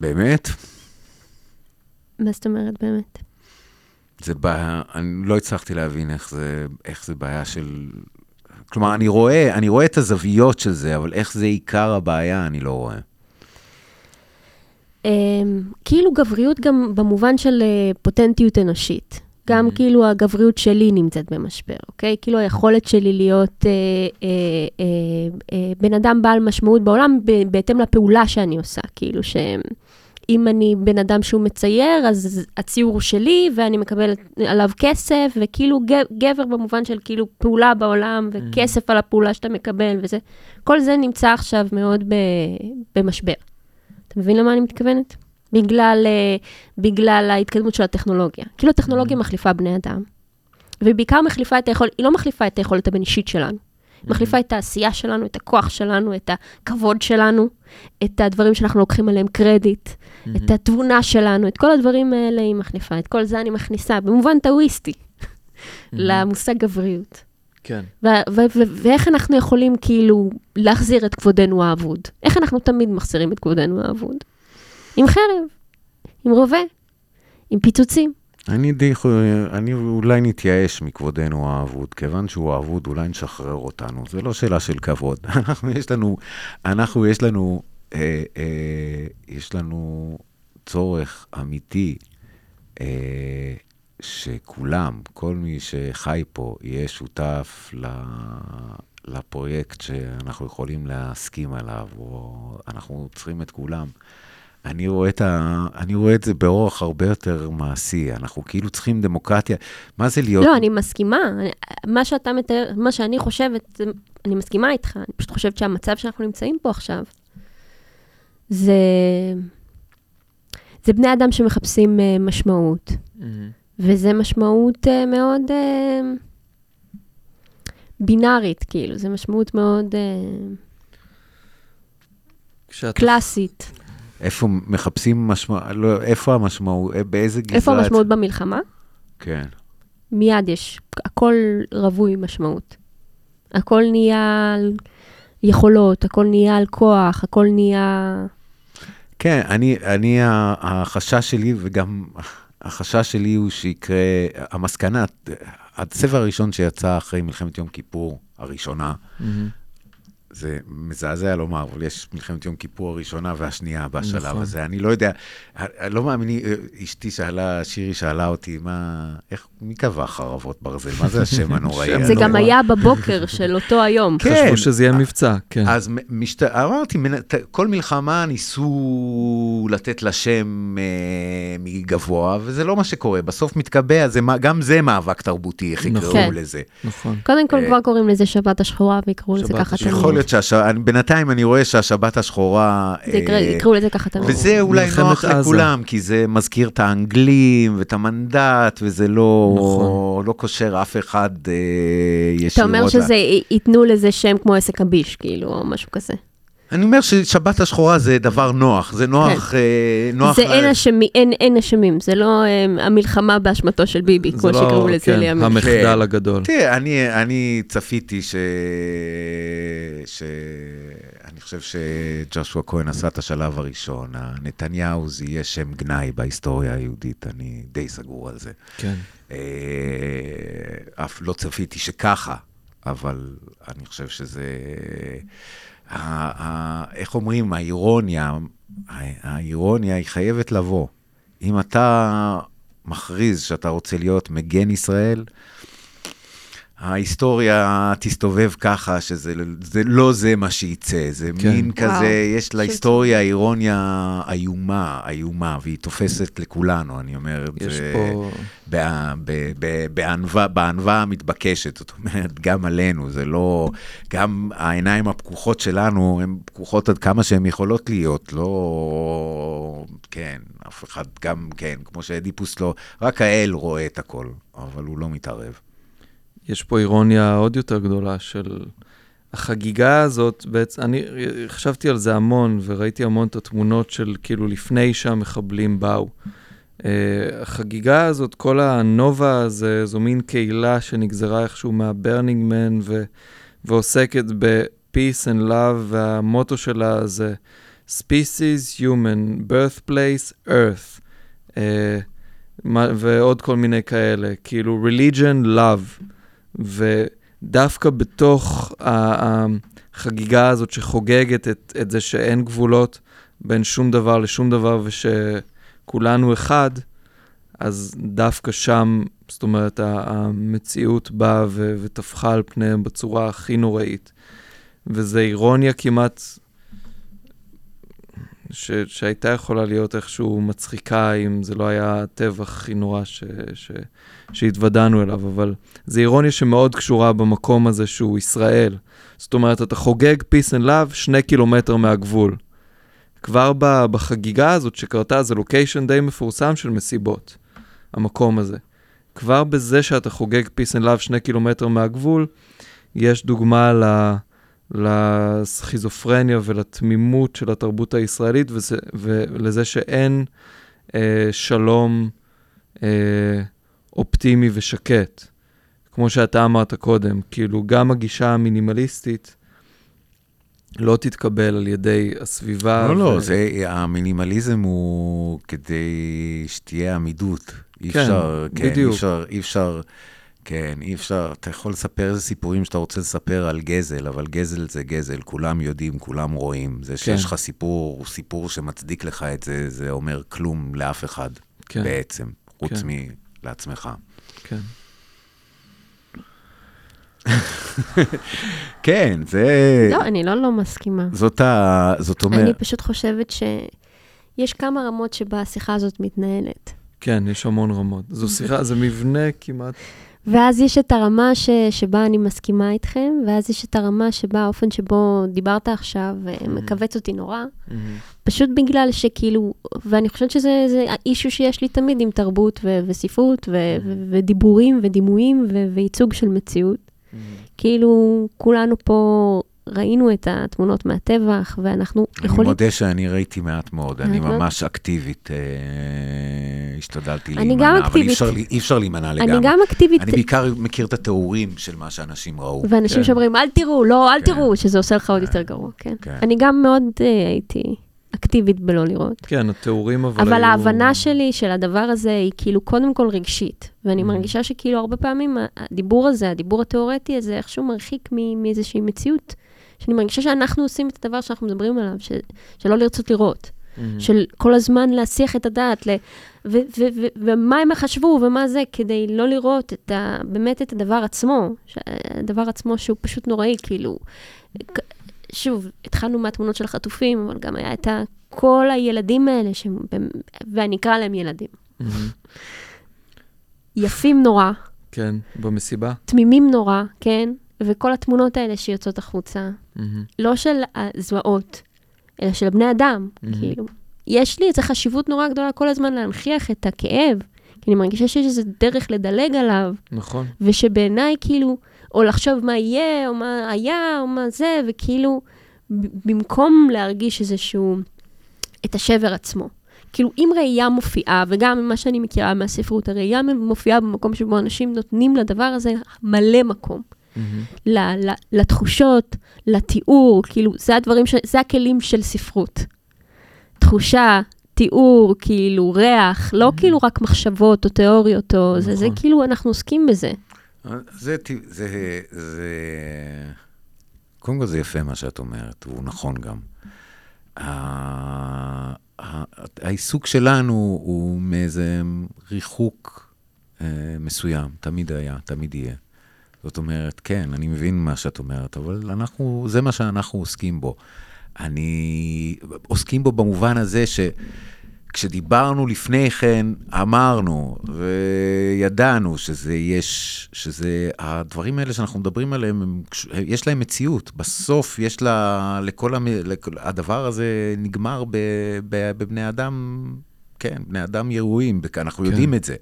A: באמת?
C: מה זאת אומרת באמת?
A: זה בעיה, אני לא הצלחתי להבין איך זה, איך זה בעיה של... כלומר, אני רואה, אני רואה את הזוויות של זה, אבל איך זה עיקר הבעיה, אני לא רואה.
C: Um, כאילו גבריות גם במובן של uh, פוטנטיות אנושית. גם
B: Mhm.
C: כאילו הגבריות שלי נמצאת במשבר, אוקיי? כאילו היכולת שלי להיות uh, uh, uh, uh, בן אדם בעל משמעות בעולם בהתאם לפעולה שאני עושה. כאילו שאם אני בן אדם שהוא מצייר, אז הציור הוא שלי ואני מקבלת עליו כסף, וכאילו גבר במובן של כאילו פעולה בעולם וכסף על הפעולה שאתה מקבל וזה. כל זה נמצא עכשיו מאוד ב- במשבר. אתה מבין למה אני מתכוונת? בגלל, uh, בגלל ההתקדמות של הטכנולוגיה. כאילו הטכנולוגיה מחליפה בני אדם, ובעיקר מחליפה את היכולת, היא לא מחליפה את היכולת הבין-אישית שלנו. מחליפה את העשייה שלנו, את הכוח שלנו, את הכבוד שלנו, את הדברים שאנחנו לוקחים עליהם קרדיט, את התבונה שלנו, את כל הדברים האלה היא מחליפה. את כל זה אני מכניסה, במובן טאוויסטי, למושג גבריות.
B: כן.
C: ואיך אנחנו יכולים כאילו להחזיר את כבודנו האבוד? איך אנחנו תמיד מחזירים את כבודנו האבוד? עם חרב, עם רובה, עם פיצוצים.
A: אני די, יכול- אני אולי נתייאש מכבודנו האבוד, כיוון שהוא האבוד, אולי נשחרר אותנו. זה לא שאלה של כבוד. אנחנו, יש לנו, אנחנו, יש לנו, אה, אה, יש לנו צורך אמיתי אה, שכולם, כל מי שחי פה, יהיה שותף ל... לפרויקט שאנחנו יכולים להסכים עליו, או אנחנו צריכים את כולם. אני רואה, את ה... אני רואה את זה באורח הרבה יותר מעשי. אנחנו כאילו צריכים דמוקרטיה. מה זה להיות...
C: לא, אני מסכימה. מה שאתה מתאר, מה שאני חושבת, זה- אני מסכימה איתך. אני פשוט חושבת שהמצב שאנחנו נמצאים פה עכשיו, זה... זה בני אדם שמחפשים אה, משמעות. וזה משמעות אה, מאוד אה, בינארית, כאילו, זו משמעות מאוד
B: כשאת...
C: קלאסית.
A: איפה מחפשים משמעות, לא, איפה המשמעות, אה, באיזה גזרה...
C: איפה המשמעות במלחמה?
A: כן.
C: מיד יש, הכל רווי משמעות. הכל נהיה על יכולות, הכל נהיה על כוח, הכל נהיה...
A: כן, אני, אני, החשש שלי, וגם החשש שלי הוא שיקרה, המסקנה, הספר הראשון שיצא אחרי מלחמת יום כיפור, הראשונה,
B: מהמם.
A: זה מזעזע לומר, אבל יש מלחמת יום כיפור הראשונה והשנייה בשלב
B: נכון.
A: הזה. אני לא יודע, לא מאמין, אשתי שאלה, שירי שאלה אותי, מה, איך, מי קבע חרבות ברזל? מה זה השם הנוראי?
C: זה? גם. היה בבוקר של אותו היום.
A: כן.
B: חשבו שזה יהיה מבצע, כן.
A: אז משת... אמרתי, כל מלחמה ניסו לתת לה שם אה, מגבוה, וזה לא מה שקורה. בסוף מתקבע, זה, גם זה מאבק תרבותי, איך
B: נכון.
A: יקראו
C: כן.
A: לזה.
B: נכון.
C: קודם כל
A: אה,
C: כבר קוראים לזה שבת השחורה, ויקראו לזה
B: שבת
C: ככה תמיד.
A: להיות שהשבת, בינתיים אני רואה שהשבת השחורה...
C: זה יקרא-
A: אה,
C: יקראו לזה ככה תמיד.
A: וזה אולי נוח
B: עזה.
A: לכולם, כי זה מזכיר את האנגלים ואת המנדט, וזה לא,
B: נכון.
A: לא קושר אף אחד אה, ישירות.
C: אתה אומר שזה, ייתנו לזה שם כמו עסק הביש, כאילו, או משהו כזה.
A: אני אומר ששבת השחורה זה דבר נוח, זה נוח... אה, נוח
C: כן. זה
A: ל-
C: אין אשמים, אין, אין אשמים, זה לא אה, המלחמה באשמתו של ביבי,
B: זה
C: כמו
B: לא,
C: שקראו לזה
B: כן,
C: לימים.
B: המחדל
A: כן.
B: הגדול.
A: תראה, אני, אני צפיתי ש... ש... אני חושב שג'ושוע כהן עשה את השלב הראשון. נתניהו זה יהיה שם גנאי בהיסטוריה היהודית, אני די סגור על זה.
B: כן.
A: אה, אף לא צפיתי שככה, אבל אני חושב שזה... איך אומרים, האירוניה, האירוניה היא חייבת לבוא. אם אתה מכריז שאתה רוצה להיות מגן ישראל, ההיסטוריה תסתובב ככה, שזה זה לא זה מה שיצא, זה
B: כן.
A: מין
C: וואו.
A: כזה, יש להיסטוריה אירוניה איומה, איומה, והיא תופסת לכולנו, אני אומר את
B: יש
A: זה.
B: פה...
A: בה- ב- ב- בענווה בענווה המתבקשת, זאת אומרת, גם עלינו, זה לא... גם העיניים הפקוחות שלנו, הן פקוחות עד כמה שהן יכולות להיות, לא... כן, אף אחד גם, כן, כמו שאדיפוס לא... רק האל רואה את הכל, אבל הוא לא מתערב.
B: יש פה אירוניה עוד יותר גדולה של החגיגה הזאת, בעצם, אני חשבתי על זה המון, וראיתי המון את התמונות של כאילו לפני שהמחבלים באו. Uh, החגיגה הזאת, כל הנובה הזה, זו מין קהילה שנגזרה איכשהו מה Burning Man, ו- ועוסקת ב-peace and love, והמוטו שלה זה species, human, birthplace, earth. Uh, ועוד כל מיני כאלה, כאילו religion, love. ודווקא בתוך החגיגה הזאת שחוגגת את, את זה שאין גבולות בין שום דבר לשום דבר ושכולנו אחד, אז דווקא שם, זאת אומרת, המציאות באה וטפחה על פניהם בצורה הכי נוראית. וזו אירוניה כמעט ש- שהייתה יכולה להיות איכשהו מצחיקה אם זה לא היה הטבח הכי נורא ש- ש- שהתוודענו אליו, אבל זו אירוניה שמאוד קשורה במקום הזה שהוא ישראל. זאת אומרת, אתה חוגג peace and love שני קילומטר מהגבול. כבר ב- בחגיגה הזאת שקרתה, זה לוקיישן די מפורסם של מסיבות, המקום הזה. כבר בזה שאתה חוגג peace and love שני קילומטר מהגבול, יש דוגמה ל... לסכיזופרניה ולתמימות של התרבות הישראלית וזה, ולזה שאין אה, שלום אה, אופטימי ושקט. כמו שאתה אמרת קודם, כאילו גם הגישה המינימליסטית לא תתקבל על ידי הסביבה.
A: לא, לא,
B: ו-
A: זה, המינימליזם הוא כדי שתהיה עמידות. אי
B: כן,
A: אפשר, כן,
B: בדיוק.
A: אי אפשר, אי אפשר, כן, אי אפשר, אתה יכול לספר איזה סיפורים שאתה רוצה לספר על גזל, אבל גזל זה גזל, כולם יודעים, כולם רואים. זה שיש
B: כן.
A: לך סיפור, סיפור שמצדיק לך את זה, זה אומר כלום לאף אחד,
B: כן,
A: בעצם, חוץ
B: כן.
A: מלעצמך.
B: כן.
A: כן, זה...
C: לא, אני לא לא מסכימה.
A: זאת ה... זאת אומרת...
C: אני פשוט חושבת יש כמה רמות שבה השיחה הזאת מתנהלת.
B: כן, יש המון רמות. זו שיחה, זה מבנה כמעט...
C: ואז יש את הרמה ש, שבה אני מסכימה איתכם, ואז יש את הרמה שבה האופן שבו דיברת עכשיו אה, מכווץ אותי נורא, פשוט בגלל שכאילו, ואני חושבת שזה זה אישו שיש לי תמיד עם תרבות ו- וספרות ו- ו- ודיבורים ודימויים ו- וייצוג של מציאות. כאילו, כולנו פה ראינו את התמונות מהטבח, ואנחנו
A: אני
C: יכולים...
A: מודה שאני ראיתי מעט מאוד, אני
C: מאוד?
A: ממש אקטיבית, אה, השתדלתי
C: אני
A: להימנע,
C: גם
A: אבל
C: אקטיבית.
A: אי אפשר לי- אי אפשר להימנע לגמרי.
C: אני גם אקטיבית,
A: אני בעיקר מכיר את התיאורים של מה שאנשים ראו.
C: ואנשים
B: כן.
C: שאומרים, אל תראו, לא, אל
A: כן.
C: תראו, שזה עושה לך עוד יותר גרוע, כן.
A: כן.
C: אני גם מאוד אה, הייתי אקטיבית בלא לראות.
B: כן, התיאורים אבל
C: אבל
B: היו...
C: ההבנה שלי של הדבר הזה היא כאילו קודם כל רגשית. ואני
B: Mhm.
C: מרגישה שכאילו הרבה פעמים הדיבור הזה, הדיבור התיאורטי הזה, איכשהו מרחיק מ- מאיזושהי מציאות. שאני מרגישה שאנחנו עושים את הדבר שאנחנו מדברים עליו, ש- שלא לרצות לראות.
B: מהמם.
C: של כל הזמן להסיח את הדעת, ל- ו- ו- ו- ומה הם יחשבו ומה זה, כדי לא לראות את ה- באמת את הדבר עצמו, ש- הדבר עצמו שהוא פשוט נוראי, כאילו. שוב, התחלנו מהתמונות של החטופים, אבל גם היה את ה- כל הילדים האלה, במ- ואני אקרא להם ילדים. יפים נורא,
B: כן, במסיבה.
C: תמימים נורא, כן? וכל התמונות האלה שיוצאות החוצה,
B: מהמם.
C: לא של הזוועות, אלא של בני אדם,
B: מהמם.
C: כאילו. יש לי איזו חשיבות נורא גדולה כל הזמן להנכיח את הכאב, כי אני מרגישה שיש איזו דרך לדלג עליו,
B: נכון.
C: ושבעיניי כאילו, או לחשוב מה יהיה, או מה היה, או מה זה, וכאילו, במקום להרגיש איזשהו, את השבר עצמו. כאילו, אם ראייה מופיעה, וגם ממה שאני מכירה מהספרות, הראייה מופיעה במקום שבו אנשים נותנים לדבר הזה מלא מקום. ל- לתחושות, לתיאור, כאילו, זה הדברים, ש... זה הכלים של ספרות. תחושה, תיאור, כאילו, ריח, לא כאילו רק מחשבות או תיאוריות, או זה, זה
B: נכון.
C: כאילו, אנחנו עוסקים בזה.
A: זה, ט- זה, זה, קודם כל זה יפה מה שאת אומרת, והוא נכון גם. העיסוק שלנו הוא מאיזה ריחוק אה, מסוים, תמיד היה, תמיד יהיה. זאת אומרת, כן, אני מבין מה שאת אומרת, אבל אנחנו, זה מה שאנחנו עוסקים בו. אני, עוסקים בו במובן הזה ש... כשדיברנו לפני כן, אמרנו וידענו שזה יש, שזה, הדברים האלה שאנחנו מדברים עליהם, הם, יש להם מציאות. בסוף יש לה, לכל, המ, לכל הדבר הזה נגמר ב, ב, בבני אדם, כן, בני אדם ירויים, בכ- אנחנו
B: כן.
A: יודעים את זה.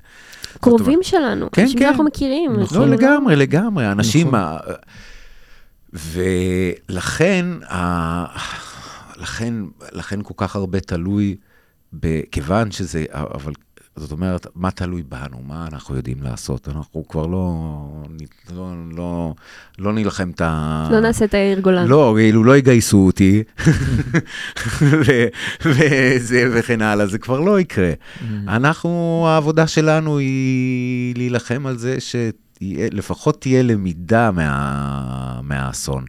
C: קרובים שלנו,
A: כן,
C: אנשים
A: כן.
C: שאנחנו מכירים.
B: נכון.
A: לא, לגמרי, לגמרי. אנשים...
B: נכון.
A: ה- ולכן, ה- לכן, לכן כל כך הרבה תלוי, ב- כיוון שזה, אבל זאת אומרת, מה תלוי בנו? מה אנחנו יודעים לעשות? אנחנו כבר לא, לא, לא, לא נילחם את ה...
C: לא נעשה את העיר גולן.
A: לא, כאילו לא יגייסו אותי, ו- וזה וכן הלאה, זה כבר לא יקרה. אנחנו, העבודה שלנו היא להילחם על זה שלפחות תהיה למידה מה, מהאסון.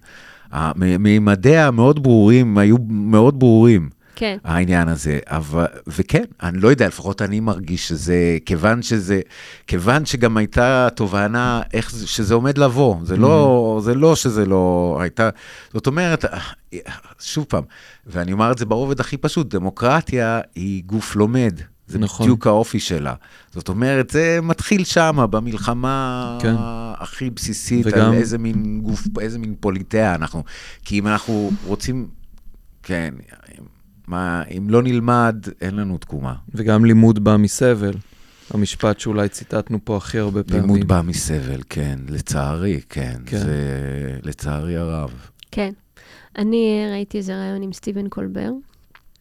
A: מימדיה המאוד ברורים, היו מאוד ברורים.
C: כן.
A: העניין הזה, אבל, וכן, אני לא יודע, לפחות אני מרגיש שזה, כיוון שזה, כיוון שגם הייתה תובנה איך זה, שזה עומד לבוא, זה לא, זה לא שזה לא הייתה, זאת אומרת, שוב פעם, ואני אומר את זה ברובד הכי פשוט, דמוקרטיה היא גוף לומד. זה
B: נכון.
A: בדיוק האופי שלה. זאת אומרת, זה מתחיל שמה, במלחמה
B: כן.
A: הכי בסיסית,
B: וגם-
A: על איזה מין גוף, איזה מין פוליטאה אנחנו. כי אם אנחנו רוצים, כן, מה, אם לא נלמד, אין לנו תקומה.
B: וגם לימוד בא מסבל. המשפט שאולי ציטטנו פה הכי הרבה פעמים.
A: לימוד בא מסבל, כן, לצערי, כן.
B: כן.
A: זה לצערי הרב.
C: כן. אני ראיתי איזה ראיון עם סטיבן קולבר,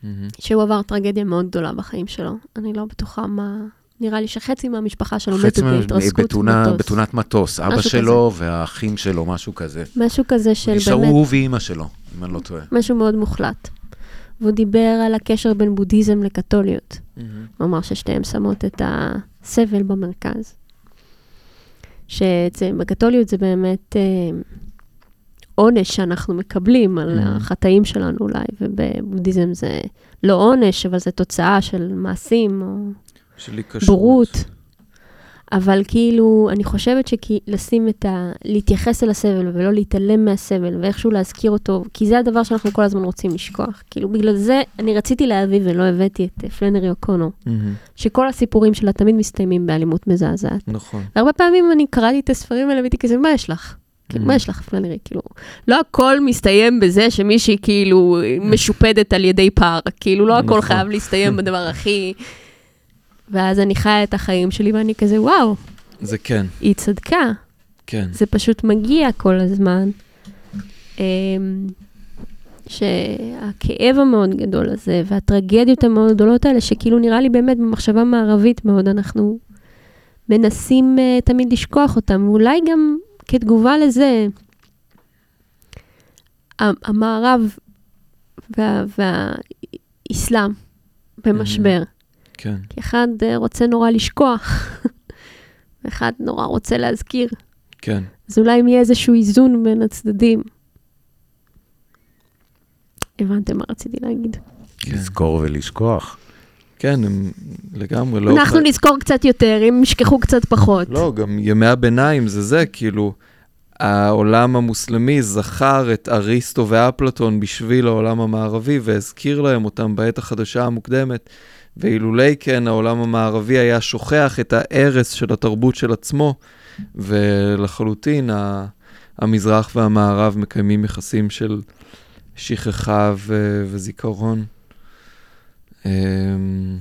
B: מהמם.
C: שהוא עבר טרגדיה מאוד גדולה בחיים שלו. אני לא בטוחה מה... נראה לי שחצי מהמשפחה שלו מתו בהתרסקות
A: בתאונה-
C: מטוס.
A: בתאונת מטוס, אבא שלו והאחים שלו, משהו כזה.
C: משהו כזה של
A: נשארו
C: באמת,
A: הוא ואימא שלו, אם אני לא טועה.
C: משהו מאוד מוחלט. והוא דיבר על הקשר בין בודהיזם לקתוליות.
B: מהמם.
C: הוא אמר ששתיהן שמות את הסבל במרכז. שבקתוליות זה באמת אה, עונש שאנחנו מקבלים על
B: Mhm.
C: החטאים שלנו אולי, ובבודהיזם זה לא עונש, אבל זה תוצאה של מעשים או
B: של.
C: בורות. אבל כאילו, אני חושבת שלשים את ה... להתייחס אל הסבל ולא להתעלם מהסבל ואיכשהו להזכיר אותו, כי זה הדבר שאנחנו כל הזמן רוצים לשכוח. כאילו, בגלל זה אני רציתי להביא ולא הבאתי את אה, פלנרי אוקונו,
B: מהמם.
C: שכל הסיפורים שלה תמיד מסתיימים באלימות מזעזעת.
B: נכון.
C: והרבה פעמים אני קראתי את הספרים האלה והייתי כזה, מה יש לך? כאילו, מה יש לך, פלנרי? כאילו, לא הכל מסתיים בזה שמישהי כאילו משופדת על ידי פער. כאילו, לא הכל
B: נכון.
C: חייב להסתיים בדבר הכי... ואז אני חיה את החיים שלי ואני כזה, וואו,
B: זה כן,
C: היא צדקה.
B: כן.
C: זה פשוט מגיע כל הזמן. אמ, שהכאב המאוד גדול הזה, והטרגדיות המאוד גדולות האלה, שכאילו נראה לי באמת במחשבה מערבית מאוד, אנחנו מנסים uh, תמיד לשכוח אותם, ואולי גם כתגובה לזה, המערב וה- והאסלאם במשבר.
B: כן,
C: כי אחד אה, רוצה נורא לשכוח, ואחד נורא רוצה להזכיר.
B: כן.
C: אז אולי אם יהיה איזשהו איזון בין הצדדים. הבנתם מה רציתי להגיד.
B: כן.
A: לזכור ולשכוח.
B: כן, הם לגמרי לא...
C: אנחנו נזכור קצת יותר, אם ישכחו קצת פחות.
B: לא, גם ימי הביניים זה זה, כאילו, העולם המוסלמי זכר את אריסטו ואפלטון בשביל העולם המערבי והזכיר להם אותם בעת החדשה המוקדמת, ואילולי כן, העולם המערבי היה שוכח את ההרס של התרבות של עצמו, ולחלוטין המזרח והמערב מקיימים יחסים של שכחה ו- וזיכרון. אמ,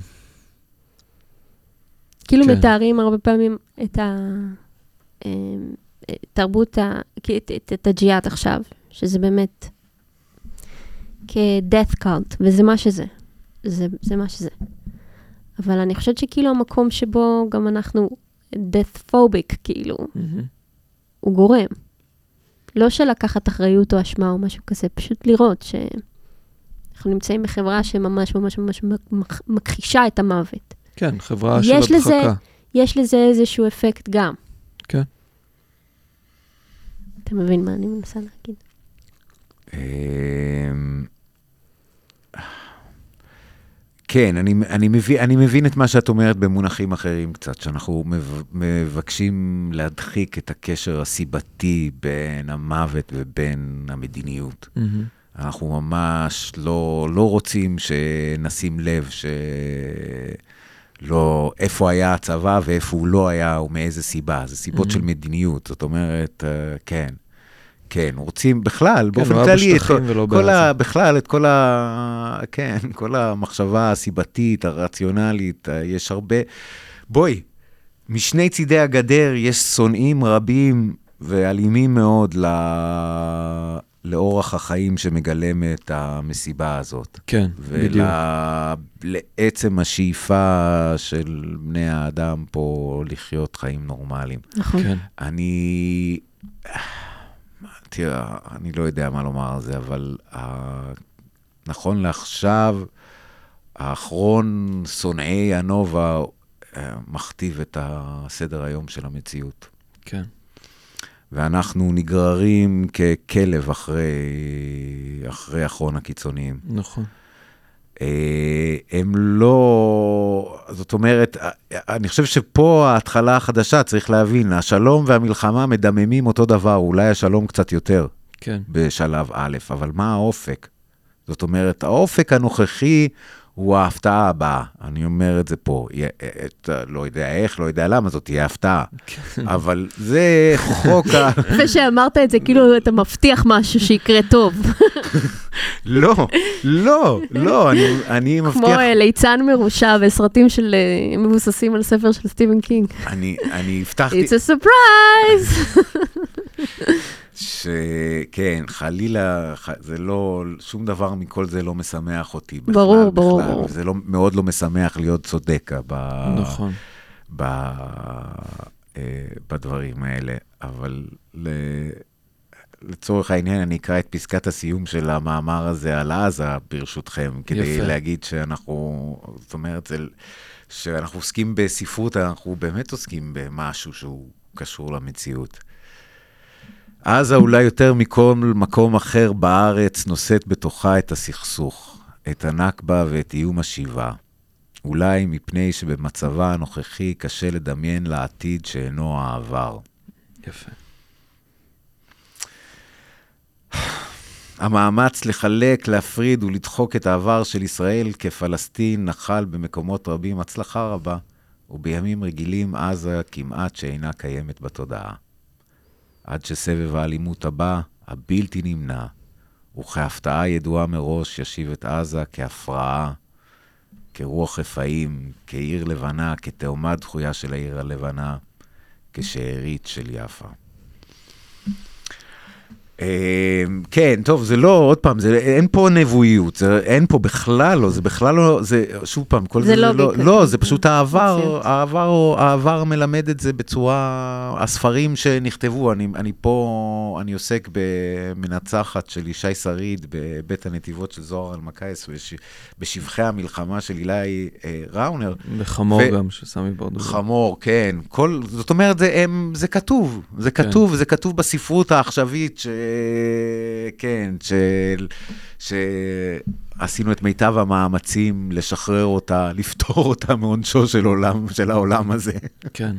C: כאילו
B: כן.
C: מתארים הרבה פעמים את התרבות, את- את הג'יהאד עכשיו, שזה באמת כ-death cult, וזה מה שזה. זה, זה מה שזה. אבל אני חושבת שכאילו המקום שבו גם אנחנו death phobic, כאילו,
B: מהמם.
C: הוא גורם. לא של לקחת אחריות או אשמה או משהו כזה, פשוט לראות שאנחנו נמצאים בחברה שממש ממש ממש מכ- מכחישה את המוות.
B: כן, חברה של
C: יש לזה-
B: הדחקה.
C: יש לזה איזשהו אפקט גם.
B: כן.
C: אתה מבין מה אני מנסה להגיד?
A: כן, אני, אני, מבין, אני מבין את מה שאת אומרת במונחים אחרים קצת, שאנחנו מב- מבקשים להדחיק את הקשר הסיבתי בין המוות ובין המדיניות.
B: מהמם.
A: אנחנו ממש לא, לא רוצים שנשים לב ש... לא, איפה היה הצבא ואיפה הוא לא היה ומאיזה סיבה. זה סיבות
B: Mhm.
A: של מדיניות, זאת אומרת, אה, כן. כן, רוצים בכלל, באופן
B: לא
A: כללי, את כל,
B: ולא
A: כל ה,
B: בעזה.
A: בכלל, את כל ה... כן, כל המחשבה הסיבתית, הרציונלית, אה, יש הרבה... בואי, משני צידי הגדר יש שונאים רבים ואלימים מאוד ל... לאורח החיים שמגלם את המסיבה הזאת.
B: כן, בדיוק.
A: ולעצם השאיפה של בני האדם פה לחיות חיים נורמליים.
C: נכון.
B: כן.
A: אני... תראה, אני לא יודע מה לומר על זה, אבל uh, נכון לעכשיו, האחרון שונאי הנובה uh, מכתיב את הסדר היום של המציאות.
B: כן.
A: ואנחנו נגררים ככלב אחרי, אחרי אחרון הקיצוניים.
B: נכון.
A: אה, הם לא, זאת אומרת, אה, אני חושב שפה ההתחלה החדשה, צריך להבין, השלום והמלחמה מדממים אותו דבר, אולי השלום קצת יותר
B: כן.
A: בשלב א', אבל מה האופק? זאת אומרת, האופק הנוכחי הוא ההפתעה הבאה. אני אומר את זה פה. יה- את- לא יודע איך, לא יודע למה, זאת תהיה הפתעה. אבל זה חוק ה...
C: יפה שאמרת את זה, כאילו אתה מבטיח משהו שיקרה טוב.
A: לא, לא, לא, אני, אני מבטיח...
C: כמו אה, ליצן מרושע בסרטים של אה, מבוססים על ספר של סטיבן קינג.
A: אני, אני הבטחתי...
C: It's a surprise!
A: שכן, חלילה, ח- זה לא, שום דבר מכל זה לא משמח אותי בכלל.
C: ברור, ברור,
A: בכלל,
C: ברור.
A: זה לא, מאוד לא משמח להיות צודק ב,
B: נכון.
A: ב, אה, בדברים האלה, אבל ל, לצורך העניין, אני אקרא את פסקת הסיום של המאמר הזה על עזה, ברשותכם, כדי
B: יפה.
A: להגיד שאנחנו, זאת אומרת, זה, שאנחנו עוסקים בספרות, אנחנו באמת עוסקים במשהו שהוא קשור למציאות. עזה אולי יותר מכל מקום אחר בארץ נושאת בתוכה את הסכסוך, את הנכבה ואת איום השיבה. אולי מפני שבמצבה הנוכחי קשה לדמיין לעתיד שאינו העבר.
B: יפה.
A: המאמץ לחלק, להפריד ולדחוק את העבר של ישראל כפלסטין נחל במקומות רבים הצלחה רבה, ובימים רגילים עזה כמעט שאינה קיימת בתודעה. עד שסבב האלימות הבא, הבלתי נמנע, וכהפתעה ידועה מראש ישיב את עזה כהפרעה, כרוח רפאים, כעיר לבנה, כתאומה דחויה של העיר הלבנה, כשארית של יפה. אה, כן, טוב, זה לא, עוד פעם, זה, אין פה נבואיות, זה, אין פה בכלל לא, זה בכלל לא, זה, שוב פעם, כל
C: זה
A: זה,
C: לא
A: לא,
C: ביקר.
A: לא, זה פשוט העבר. העבר, העבר מלמד את זה בצורה, הספרים שנכתבו, אני, אני פה, אני עוסק במנצחת של ישי שריד בבית הנתיבות של זוהר אלמקייס, בש, בשבחי המלחמה של אילי אה, ראונר,
B: וחמור
A: ו-
B: גם, שסמי ברדוגו.
A: חמור, כן. כל, זאת אומרת, זה, הם, זה כתוב. זה
B: כן.
A: כתוב, זה כתוב בספרות העכשווית, ש... כן, של... שעשינו את מיטב המאמצים לשחרר אותה, לפטור אותה מעונשו של, עולם, של העולם הזה.
B: כן.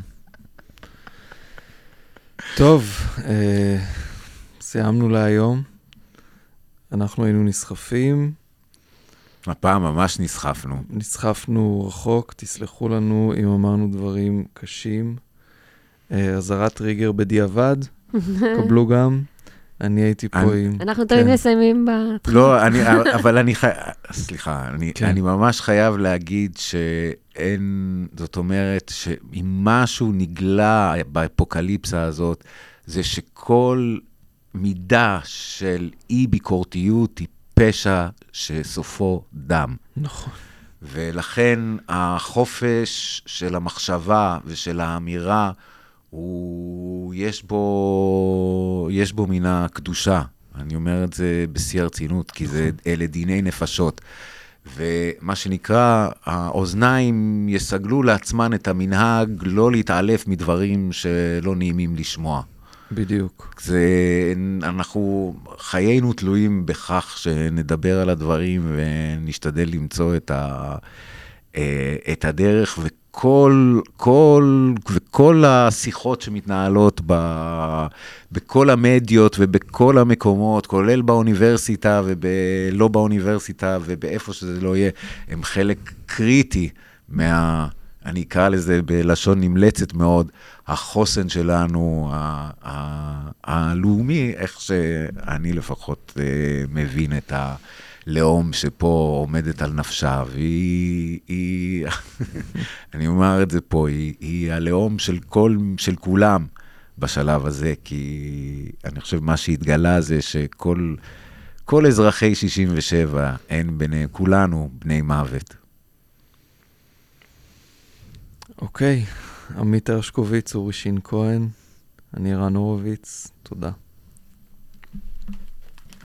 B: טוב, אה, סיימנו להיום. אנחנו היינו נסחפים,
A: הפעם ממש נסחפנו.
B: נסחפנו רחוק, תסלחו לנו אם אמרנו דברים קשים. אה, אזהרת טריגר בדיעבד, קבלו גם. אני הייתי פה
A: אני-
B: עם...
C: אנחנו תמיד
B: כן.
C: מסיימים בהתחלה.
A: לא, אני, אבל אני חייב, סליחה, אני. כן. אני ממש חייב להגיד שאין, זאת אומרת, שאם משהו נגלה באפוקליפסה הזאת, זה שכל מידה של אי-ביקורתיות היא פשע שסופו דם.
B: נכון.
A: ולכן החופש של המחשבה ושל האמירה, הוא, יש בו, יש בו מן הקדושה. אני אומר את זה בשיא הרצינות, כי זה, אלה דיני נפשות. ומה שנקרא, האוזניים יסגלו לעצמן את המנהג לא להתעלף מדברים שלא נעימים לשמוע.
B: בדיוק.
A: זה, אנחנו, חיינו תלויים בכך שנדבר על הדברים ונשתדל למצוא את, ה, אה, את הדרך, וכל, כל, וכל השיחות שמתנהלות ב, בכל המדיות ובכל המקומות, כולל באוניברסיטה ולא באוניברסיטה ובאיפה שזה לא יהיה, הם חלק קריטי מה... אני אקרא לזה בלשון נמלצת מאוד, החוסן שלנו, ה- ה- הלאומי, איך שאני לפחות אה, מבין את הלאום שפה עומדת על נפשה, והיא, היא, אני אומר את זה פה, היא, היא הלאום של, כל, של כולם בשלב הזה, כי אני חושב מה שהתגלה זה שכל כל אזרחי 67, אין ביניהם, כולנו בני מוות.
B: אוקיי, עמית הרשקוביץ, אורי שין כהן, אני רן הורוביץ, תודה.